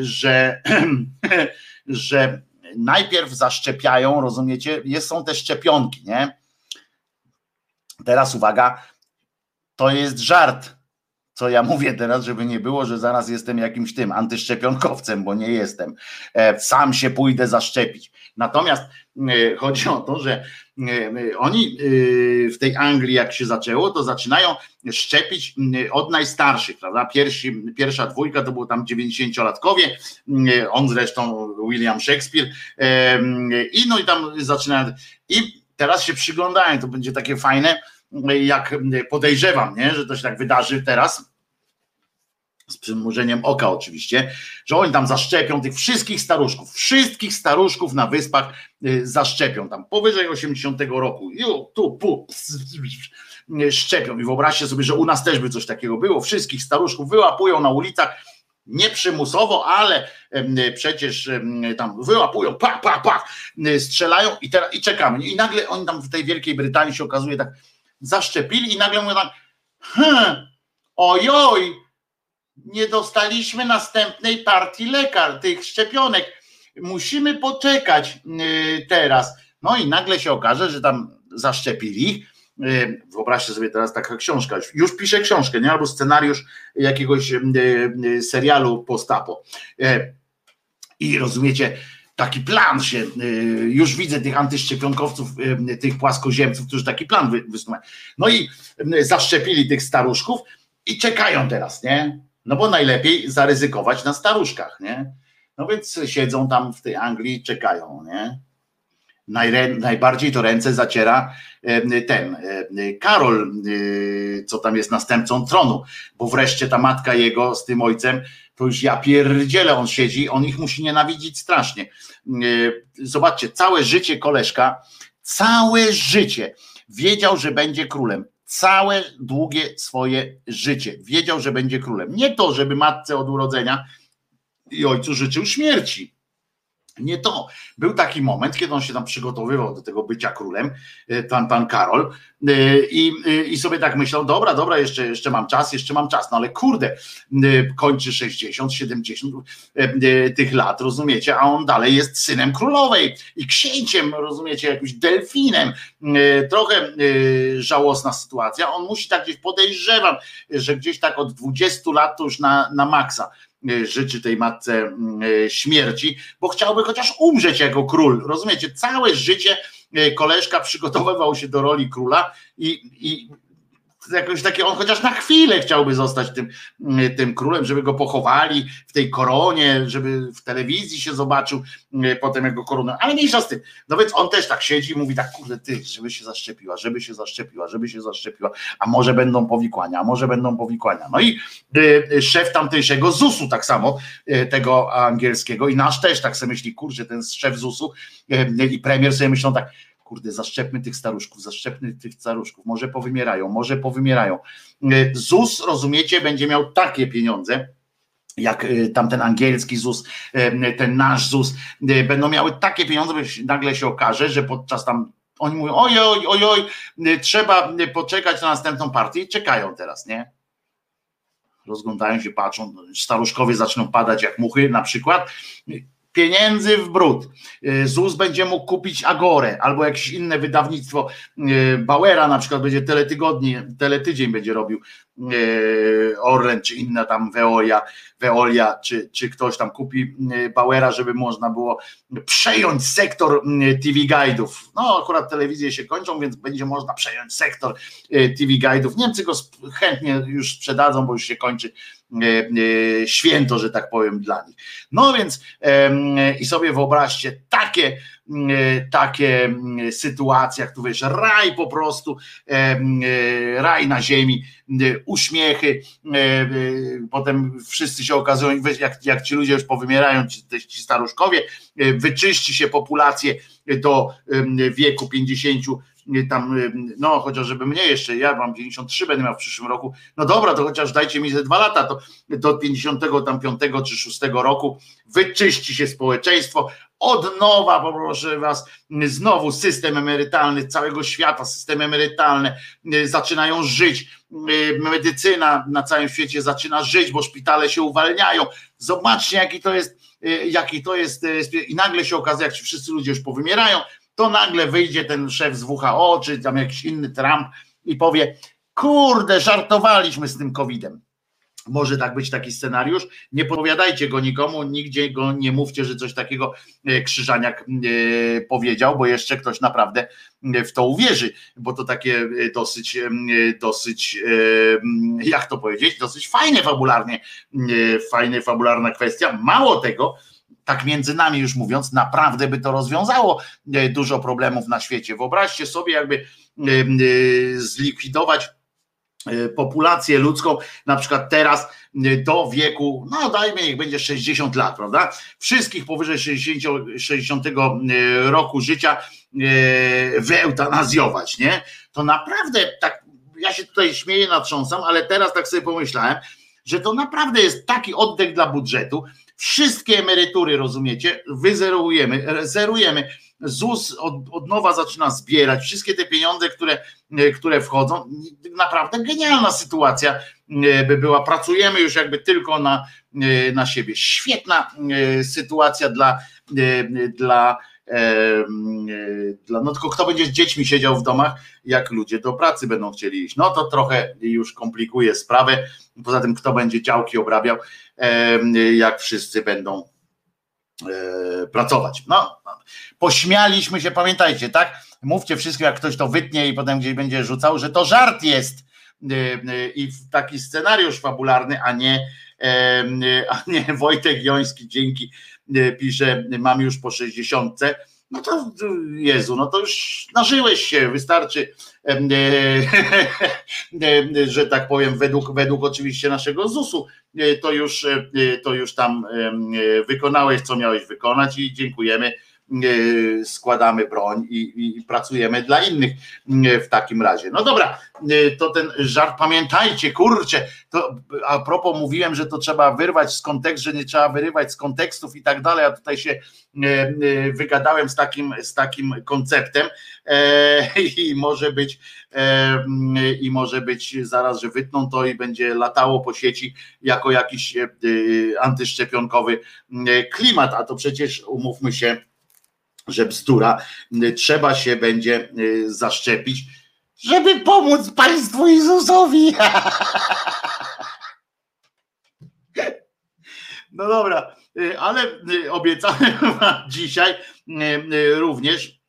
że, że najpierw zaszczepiają, rozumiecie, jest, są te szczepionki, nie? Teraz uwaga, to jest żart. co ja mówię teraz, żeby nie było, że zaraz jestem jakimś tym antyszczepionkowcem, bo nie jestem. E, sam się pójdę zaszczepić. Natomiast e, chodzi o to, że e, oni w tej Anglii, jak się zaczęło, to zaczynają szczepić od najstarszych, prawda? Pierwsi, pierwsza dwójka to było tam 90-latkowie, on zresztą William Shakespeare, i no i tam zaczynają. I teraz się przyglądają, to będzie takie fajne jak podejrzewam, nie, że to się tak wydarzy teraz, z przymurzeniem oka oczywiście, że oni tam zaszczepią tych wszystkich staruszków, wszystkich staruszków na wyspach y, zaszczepią tam. Powyżej 80 roku, Ju, tu, pu, szczepią. I wyobraźcie sobie, że u nas też by coś takiego było, wszystkich staruszków wyłapują na ulicach, nie przymusowo, ale przecież tam wyłapują, pa, pa, pa, strzelają i, teraz, i czekamy. I nagle oni tam w tej Wielkiej Brytanii się okazuje tak, zaszczepili i nagle mówią tak, hm, ojoj, nie dostaliśmy następnej partii lekar, tych szczepionek. Musimy poczekać y, teraz. No i nagle się okaże, że tam zaszczepili. Y, wyobraźcie sobie teraz taka książka, już piszę książkę, nie? albo scenariusz jakiegoś y, serialu postapo. I rozumiecie, taki plan się, y, już widzę tych antyszczepionkowców, y, tych płaskoziemców, którzy taki plan wysnuwają. No i y, zaszczepili tych staruszków i czekają teraz, nie? No bo najlepiej zaryzykować na staruszkach, nie? No więc siedzą tam w tej Anglii, czekają, nie? Najbardziej to ręce zaciera ten Karol, co tam jest następcą tronu, bo wreszcie ta matka jego z tym ojcem to już ja pierdzielę, on siedzi, on ich musi nienawidzić strasznie. Zobaczcie, całe życie koleżka, całe życie wiedział, że będzie królem. Całe długie swoje życie wiedział, że będzie królem. Nie to, żeby matce od urodzenia i ojcu życzył śmierci nie to. Był taki moment, kiedy on się tam przygotowywał do tego bycia królem, e, pan, pan Karol, e, i, e, i sobie tak myślał, dobra, dobra, jeszcze, jeszcze mam czas, jeszcze mam czas, no ale kurde, kończy 60, 70 tych lat, rozumiecie, a on dalej jest synem królowej i księciem, rozumiecie, jakimś delfinem. Trochę żałosna sytuacja. On musi tak gdzieś, podejrzewam, że gdzieś tak od 20 lat to już na, na maksa życzy tej matce e, śmierci, bo chciałby chociaż umrzeć jako król. Rozumiecie? Całe życie e, koleżka przygotowywał się do roli króla i, i jakoś takie, on chociaż na chwilę chciałby zostać tym, tym królem, żeby go pochowali w tej koronie, żeby w telewizji się zobaczył mm, potem jego koronę, ale mniejsza z tym. No więc on też tak siedzi i mówi tak, kurde, ty, żeby się zaszczepiła, żeby się zaszczepiła, żeby się zaszczepiła, a może będą powikłania, a może będą powikłania. No i y, szef tamtejszego ZUS-u tak samo, y, tego angielskiego i nasz też tak sobie myśli, kurczę, ten szef ZUS-u y, i premier sobie myślą tak, kurde, zaszczepmy tych staruszków, zaszczepmy tych staruszków, może powymierają, może powymierają. E, ZUS, rozumiecie, będzie miał takie pieniądze, jak e, tamten angielski ZUS, e, ten nasz ZUS, będą miały takie pieniądze, że nagle się okaże, że podczas tam oni mówią, oj, oj, oj, trzeba poczekać na następną partię i czekają teraz, nie? Rozglądają się, patrzą, staruszkowie zaczną padać jak muchy na przykład pieniędzy w brud. Y, ZUS będzie mógł kupić Agorę albo jakieś inne wydawnictwo. Y, Bauera na przykład będzie teletygodnie, teletydzień będzie robił Orlen czy inna tam Veolia, Veolia czy, czy ktoś tam kupi Bauera, żeby można było przejąć sektor TV Guide'ów. No akurat telewizje się kończą, więc będzie można przejąć sektor TV Guide'ów. Niemcy go chętnie już sprzedadzą, bo już się kończy E, e, święto, że tak powiem, dla nich. No więc i sobie wyobraźcie takie, e, takie sytuacje, jak tu wiesz, raj po prostu, raj na ziemi, uśmiechy, potem wszyscy się okazują, jak, jak ci ludzie już powymierają, ci, ci staruszkowie, wyczyści się populację do wieku 50 tam, y, no chociaż żeby mnie jeszcze, ja mam 53, będę miał w przyszłym roku, no dobra, to chociaż dajcie mi ze dwa lata, to do 55 czy 6 roku wyczyści się społeczeństwo, od nowa poproszę was, znowu system emerytalny całego świata, system emerytalny y, zaczynają żyć, y, medycyna na całym świecie zaczyna żyć, bo szpitale się uwalniają. Zobaczcie, jaki to jest, jaki to jest, i nagle się okazuje, jak ci wszyscy ludzie już powymierają, to nagle wyjdzie ten szef z WHO, czy tam jakiś inny Trump i powie, kurde, żartowaliśmy z tym COVID-em. może tak być taki scenariusz. Nie powiadajcie go nikomu, nigdzie go nie mówcie, że coś takiego e, Krzyżaniak e, powiedział, bo jeszcze ktoś naprawdę w to uwierzy, bo to takie dosyć, dosyć, jak to powiedzieć, dosyć fajne fabularnie, fajna fabularna kwestia. Mało tego, tak między nami już mówiąc, naprawdę by to rozwiązało dużo problemów na świecie. Wyobraźcie sobie, jakby zlikwidować E, populację ludzką, na przykład teraz e, do wieku, no dajmy niech będzie 60 lat, prawda? Wszystkich powyżej 60, 60 e, roku życia wyeutanazjować, nie? To naprawdę tak, ja się tutaj śmieję, natrząsam, ale teraz tak sobie pomyślałem, że to naprawdę jest taki oddech dla budżetu. Wszystkie emerytury, rozumiecie, wyzerujemy, zerujemy ZUS od, od nowa zaczyna zbierać wszystkie te pieniądze, które, e, które wchodzą. Naprawdę genialna sytuacja e, by była. Pracujemy już jakby tylko na, e, na siebie. Świetna sytuacja dla, dla dla, no tylko kto będzie z dziećmi siedział w domach, jak ludzie do pracy będą chcieli iść. No to trochę już komplikuje sprawę. Poza tym, kto będzie działki obrabiał, jak wszyscy będą pracować. No, pośmialiśmy się, pamiętajcie, tak? Mówcie wszystko, jak ktoś to wytnie i potem gdzieś będzie rzucał, że to żart jest y, i taki scenariusz fabularny, a nie, a nie Wojtek Joński dzięki y, pisze, mam już po 60. No to Jezu, no to już nażyłeś się, wystarczy, że tak powiem, według, według oczywiście naszego ZUS-u, to już, to już tam wykonałeś, co miałeś wykonać i dziękujemy E, składamy broń i, i, pracujemy dla innych e, w takim razie. No dobra, e, to ten żart, pamiętajcie, kurczę, to a propos mówiłem, że to trzeba wyrwać z kontekstu, że nie trzeba wyrywać z kontekstów i tak dalej, a tutaj się wygadałem z takim, z takim konceptem i może być i może być zaraz, że wytną to i będzie latało po sieci jako jakiś antyszczepionkowy klimat, a to przecież umówmy się, że bzdura, trzeba się będzie y, zaszczepić, żeby pomóc państwu Jezusowi. No dobra, y, ale y, obiecałem dzisiaj również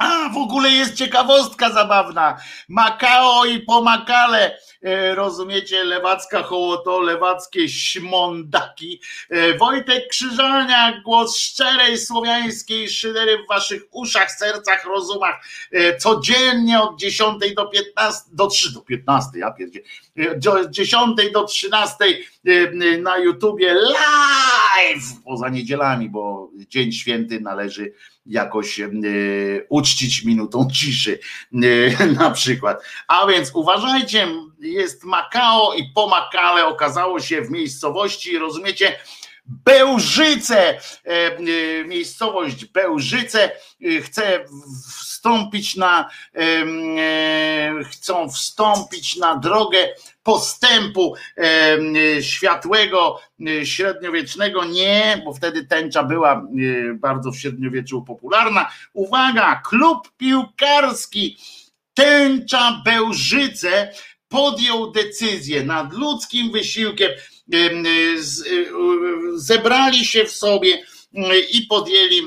a, w ogóle jest ciekawostka zabawna. Makao i pomakale. E, rozumiecie, lewacka hołoto, lewackie śmondaki. E, Wojtek Krzyżania, głos szczerej słowiańskiej szydery w waszych uszach, sercach, rozumach. E, codziennie od 10 do 15, do 3 do 15, ja pierdzie. Od 10 do 13 na YouTubie live poza niedzielami, bo dzień święty należy jakoś e, uczcić minutą ciszy e, na przykład. A więc uważajcie, jest Makao i po Makale okazało się w miejscowości, rozumiecie, Bełżyce, e, miejscowość Bełżyce chce wstąpić na, chcą wstąpić na drogę postępu światłego, średniowiecznego. Nie, bo wtedy tęcza była bardzo w średniowieczu popularna. Uwaga, klub piłkarski Tęcza Bełżyce podjął decyzję nad ludzkim wysiłkiem. Zebrali się w sobie i podjęli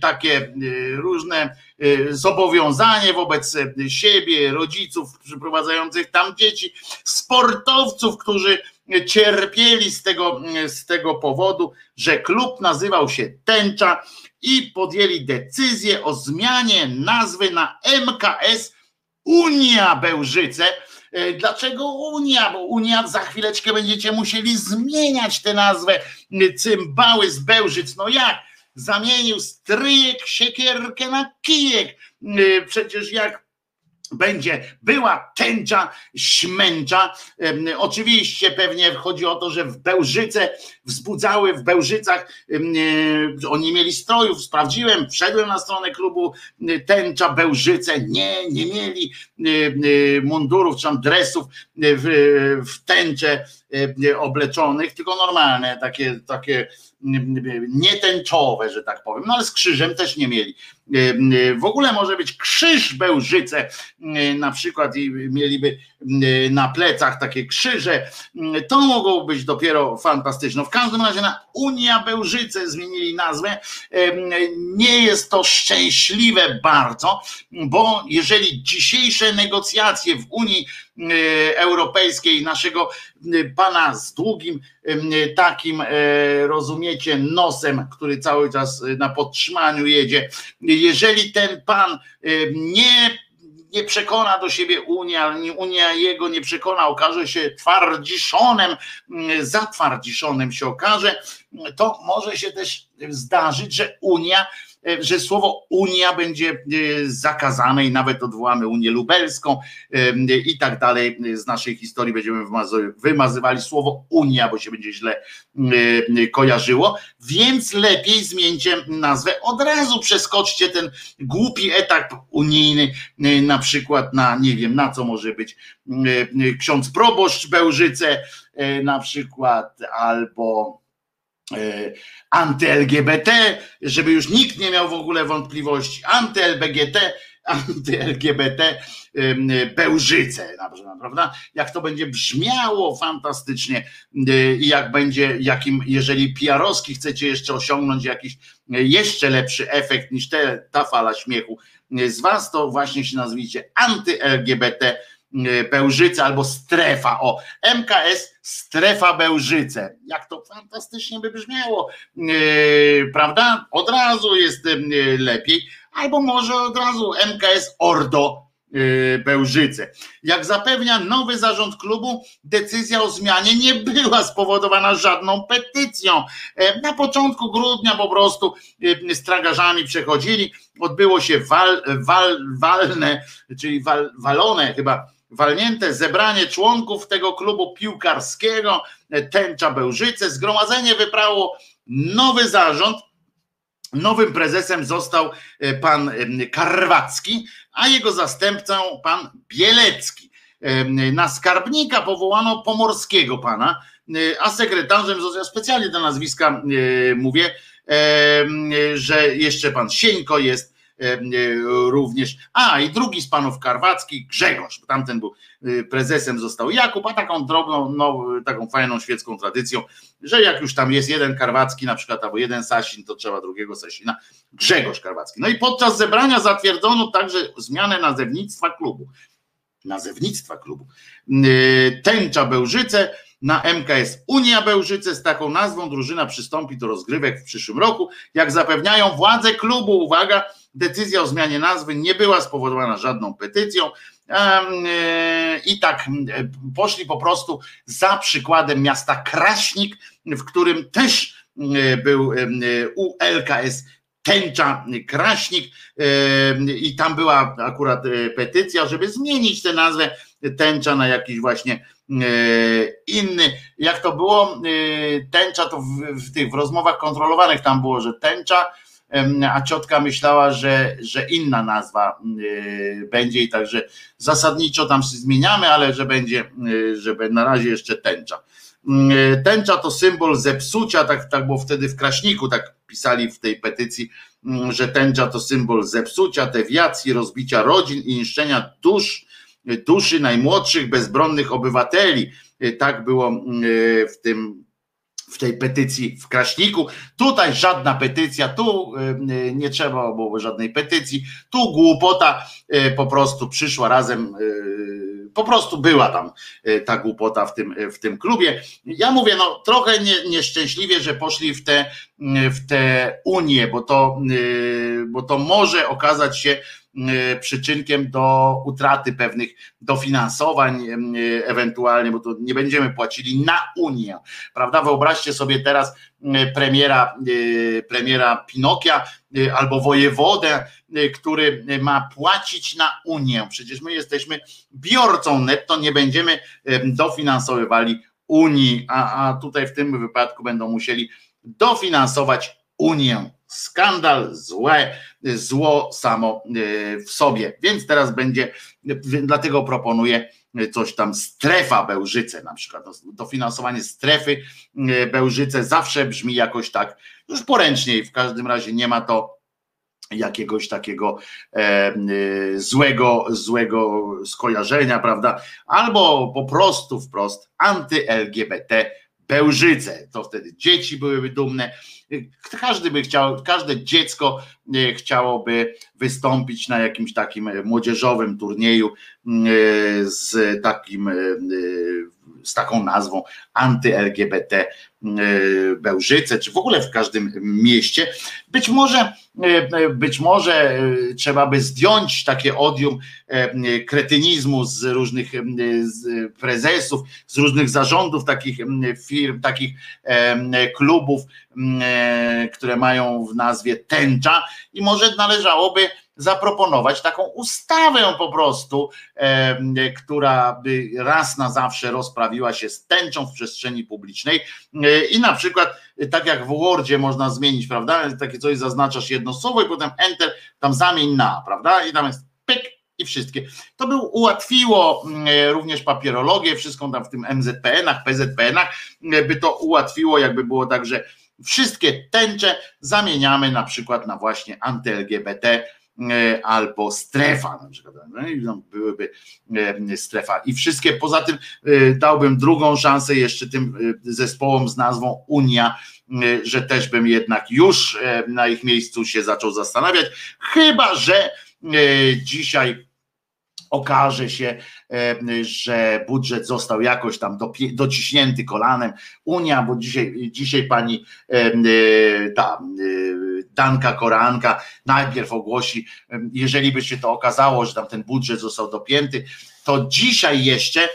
takie różne Y, zobowiązanie wobec siebie, rodziców przyprowadzających tam dzieci, sportowców, którzy cierpieli z tego, z tego powodu, że klub nazywał się Tęcza i podjęli decyzję o zmianie nazwy na MKS Unia Bełżyce. Y, dlaczego Unia? Bo Unia za chwileczkę będziecie musieli zmieniać tę nazwę cymbały z Bełżyc. No jak? zamienił stryjek siekierkę na kijek. Y, przecież jak będzie była tęcza śmęcza. Oczywiście pewnie chodzi o to, że w Bełżyce wzbudzały w Bełżycach, y, oni mieli strojów, sprawdziłem, wszedłem na stronę klubu y, tęcza Bełżyce, nie, nie mieli mundurów czy dresów w, w tęczę obleczonych, tylko normalne, takie, takie nietęczowe, że tak powiem, no ale z krzyżem też nie mieli. W ogóle może być krzyż Bełżyce na przykład i mieliby na plecach takie krzyże, to mogło być dopiero fantastyczne. W każdym razie na Unia Bełżyce zmienili nazwę. Nie jest to szczęśliwe bardzo, bo jeżeli dzisiejsze negocjacje w Unii Europejskiej naszego pana z długim takim, rozumiecie, nosem, który cały czas na podtrzymaniu jedzie, jeżeli ten pan nie nie przekona do siebie Unia, Unia jego nie przekona, okaże się twardziszonem, zatwardziszonem się okaże, to może się też zdarzyć, że Unia E, że słowo Unia będzie e, zakazane i nawet odwołamy Unię Lubelską e, i tak dalej. Z naszej historii będziemy wymazywali słowo Unia, bo się będzie źle kojarzyło, więc lepiej zmieńcie nazwę od razu, przeskoczcie ten głupi etap unijny, na przykład na, nie wiem, na co może być ksiądz proboszcz Bełżyce na przykład, albo E, anty-LGBT, żeby już nikt nie miał w ogóle wątpliwości, anty-LBGT, anty-LGBT Bełżyce, prawda? Jak to będzie brzmiało fantastycznie e, i jak będzie, jakim, jeżeli PR-owski chcecie jeszcze osiągnąć jakiś jeszcze lepszy efekt niż te, ta fala śmiechu z was, to właśnie się nazwijcie anty-LGBT E, Bełżyce albo strefa, o MKS strefa Bełżyce. Jak to fantastycznie by brzmiało, e, prawda? Od razu jest e, lepiej, albo może od razu MKS Ordo Bełżyce. Jak zapewnia nowy zarząd klubu, decyzja o zmianie nie była spowodowana żadną petycją. Na początku grudnia po prostu z tragarzami przechodzili, odbyło się wal, wal, walne, czyli wal, walone chyba walnięte zebranie członków tego klubu piłkarskiego e, Tęcza Bełżyce. Zgromadzenie wyprało nowy zarząd. Nowym prezesem został e, pan Karwacki, a jego zastępcą pan Bielecki. Na skarbnika powołano pomorskiego pana, e, a sekretarzem, ja specjalnie te nazwiska mówię, że jeszcze pan Sieńko jest E, również. A i drugi z panów karwackich, Grzegorz, tamten był e, prezesem, został Jakub, a taką drobną, no, taką fajną świecką tradycją, że jak już tam jest jeden karwacki na przykład, albo jeden Sasin, to trzeba drugiego Sasina, Grzegorz Karwacki. No i podczas zebrania zatwierdzono także zmianę nazewnictwa klubu. Nazewnictwa klubu. E, Tęcza Bełżyce na MKS Unia Bełżyce z taką nazwą drużyna przystąpi do rozgrywek w przyszłym roku. Jak zapewniają władze klubu, uwaga, Decyzja o zmianie nazwy nie była spowodowana żadną petycją. E, I tak e, poszli po prostu za przykładem miasta Kraśnik, w którym też e, był ULKS Tęcza Kraśnik i tam była akurat petycja, żeby zmienić tę nazwę Tęcza na jakiś właśnie inny. Jak to było? Tęcza to w, w tych w rozmowach kontrolowanych tam było, że tęcza a ciotka myślała, że, że inna nazwa y, będzie i także zasadniczo tam się zmieniamy, ale że będzie, y, że na razie jeszcze tęcza. Y, tęcza to symbol zepsucia, tak, tak było wtedy w Kraśniku, tak pisali w tej petycji, że tęcza to symbol zepsucia, dewiacji, rozbicia rodzin i niszczenia dusz, duszy najmłodszych, bezbronnych obywateli. Tak było w tym w tej petycji w Kraśniku. Tutaj żadna petycja, tu y, nie trzeba było żadnej petycji, tu głupota y, po prostu przyszła razem, y, po prostu była tam ta głupota w tym, w tym klubie. Ja mówię, no trochę nie, nieszczęśliwie, że poszli w te, w te Unie, bo to, bo to może okazać się przyczynkiem do utraty pewnych dofinansowań, e, ewentualnie, bo to nie będziemy płacili na Unię, prawda? Wyobraźcie sobie teraz e, premiera, premiera Pinokia albo wojewodę, który ma płacić na Unię. Przecież my jesteśmy biorcą netto, nie będziemy dofinansowywali Unii, a, a tutaj w tym wypadku będą musieli dofinansować Unię skandal, złe, zło samo w sobie. Więc teraz będzie, dlatego proponuję coś tam strefa Bełżyce na przykład. Dofinansowanie strefy Bełżyce zawsze brzmi jakoś tak już poręczniej. W każdym razie nie ma to jakiegoś takiego e, złego, złego skojarzenia, prawda? Albo po prostu wprost anty-LGBT Bełżyce. To wtedy dzieci byłyby dumne. Każdy by chciał, każde dziecko e, chciałoby wystąpić na jakimś takim młodzieżowym turnieju e, z takim, e, z taką nazwą anty-LGBT Bełżyce, czy w ogóle w każdym mieście. Być może, być może trzeba by zdjąć takie odium kretynizmu z różnych prezesów, z różnych zarządów takich firm, takich klubów, które mają w nazwie tęcza i może należałoby zaproponować taką ustawę po prostu, e, która by raz na zawsze rozprawiła się z tęczą w przestrzeni publicznej. E, i na przykład tak jak w Wordzie można zmienić, prawda, takie coś zaznaczasz jedno słowo i potem enter, tam zamień na, prawda, i tam jest pyk i wszystkie. To by ułatwiło e, również papierologię, wszystką tam w tym MZPN-ach, PZPN-ach, by to ułatwiło, jakby było tak, że wszystkie tęcze zamieniamy na przykład na właśnie anty-LGBT e, albo strefa na przykład, no byłyby e, strefa i wszystkie, poza tym e, dałbym drugą szansę jeszcze tym zespołom z nazwą Unia, że też bym jednak już na ich miejscu się zaczął zastanawiać, chyba, że dzisiaj okaże się, e, że budżet został jakoś tam dociśnięty kolanem. Unia, bo dzisiaj, dzisiaj pani e, e, ta Danka Koranka najpierw ogłosi, jeżeli by się to okazało, że tam ten budżet został dopięty, to dzisiaj jeszcze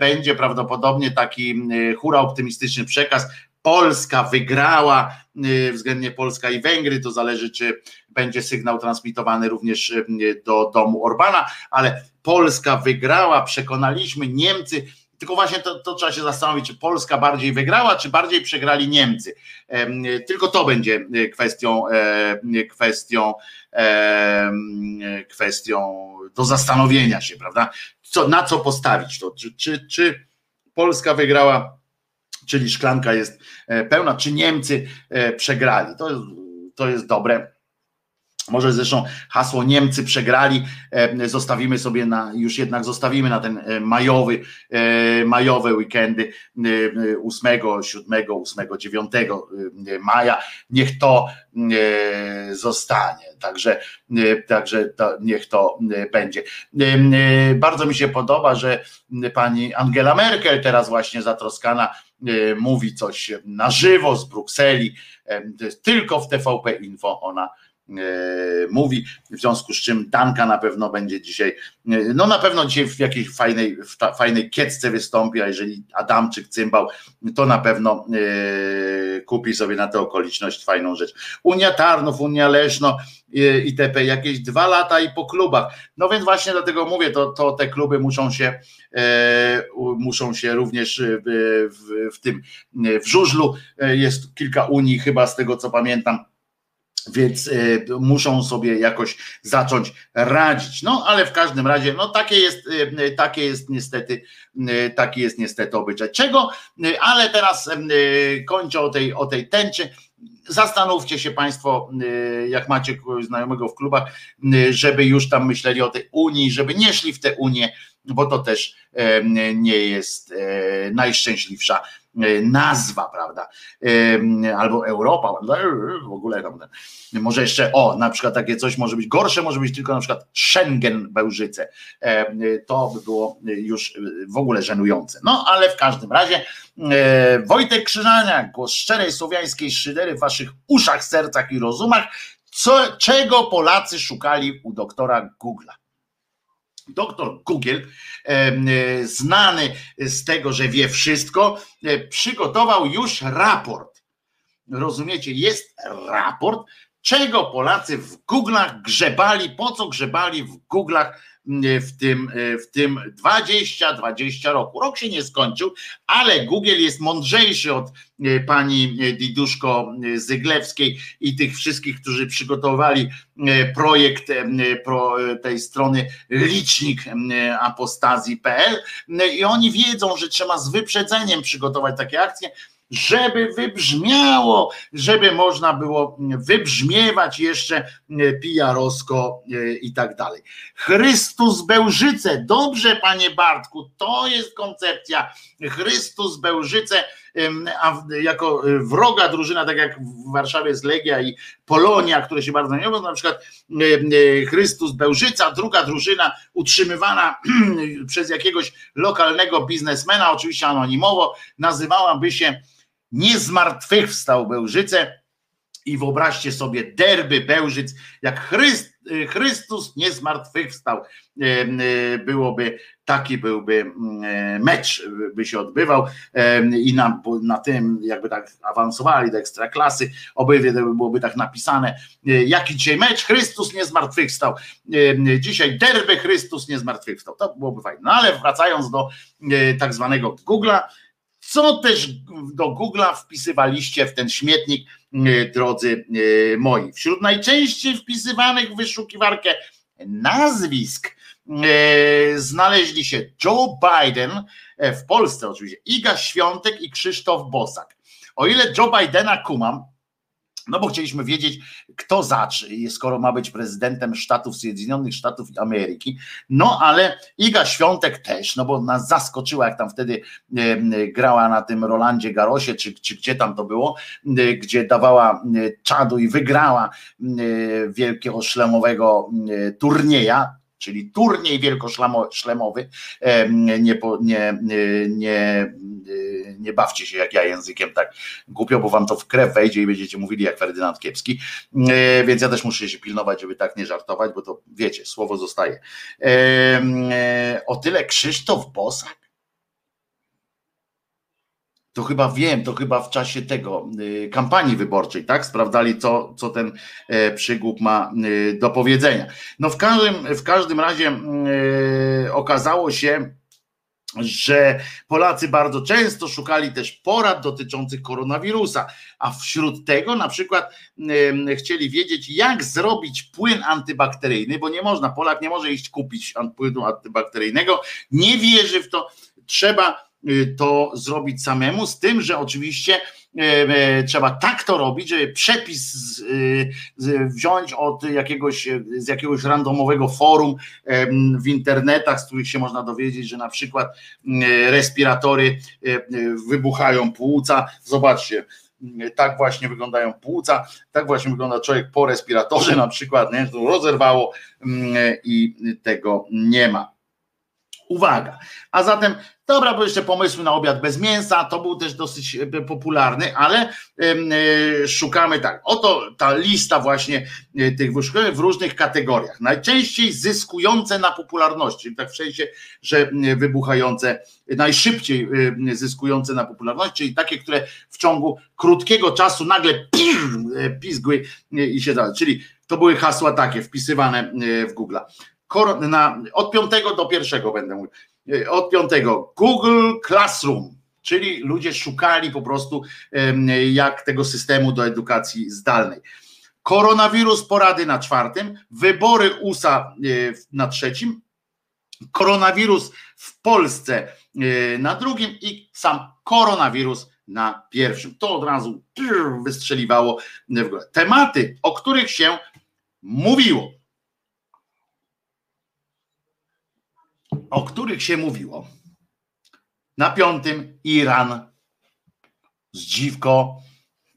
będzie prawdopodobnie taki hura optymistyczny przekaz. Polska wygrała, względnie Polska i Węgry, to zależy, czy będzie sygnał transmitowany również do domu Orbana, ale Polska wygrała, przekonaliśmy Niemcy. Tylko właśnie to, to, trzeba się zastanowić, czy Polska bardziej wygrała, czy bardziej przegrali Niemcy. Tylko to będzie kwestią, kwestią, kwestią do zastanowienia się, prawda? Co, na co postawić to? Czy, czy, czy Polska wygrała, czyli szklanka jest e, pełna, czy Niemcy e, przegrali? To, to jest dobre może zresztą hasło Niemcy przegrali, e, zostawimy sobie na, już jednak zostawimy na ten e, majowy, e, majowe weekendy 8, 7, 8, 9 maja. Niech to zostanie. Także, także to, niech to będzie. Bardzo mi się podoba, że pani Angela Merkel teraz właśnie zatroskana mówi coś na żywo z Brukseli. Tylko w TVP Info ona mówi, w związku z czym Danka na pewno będzie dzisiaj, e, no na pewno dzisiaj w jakiejś fajnej, w fajnej kiecce wystąpi, a jeżeli Adamczyk cymbał, to na pewno e, kupi sobie na tę okoliczność fajną rzecz. Unia Tarnów, Unia Leszno, itp. jakieś dwa lata i po klubach. No więc właśnie dlatego mówię, to, to te kluby muszą się e, muszą się również w, w, w tym w żużlu jest kilka unii chyba z tego co pamiętam więc y, muszą sobie jakoś zacząć radzić. No ale w każdym razie, no takie jest, y, takie jest niestety, y, taki jest niestety obyczaj. Czego? Ale teraz kończę o tej, o tej tęczy. Zastanówcie się Państwo, jak macie znajomego w klubach, żeby już tam myśleli o tej Unii, żeby nie szli w tę Unię, bo to też nie jest najszczęśliwsza E, nazwa, prawda? E, albo Europa, w ogóle tam. Może jeszcze, o, na przykład takie coś może być gorsze, może być tylko na przykład Schengen Bełżyce. E, to by było już w ogóle żenujące. No, ale w każdym razie Wojtek Krzyżania, głos szczerej słowiańskiej szydery w waszych uszach, sercach i rozumach. Co, czego Polacy szukali u doktora Google'a? Doktor Google, e, znany z tego, że wie wszystko, e, przygotował już raport. Rozumiecie, jest raport, czego Polacy w Google'ach grzebali, po co grzebali w Google'ach w tym, w tym 20-20 roku. Rok się nie skończył, ale Google jest mądrzejszy od pani Diduszko Zyglewskiej i tych wszystkich, którzy przygotowali projekt tej strony licznik apostazji.pl i oni wiedzą, że trzeba z wyprzedzeniem przygotować takie akcje, żeby wybrzmiało, żeby można było wybrzmiewać jeszcze pijarowsko i tak dalej. Chrystus Bełżyce, dobrze panie Bartku, to jest koncepcja. Chrystus Bełżyce, a jako wroga drużyna, tak jak w Warszawie jest Legia i Polonia, które się bardzo nie na przykład Chrystus Bełżyca, druga drużyna utrzymywana przez jakiegoś lokalnego biznesmena, oczywiście anonimowo, nazywałaby się nie zmartwychwstał Bełżyce i wyobraźcie sobie derby Bełżyc, jak Chryst, Chrystus nie zmartwychwstał y, y, byłoby, taki byłby mm, mecz by się odbywał. I na, na tym jakby tak awansowali do ekstraklasy, obydwie byłoby tak napisane, jaki dzisiaj mecz, Chrystus nie zmartwychwstał, dzisiaj derby Chrystus nie zmartwychwstał, to byłoby fajne, no ale wracając do tak zwanego Google'a, co też do Google'a wpisywaliście w ten śmietnik, e, drodzy e, moi. Wśród najczęściej wpisywanych w wyszukiwarkę nazwisk e, znaleźli się Joe Biden, w Polsce oczywiście, Iga Świątek i Krzysztof Bosak. O ile Joe Bidena kumam, no bo chcieliśmy wiedzieć, kto zacznie, skoro ma być prezydentem Stanów Zjednoczonych Stanów Ameryki. No ale Iga Świątek też, no bo nas zaskoczyła, jak tam wtedy grała na tym Rolandzie Garosie, czy, czy gdzie tam to było, gdzie dawała czadu i wygrała wielkiego szlemowego turnieja czyli turniej wielkoszlemowy. Nie, nie, nie, nie, bawcie się jak ja językiem tak głupio, bo wam to w krew wejdzie i będziecie mówili jak Ferdynand Kiepski. E, więc ja też muszę się pilnować, żeby tak nie żartować, bo to wiecie, słowo zostaje. E, o tyle Krzysztof Bosak to chyba wiem, to chyba w czasie tego y, kampanii wyborczej, tak? Sprawdzali, co, co ten e, przygłup ma y, do powiedzenia. No w każdym, w każdym razie y, okazało się, że Polacy bardzo często szukali też porad dotyczących koronawirusa, a wśród tego na przykład chcieli wiedzieć, jak zrobić płyn antybakteryjny, bo nie można, Polak nie może iść kupić płynu antybakteryjnego, nie wierzy w to, trzeba to zrobić samemu, z tym, że oczywiście e, e, trzeba tak to robić, żeby przepis y, wziąć od jakiegoś, z jakiegoś randomowego forum w internetach, z których się można dowiedzieć, że na przykład respiratory wybuchają płuca. Zobaczcie, tak właśnie wyglądają płuca, tak właśnie wygląda człowiek po respiratorze na przykład, nie? to rozerwało i tego nie ma. Uwaga. A zatem Dobra, bo jeszcze pomysły na obiad bez mięsa, to był też dosyć e, popularny, ale e, szukamy tak. Oto ta lista właśnie e, tych wyszukań w różnych kategoriach. Najczęściej zyskujące na popularności, tak w sensie, że wybuchające, najszybciej zyskujące na popularności, czyli takie, które w ciągu krótkiego czasu nagle pizgły i się dalej. Czyli to były hasła takie wpisywane w Google. Od piątego do pierwszego będę mówił E, od piątego Google Classroom, czyli ludzie szukali po prostu jak tego systemu do edukacji zdalnej. Koronawirus porady na czwartym, wybory USA e, na trzecim, koronawirus w Polsce e, na drugim i sam koronawirus na pierwszym. To od razu wystrzeliwało w górę. Tematy, o których się mówiło. O których się mówiło. Na piątym Iran. Zdziwko.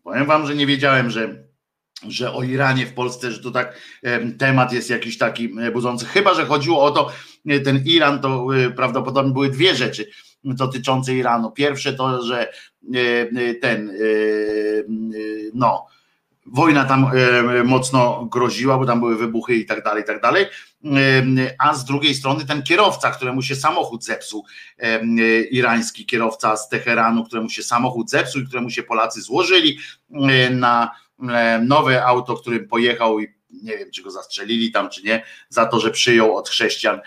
Powiem wam, że nie wiedziałem, że, że o Iranie w Polsce, że to tak temat jest jakiś taki budzący. Chyba, że chodziło o to, ten Iran to e, prawdopodobnie były dwie rzeczy dotyczące Iranu. Pierwsze to, że e, e, ten no wojna tam mocno groziła, bo tam były wybuchy i tak dalej, i tak dalej a z drugiej strony ten kierowca, któremu się samochód zepsuł, irański kierowca z Teheranu, któremu się samochód zepsuł i któremu się Polacy złożyli na nowe auto, którym pojechał i nie wiem, czy go zastrzelili tam, czy nie, za to, że przyjął od chrześcijan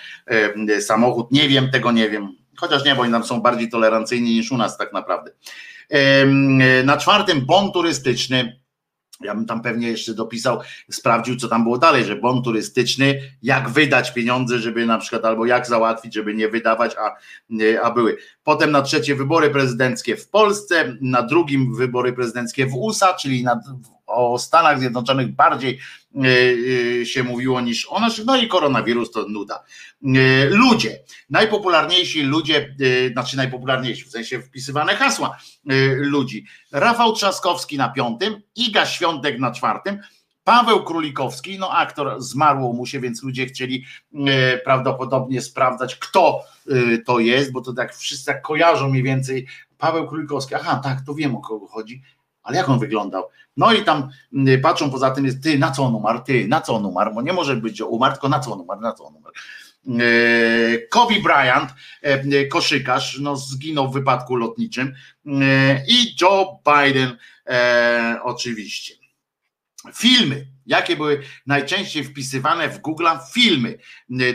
samochód. Nie wiem, tego nie wiem. Chociaż nie, bo oni tam są bardziej tolerancyjni niż u nas tak naprawdę. Na czwartym bon turystyczny ja bym tam pewnie jeszcze dopisał, sprawdził, co tam było dalej, że bon turystyczny, jak wydać pieniądze, żeby na przykład, albo jak załatwić, żeby nie wydawać, a, a były. Potem na trzecie wybory prezydenckie w Polsce, na drugim wybory prezydenckie w USA, czyli na, o Stanach Zjednoczonych bardziej e, e, się mówiło niż o naszych, no i koronawirus to nuda. E, ludzie, najpopularniejsi ludzie, znaczy najpopularniejsi, w sensie wpisywane hasła ludzi. Rafał Trzaskowski na piątym, Iga Świątek na czwartym, Paweł Królikowski, no aktor zmarło mu się, więc ludzie chcieli prawdopodobnie sprawdzać, kto to jest, bo to tak wszyscy tak kojarzą mniej więcej. Paweł Królikowski, aha, tak, to wiem o kogo chodzi ale jak on wyglądał? No i tam patrzą poza tym jest ty, na co on umarł, ty, na co on umarł, bo nie może być, umarł, tylko na co on umarł, na co on umarł. E, Kobe Bryant, e, koszykarz, no zginął w wypadku lotniczym e, i Joe Biden oczywiście. Filmy, jakie były najczęściej wpisywane w Google filmy.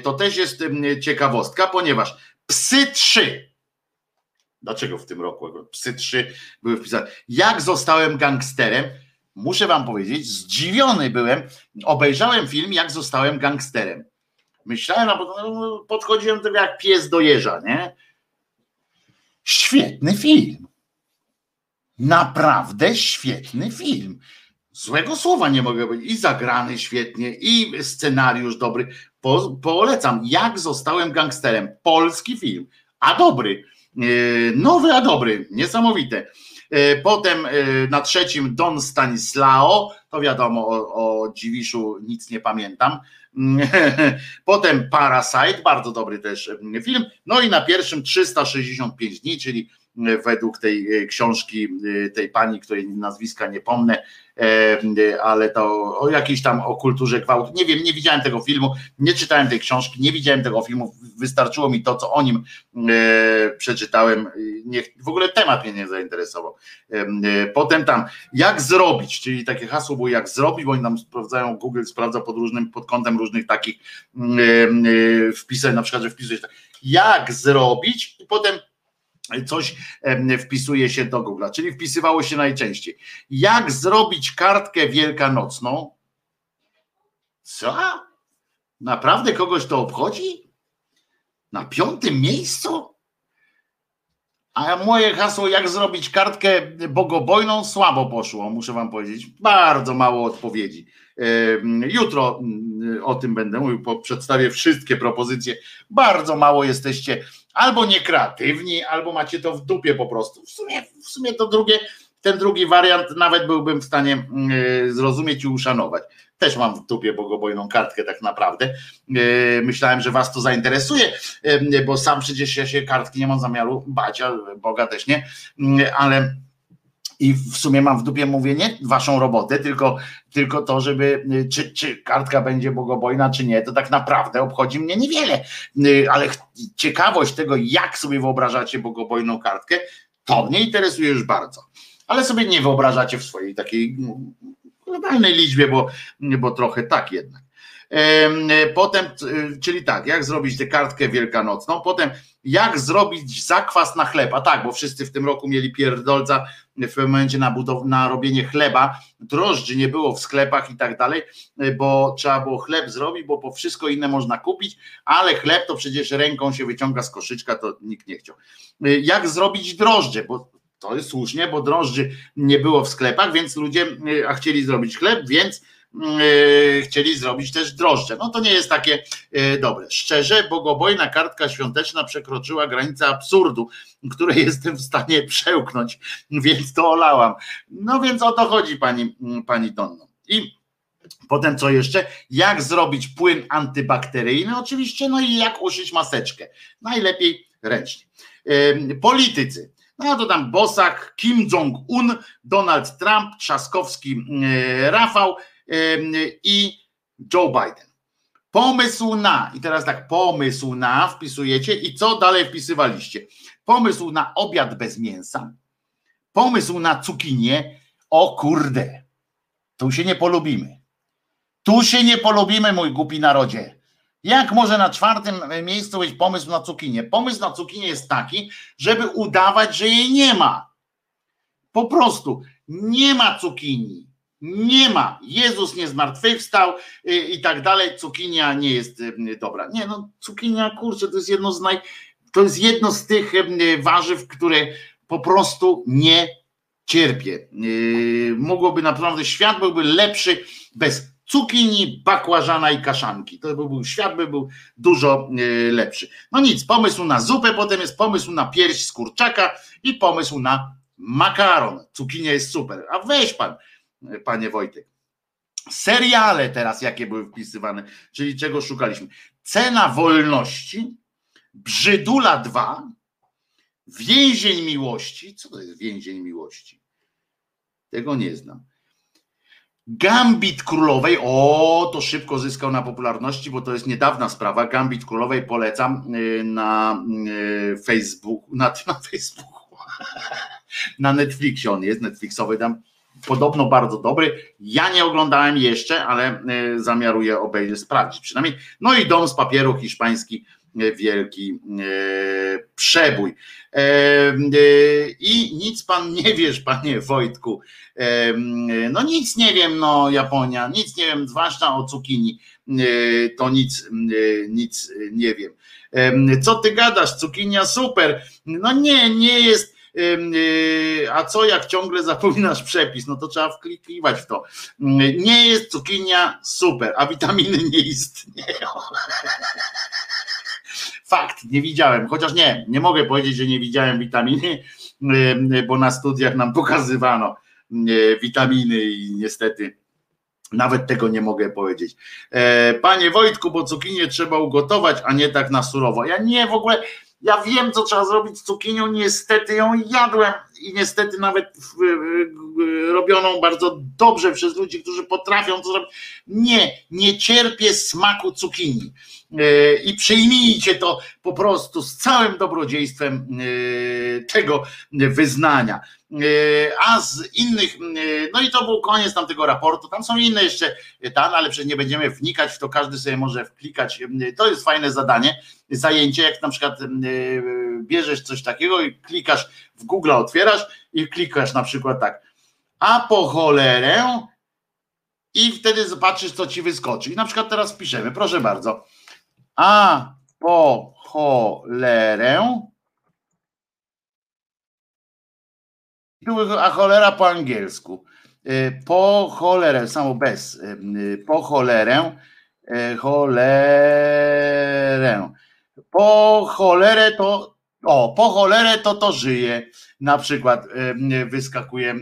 To też jest ciekawostka, ponieważ Psy 3 Dlaczego w tym roku psy trzy były wpisane? Jak zostałem gangsterem? Muszę wam powiedzieć, zdziwiony byłem. Obejrzałem film, jak zostałem gangsterem. Myślałem, no, podchodziłem do tego jak pies do jeża, nie? Świetny film. Naprawdę świetny film. Złego słowa nie mogę powiedzieć. I zagrany świetnie, i scenariusz dobry. Po, polecam. Jak zostałem gangsterem. Polski film, a dobry. E, nowy, a dobry, niesamowite. E, potem e, na trzecim Don Stanislao, to wiadomo o, o Dziwiszu nic nie pamiętam. Potem Parasite, bardzo dobry też film. No i na pierwszym 365 dni, czyli według tej książki tej pani, której nazwiska nie pomnę, ale to o jakiejś tam o kulturze gwałtu. Nie wiem, nie widziałem tego filmu, nie czytałem tej książki, nie widziałem tego filmu. Wystarczyło mi to, co o nim przeczytałem. Nie, w ogóle temat mnie nie zainteresował. Potem tam, jak zrobić, czyli takie hasło było jak zrobić, bo oni nam sprawdzają, Google sprawdza pod różnym, pod kątem różnych takich wpisów, na przykład, że wpisujesz tak, jak zrobić i potem coś wpisuje się do Google, czyli wpisywało się najczęściej. Jak zrobić kartkę wielkanocną? Co? Naprawdę kogoś to obchodzi? Na piątym miejscu? A moje hasło, jak zrobić kartkę bogobojną, słabo poszło, muszę wam powiedzieć. Bardzo mało odpowiedzi. Jutro mm, o tym będę mówił, przedstawię wszystkie propozycje. Bardzo mało jesteście albo niekreatywni, albo macie to w dupie po prostu. W sumie, w sumie to drugie, ten drugi wariant nawet byłbym w stanie mm, zrozumieć i uszanować. Też mam w dupie bogobojną kartkę tak naprawdę. E, myślałem, że was to zainteresuje, e, bo sam przecież ja się kartki nie mam zamiaru bać, a Boga też nie, mm, ale i w sumie mam w dupie mówię nie waszą robotę, tylko, tylko to, żeby czy, czy kartka będzie bogobojna, czy nie, to tak naprawdę obchodzi mnie niewiele. Ale ciekawość tego, jak sobie wyobrażacie bogobojną kartkę, to mnie interesuje już bardzo. Ale sobie nie wyobrażacie w swojej takiej globalnej liczbie, bo, bo trochę tak jednak. Potem, czyli tak, jak zrobić tę kartkę wielkanocną, potem jak zrobić zakwas na chleb, a tak, bo wszyscy w tym roku mieli pierdolca w pewnym momencie na, budow- na robienie chleba, drożdży nie było w sklepach i tak dalej, bo trzeba było chleb zrobić, bo po wszystko inne można kupić, ale chleb to przecież ręką się wyciąga z koszyczka, to nikt nie chciał. Jak zrobić drożdże, bo to jest słusznie, bo drożdży nie było w sklepach, więc ludzie a chcieli zrobić chleb, więc E, chcieli zrobić też drożdże. No to nie jest takie e, dobre. Szczerze, bogobojna kartka świąteczna przekroczyła granicę absurdu, której jestem w stanie przełknąć, więc to olałam. No więc o to chodzi pani, pani Donno. I Potem co jeszcze? Jak zrobić płyn antybakteryjny? Oczywiście, no i jak uszyć maseczkę. Najlepiej ręcznie. E, politycy. No to tam Bosak, Kim Jong-un, Donald Trump, Trzaskowski, Rafał, i Joe Biden. Pomysł na, i teraz tak, pomysł na wpisujecie i co dalej wpisywaliście? Pomysł na obiad bez mięsa, pomysł na cukinię, o kurde, tu się nie polubimy. Tu się nie polubimy, mój głupi narodzie. Jak może na czwartym miejscu być pomysł na cukinię? Pomysł na cukinię jest taki, żeby udawać, że jej nie ma. Po prostu nie ma cukinii. Nie ma. Jezus nie zmartwychwstał y, i tak dalej. Cukinia nie jest y, dobra. Nie, no cukinia, kurczę, to jest jedno z naj, to jest jedno z tych y, warzyw, które po prostu nie cierpię. Mogłoby naprawdę, świat byłby lepszy bez cukinii, bakłażana i kaszanki. To by był, świat by był dużo lepszy. No nic, pomysł na zupę, potem jest pomysł na pierś z kurczaka i pomysł na makaron. Cukinia jest super. A weź pan, panie Wojtek. Seriale teraz, jakie były wpisywane, czyli czego szukaliśmy. Cena wolności, Brzydula 2, Więzień miłości. Co to jest więzień miłości? Tego nie znam. Gambit Królowej, o, to szybko zyskał na popularności, bo to jest niedawna sprawa. Gambit Królowej polecam y, na y, Facebooku, na, na Facebooku, na Netflixie on jest, Netflixowy tam podobno bardzo dobry. Ja nie oglądałem jeszcze, ale e, zamiaruję obejrzeć, sprawdzić przynajmniej. No i Dom z papieru hiszpański, wielki przebój. I nic pan nie wiesz, panie Wojtku. No nic nie wiem, no Japonia, nic nie wiem, zwłaszcza o cukinii. To nic, nic nie wiem. Co ty gadasz? Cukinia super. No nie, nie jest a co jak ciągle zapominasz przepis, no to trzeba wklikiwać w to. Nie jest cukinia super, a witaminy nie istnieją. Fakt, nie widziałem, chociaż nie, nie mogę powiedzieć, że nie widziałem witaminy, bo na studiach nam pokazywano witaminy i niestety nawet tego nie mogę powiedzieć. E, panie Wojtku, bo cukinię trzeba ugotować, a nie tak na surowo. Ja nie w ogóle, ja wiem, co trzeba zrobić z cukinią, niestety ją jadłem i niestety nawet robioną bardzo dobrze przez ludzi, którzy potrafią to zrobić. Nie, nie cierpię smaku cukinii. E, I przyjmijcie to po prostu z całym dobrodziejstwem e, tego wyznania. E, a z innych, no i to był koniec tamtego raportu. Tam są inne jeszcze tam, ale przecież nie będziemy wnikać w to, każdy sobie może wklikać. To jest fajne zadanie, zajęcie, jak na przykład bierzesz coś takiego i klikasz w Google, otwierasz i klikasz na przykład tak, a po cholerę i wtedy zobaczysz, co ci wyskoczy. I na przykład teraz piszemy, proszę bardzo, a po cholerę a cholera po angielsku. Y, po cholerę, samo bez. Y, y, po cholerę, cholerę. Po cholerę to, o, po cholerę to to żyje. Na przykład wyskakuje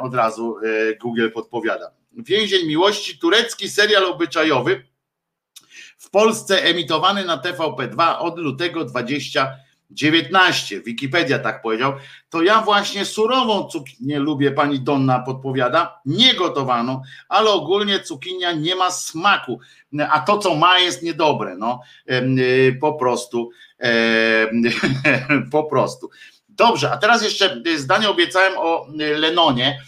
od razu, Google podpowiada. Więzień miłości, turecki serial obyczajowy w Polsce emitowany na TVP2 od lutego 2019. Wikipedia tak powiedział. To ja właśnie surową cukinię lubię, pani Donna podpowiada, niegotowaną, ale ogólnie cukinia nie ma smaku, a to co ma jest niedobre, no y, po prostu po prostu. Dobrze, a teraz jeszcze zdanie obiecałem o Lenonie.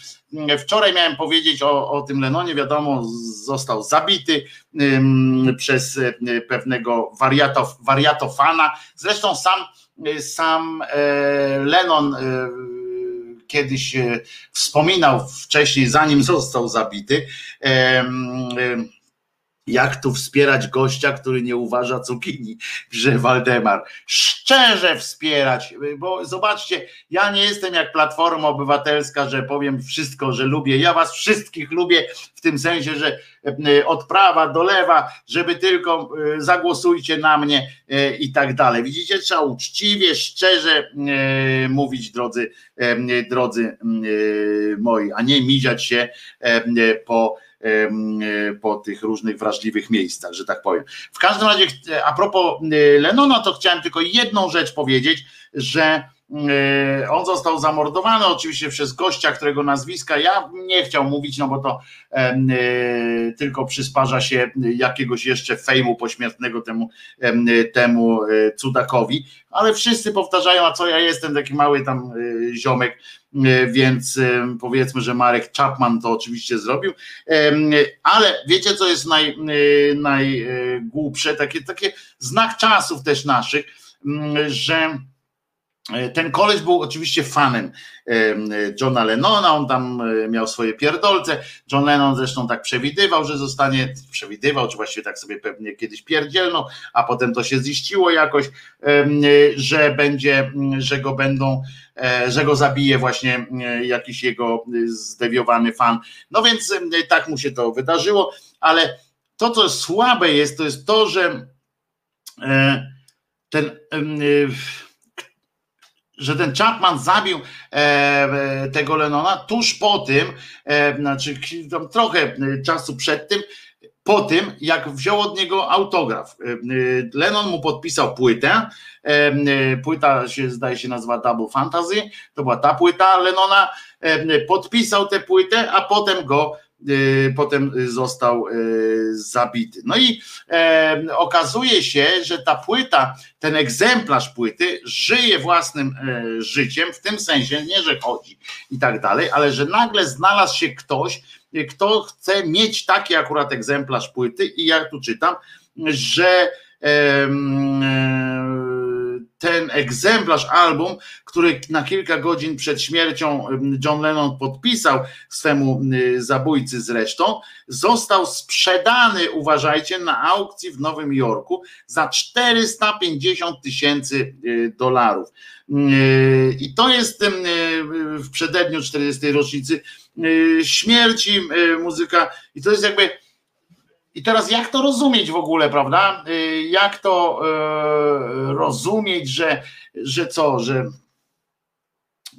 Wczoraj miałem powiedzieć o, o tym Lenonie, wiadomo, został zabity przez e, pewnego wariatof, wariatofana. Zresztą sam, sam e, Lenon e, kiedyś wspominał wcześniej, zanim został zabity. Jak tu wspierać gościa, który nie uważa cukinii, że Waldemar. Szczerze wspierać, bo zobaczcie, ja nie jestem jak Platforma Obywatelska, że powiem wszystko, że lubię. Ja was wszystkich lubię w tym sensie, że e, od prawa do lewa, żeby tylko e, zagłosujcie na mnie e, i tak dalej. Widzicie, trzeba uczciwie, szczerze mówić, drodzy, drodzy moi, a nie miziać się po po tych różnych wrażliwych miejscach, że tak powiem. W każdym razie, a propos Lenona, to chciałem tylko jedną rzecz powiedzieć, że On został zamordowany oczywiście przez gościa, którego nazwiska ja nie chciał mówić, no bo to tylko przysparza się jakiegoś jeszcze fejmu pośmiertnego temu, temu cudakowi, ale wszyscy powtarzają, a co ja jestem taki mały tam ziomek, więc powiedzmy, że Marek Chapman to oczywiście zrobił, ale wiecie co jest naj, najgłupsze, takie, takie znak czasów też naszych, że E, ten koleś był oczywiście fanem Johna Lennona, on tam e, miał swoje pierdolce. John Lennon zresztą tak przewidywał, że zostanie, przewidywał, czy właściwie tak sobie pewnie kiedyś pierdzielno, a potem to się ziściło jakoś, że będzie, że go będą, e, że go zabije właśnie jakiś jego zdewiowany fan. No więc tak mu się to wydarzyło, ale to, co słabe jest, to jest to, że ten że ten Chapman zabił e, e, tego Lennona tuż po tym, e, znaczy trochę czasu przed tym, po tym, jak wziął od niego autograf. Lennon mu podpisał płytę. Płyta się zdaje się nazywa Double Fantasy. To była ta płyta Lennona. Podpisał tę płytę, a potem go potem został y, zabity. No i e, okazuje się, że ta płyta, ten egzemplarz płyty żyje własnym e, życiem, w tym sensie nie, że chodzi i tak dalej, ale że nagle znalazł się ktoś, kto chce mieć taki akurat egzemplarz płyty i ja tu czytam, że e, ten egzemplarz album, który na kilka godzin przed śmiercią John Lennon podpisał swemu zabójcy zresztą, został sprzedany, uważajcie, na aukcji w Nowym Jorku za 450 tysięcy y, dolarów. Y, I to jest y, w przededniu 40. rocznicy śmierci muzyka, i to jest jakby i teraz jak to rozumieć w ogóle, prawda? Y, jak to y, rozumieć, że, że co, że.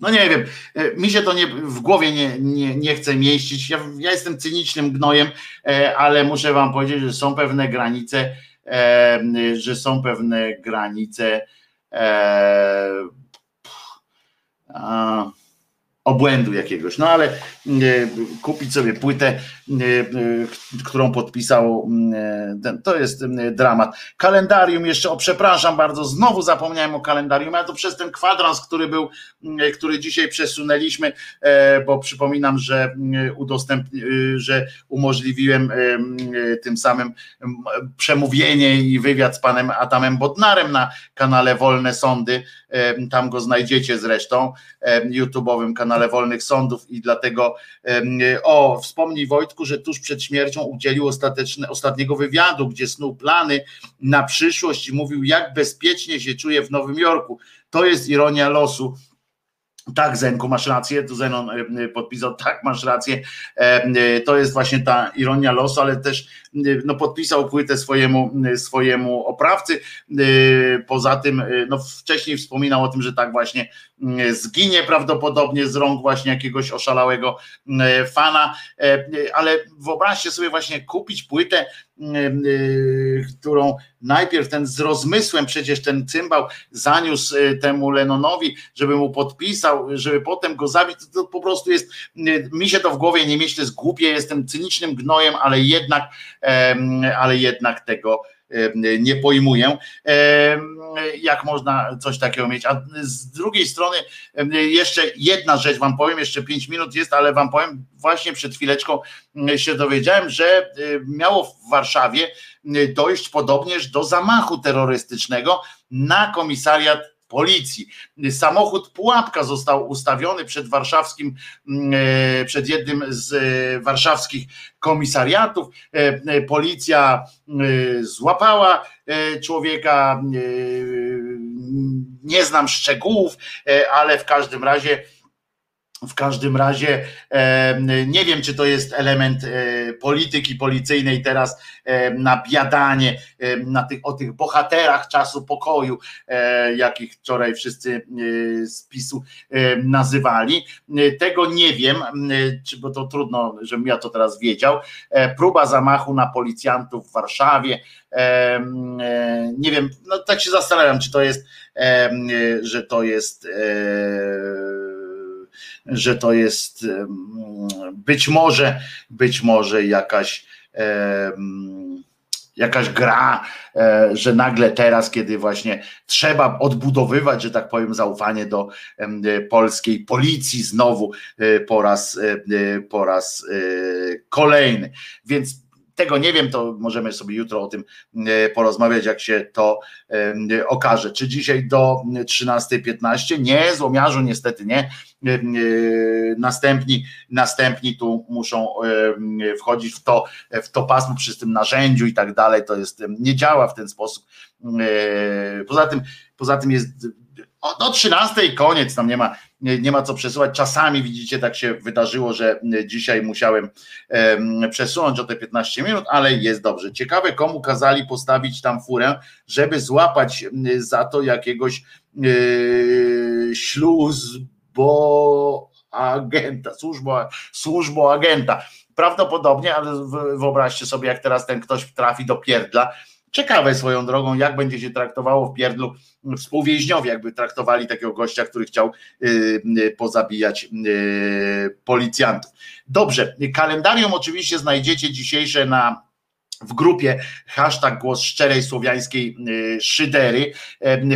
No nie wiem, y, mi się to nie, w głowie nie, nie, nie chce mieścić. Ja, ja jestem cynicznym gnojem, ale muszę Wam powiedzieć, że są pewne granice, że są pewne granice. A, obłędu jakiegoś. No ale e, kupić sobie płytę, e, e, którą podpisał, to jest dramat. Kalendarium jeszcze, o przepraszam bardzo, znowu zapomniałem o kalendarium, ale to przez ten kwadrans, który był, który dzisiaj przesunęliśmy, bo przypominam, że udostępni, że umożliwiłem tym samym przemówienie i wywiad z panem Adamem Bodnarem na kanale Wolne Sądy, tam go znajdziecie zresztą, YouTube'owym kanale Wolnych Sądów i dlatego o, wspomnij Wojtku, że tuż przed śmiercią udzielił ostatniego wywiadu, gdzie snuł plany na przyszłość i mówił, jak bezpiecznie się czuje w Nowym Jorku. To jest ironia losu. Tak, Zenku, masz rację, tu Zenon e, podpisał, tak, masz rację, e, to jest właśnie ta ironia losu, ale też no, podpisał płytę swojemu, swojemu oprawcy, poza tym, no, wcześniej wspominał o tym, że tak właśnie zginie prawdopodobnie z rąk właśnie jakiegoś oszalałego fana, e, ale wyobraźcie sobie właśnie kupić płytę, którą najpierw ten z rozmysłem przecież ten cymbał zaniósł temu Lennonowi, żeby mu podpisał, żeby potem go zabić, to po prostu jest, mi się to w głowie nie mieści, jest głupie, jestem cynicznym gnojem, ale jednak, ale jednak tego nie pojmuję, jak można coś takiego mieć. A z drugiej strony, jeszcze jedna rzecz Wam powiem, jeszcze pięć minut jest, ale Wam powiem, właśnie przed chwileczką się dowiedziałem, że miało w Warszawie dojść podobnież do zamachu terrorystycznego na komisariat policji. Samochód pułapka został ustawiony przed warszawskim, mm, e, przed jednym z e, warszawskich komisariatów. E, policja złapała człowieka, nie znam szczegółów, ale w każdym razie w każdym razie nie wiem, czy to jest element e, polityki policyjnej teraz na biadanie na tych, o tych bohaterach czasu pokoju, e, jakich wczoraj wszyscy e, z PiSu nazywali. Tego nie wiem, czy bo to trudno, żebym ja to teraz wiedział. Próba zamachu na policjantów w Warszawie. Nie wiem, no tak się zastanawiam, czy to jest, że to jest że to jest być może, być może jakaś jakaś gra, e, że nagle teraz, kiedy właśnie trzeba odbudowywać, że tak powiem, zaufanie do polskiej policji znowu e, po raz, e, po raz kolejny. Więc tego nie wiem, to możemy sobie jutro o tym e, porozmawiać, jak się to e, okaże. Czy dzisiaj do 13.15? Nie, złomiarzu niestety nie. E, następni, następni tu muszą wchodzić w to, w to pasmo przy tym narzędziu i tak dalej. To jest, nie działa w ten sposób. Poza tym, poza tym jest do 13 koniec, tam nie ma, nie, ma co przesuwać. Czasami widzicie, tak się wydarzyło, że dzisiaj musiałem przesunąć o te 15 minut, ale jest dobrze. Ciekawe, komu kazali postawić tam furę, żeby złapać za to jakiegoś yy, bo agenta, służbo, służbo agenta. Prawdopodobnie, ale wyobraźcie sobie, jak teraz ten ktoś trafi do pierdla, Ciekawe swoją drogą, jak będzie się traktowało w pierdlu współwięźniowie, jakby traktowali takiego gościa, który chciał y, y, pozabijać y, policjantów. Dobrze, kalendarium oczywiście znajdziecie dzisiejsze na w grupie hashtag głos szczerej słowiańskiej y, szydery.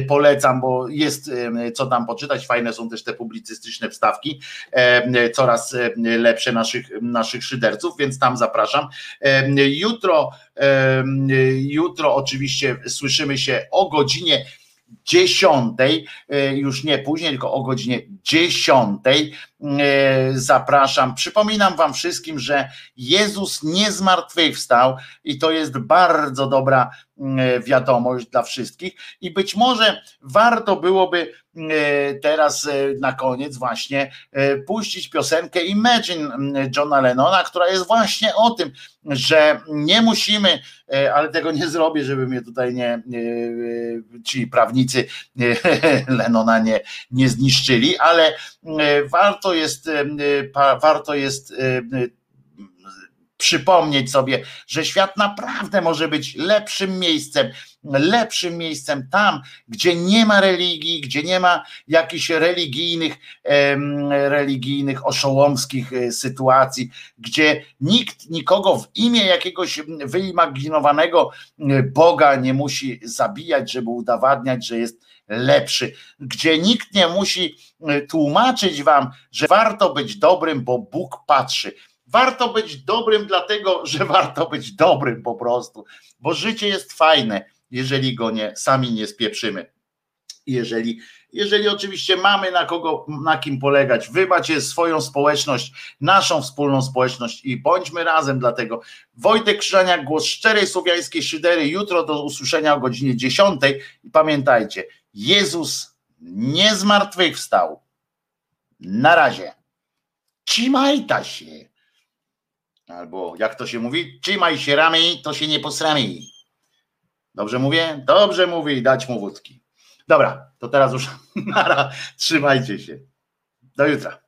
Polecam, bo jest co tam poczytać. Fajne są też te publicystyczne wstawki, coraz lepsze naszych, naszych szyderców, więc tam zapraszam. Jutro, jutro oczywiście słyszymy się o godzinie dziesiątej, e, już nie później, tylko o godzinie dziesiątej e, zapraszam. Przypominam wam wszystkim, że Jezus nie zmartwychwstał i to jest bardzo dobra E, wiadomość dla wszystkich i być może warto byłoby teraz na koniec właśnie puścić piosenkę Imagine Johna Lennona, która jest właśnie o tym, że nie musimy, ale tego nie zrobię, żeby mnie tutaj nie ci prawnicy Lennona nie, nie zniszczyli, ale warto jest warto jest przypomnieć sobie, że świat naprawdę może być lepszym miejscem, lepszym miejscem tam, gdzie nie ma religii, gdzie nie ma jakichś religijnych, religijnych, oszołomskich e, sytuacji, gdzie nikt nikogo w imię jakiegoś wyimaginowanego e, Boga nie musi zabijać, żeby udowadniać, że jest lepszy, gdzie nikt nie musi e, tłumaczyć wam, że warto być dobrym, bo Bóg patrzy. Warto być dobrym, dlatego że warto być dobrym po prostu, bo życie jest fajne, jeżeli go nie sami nie spieprzymy. Jeżeli, jeżeli oczywiście mamy na kogo, na kim polegać, wy macie swoją społeczność, naszą wspólną społeczność i bądźmy razem dlatego. Wojtek Krzyżaniak, głos szczerej słowiańskiej szydery, jutro do usłyszenia o godzinie 10 i pamiętajcie, Jezus nie zmartwychwstał. Na razie. Trzymajta się. Albo jak to się mówi, trzymaj się ramy, to się nie posrami. Dobrze mówię? Dobrze mówi, dać mu wódki. Dobra, to teraz już nara, trzymajcie się. Do jutra.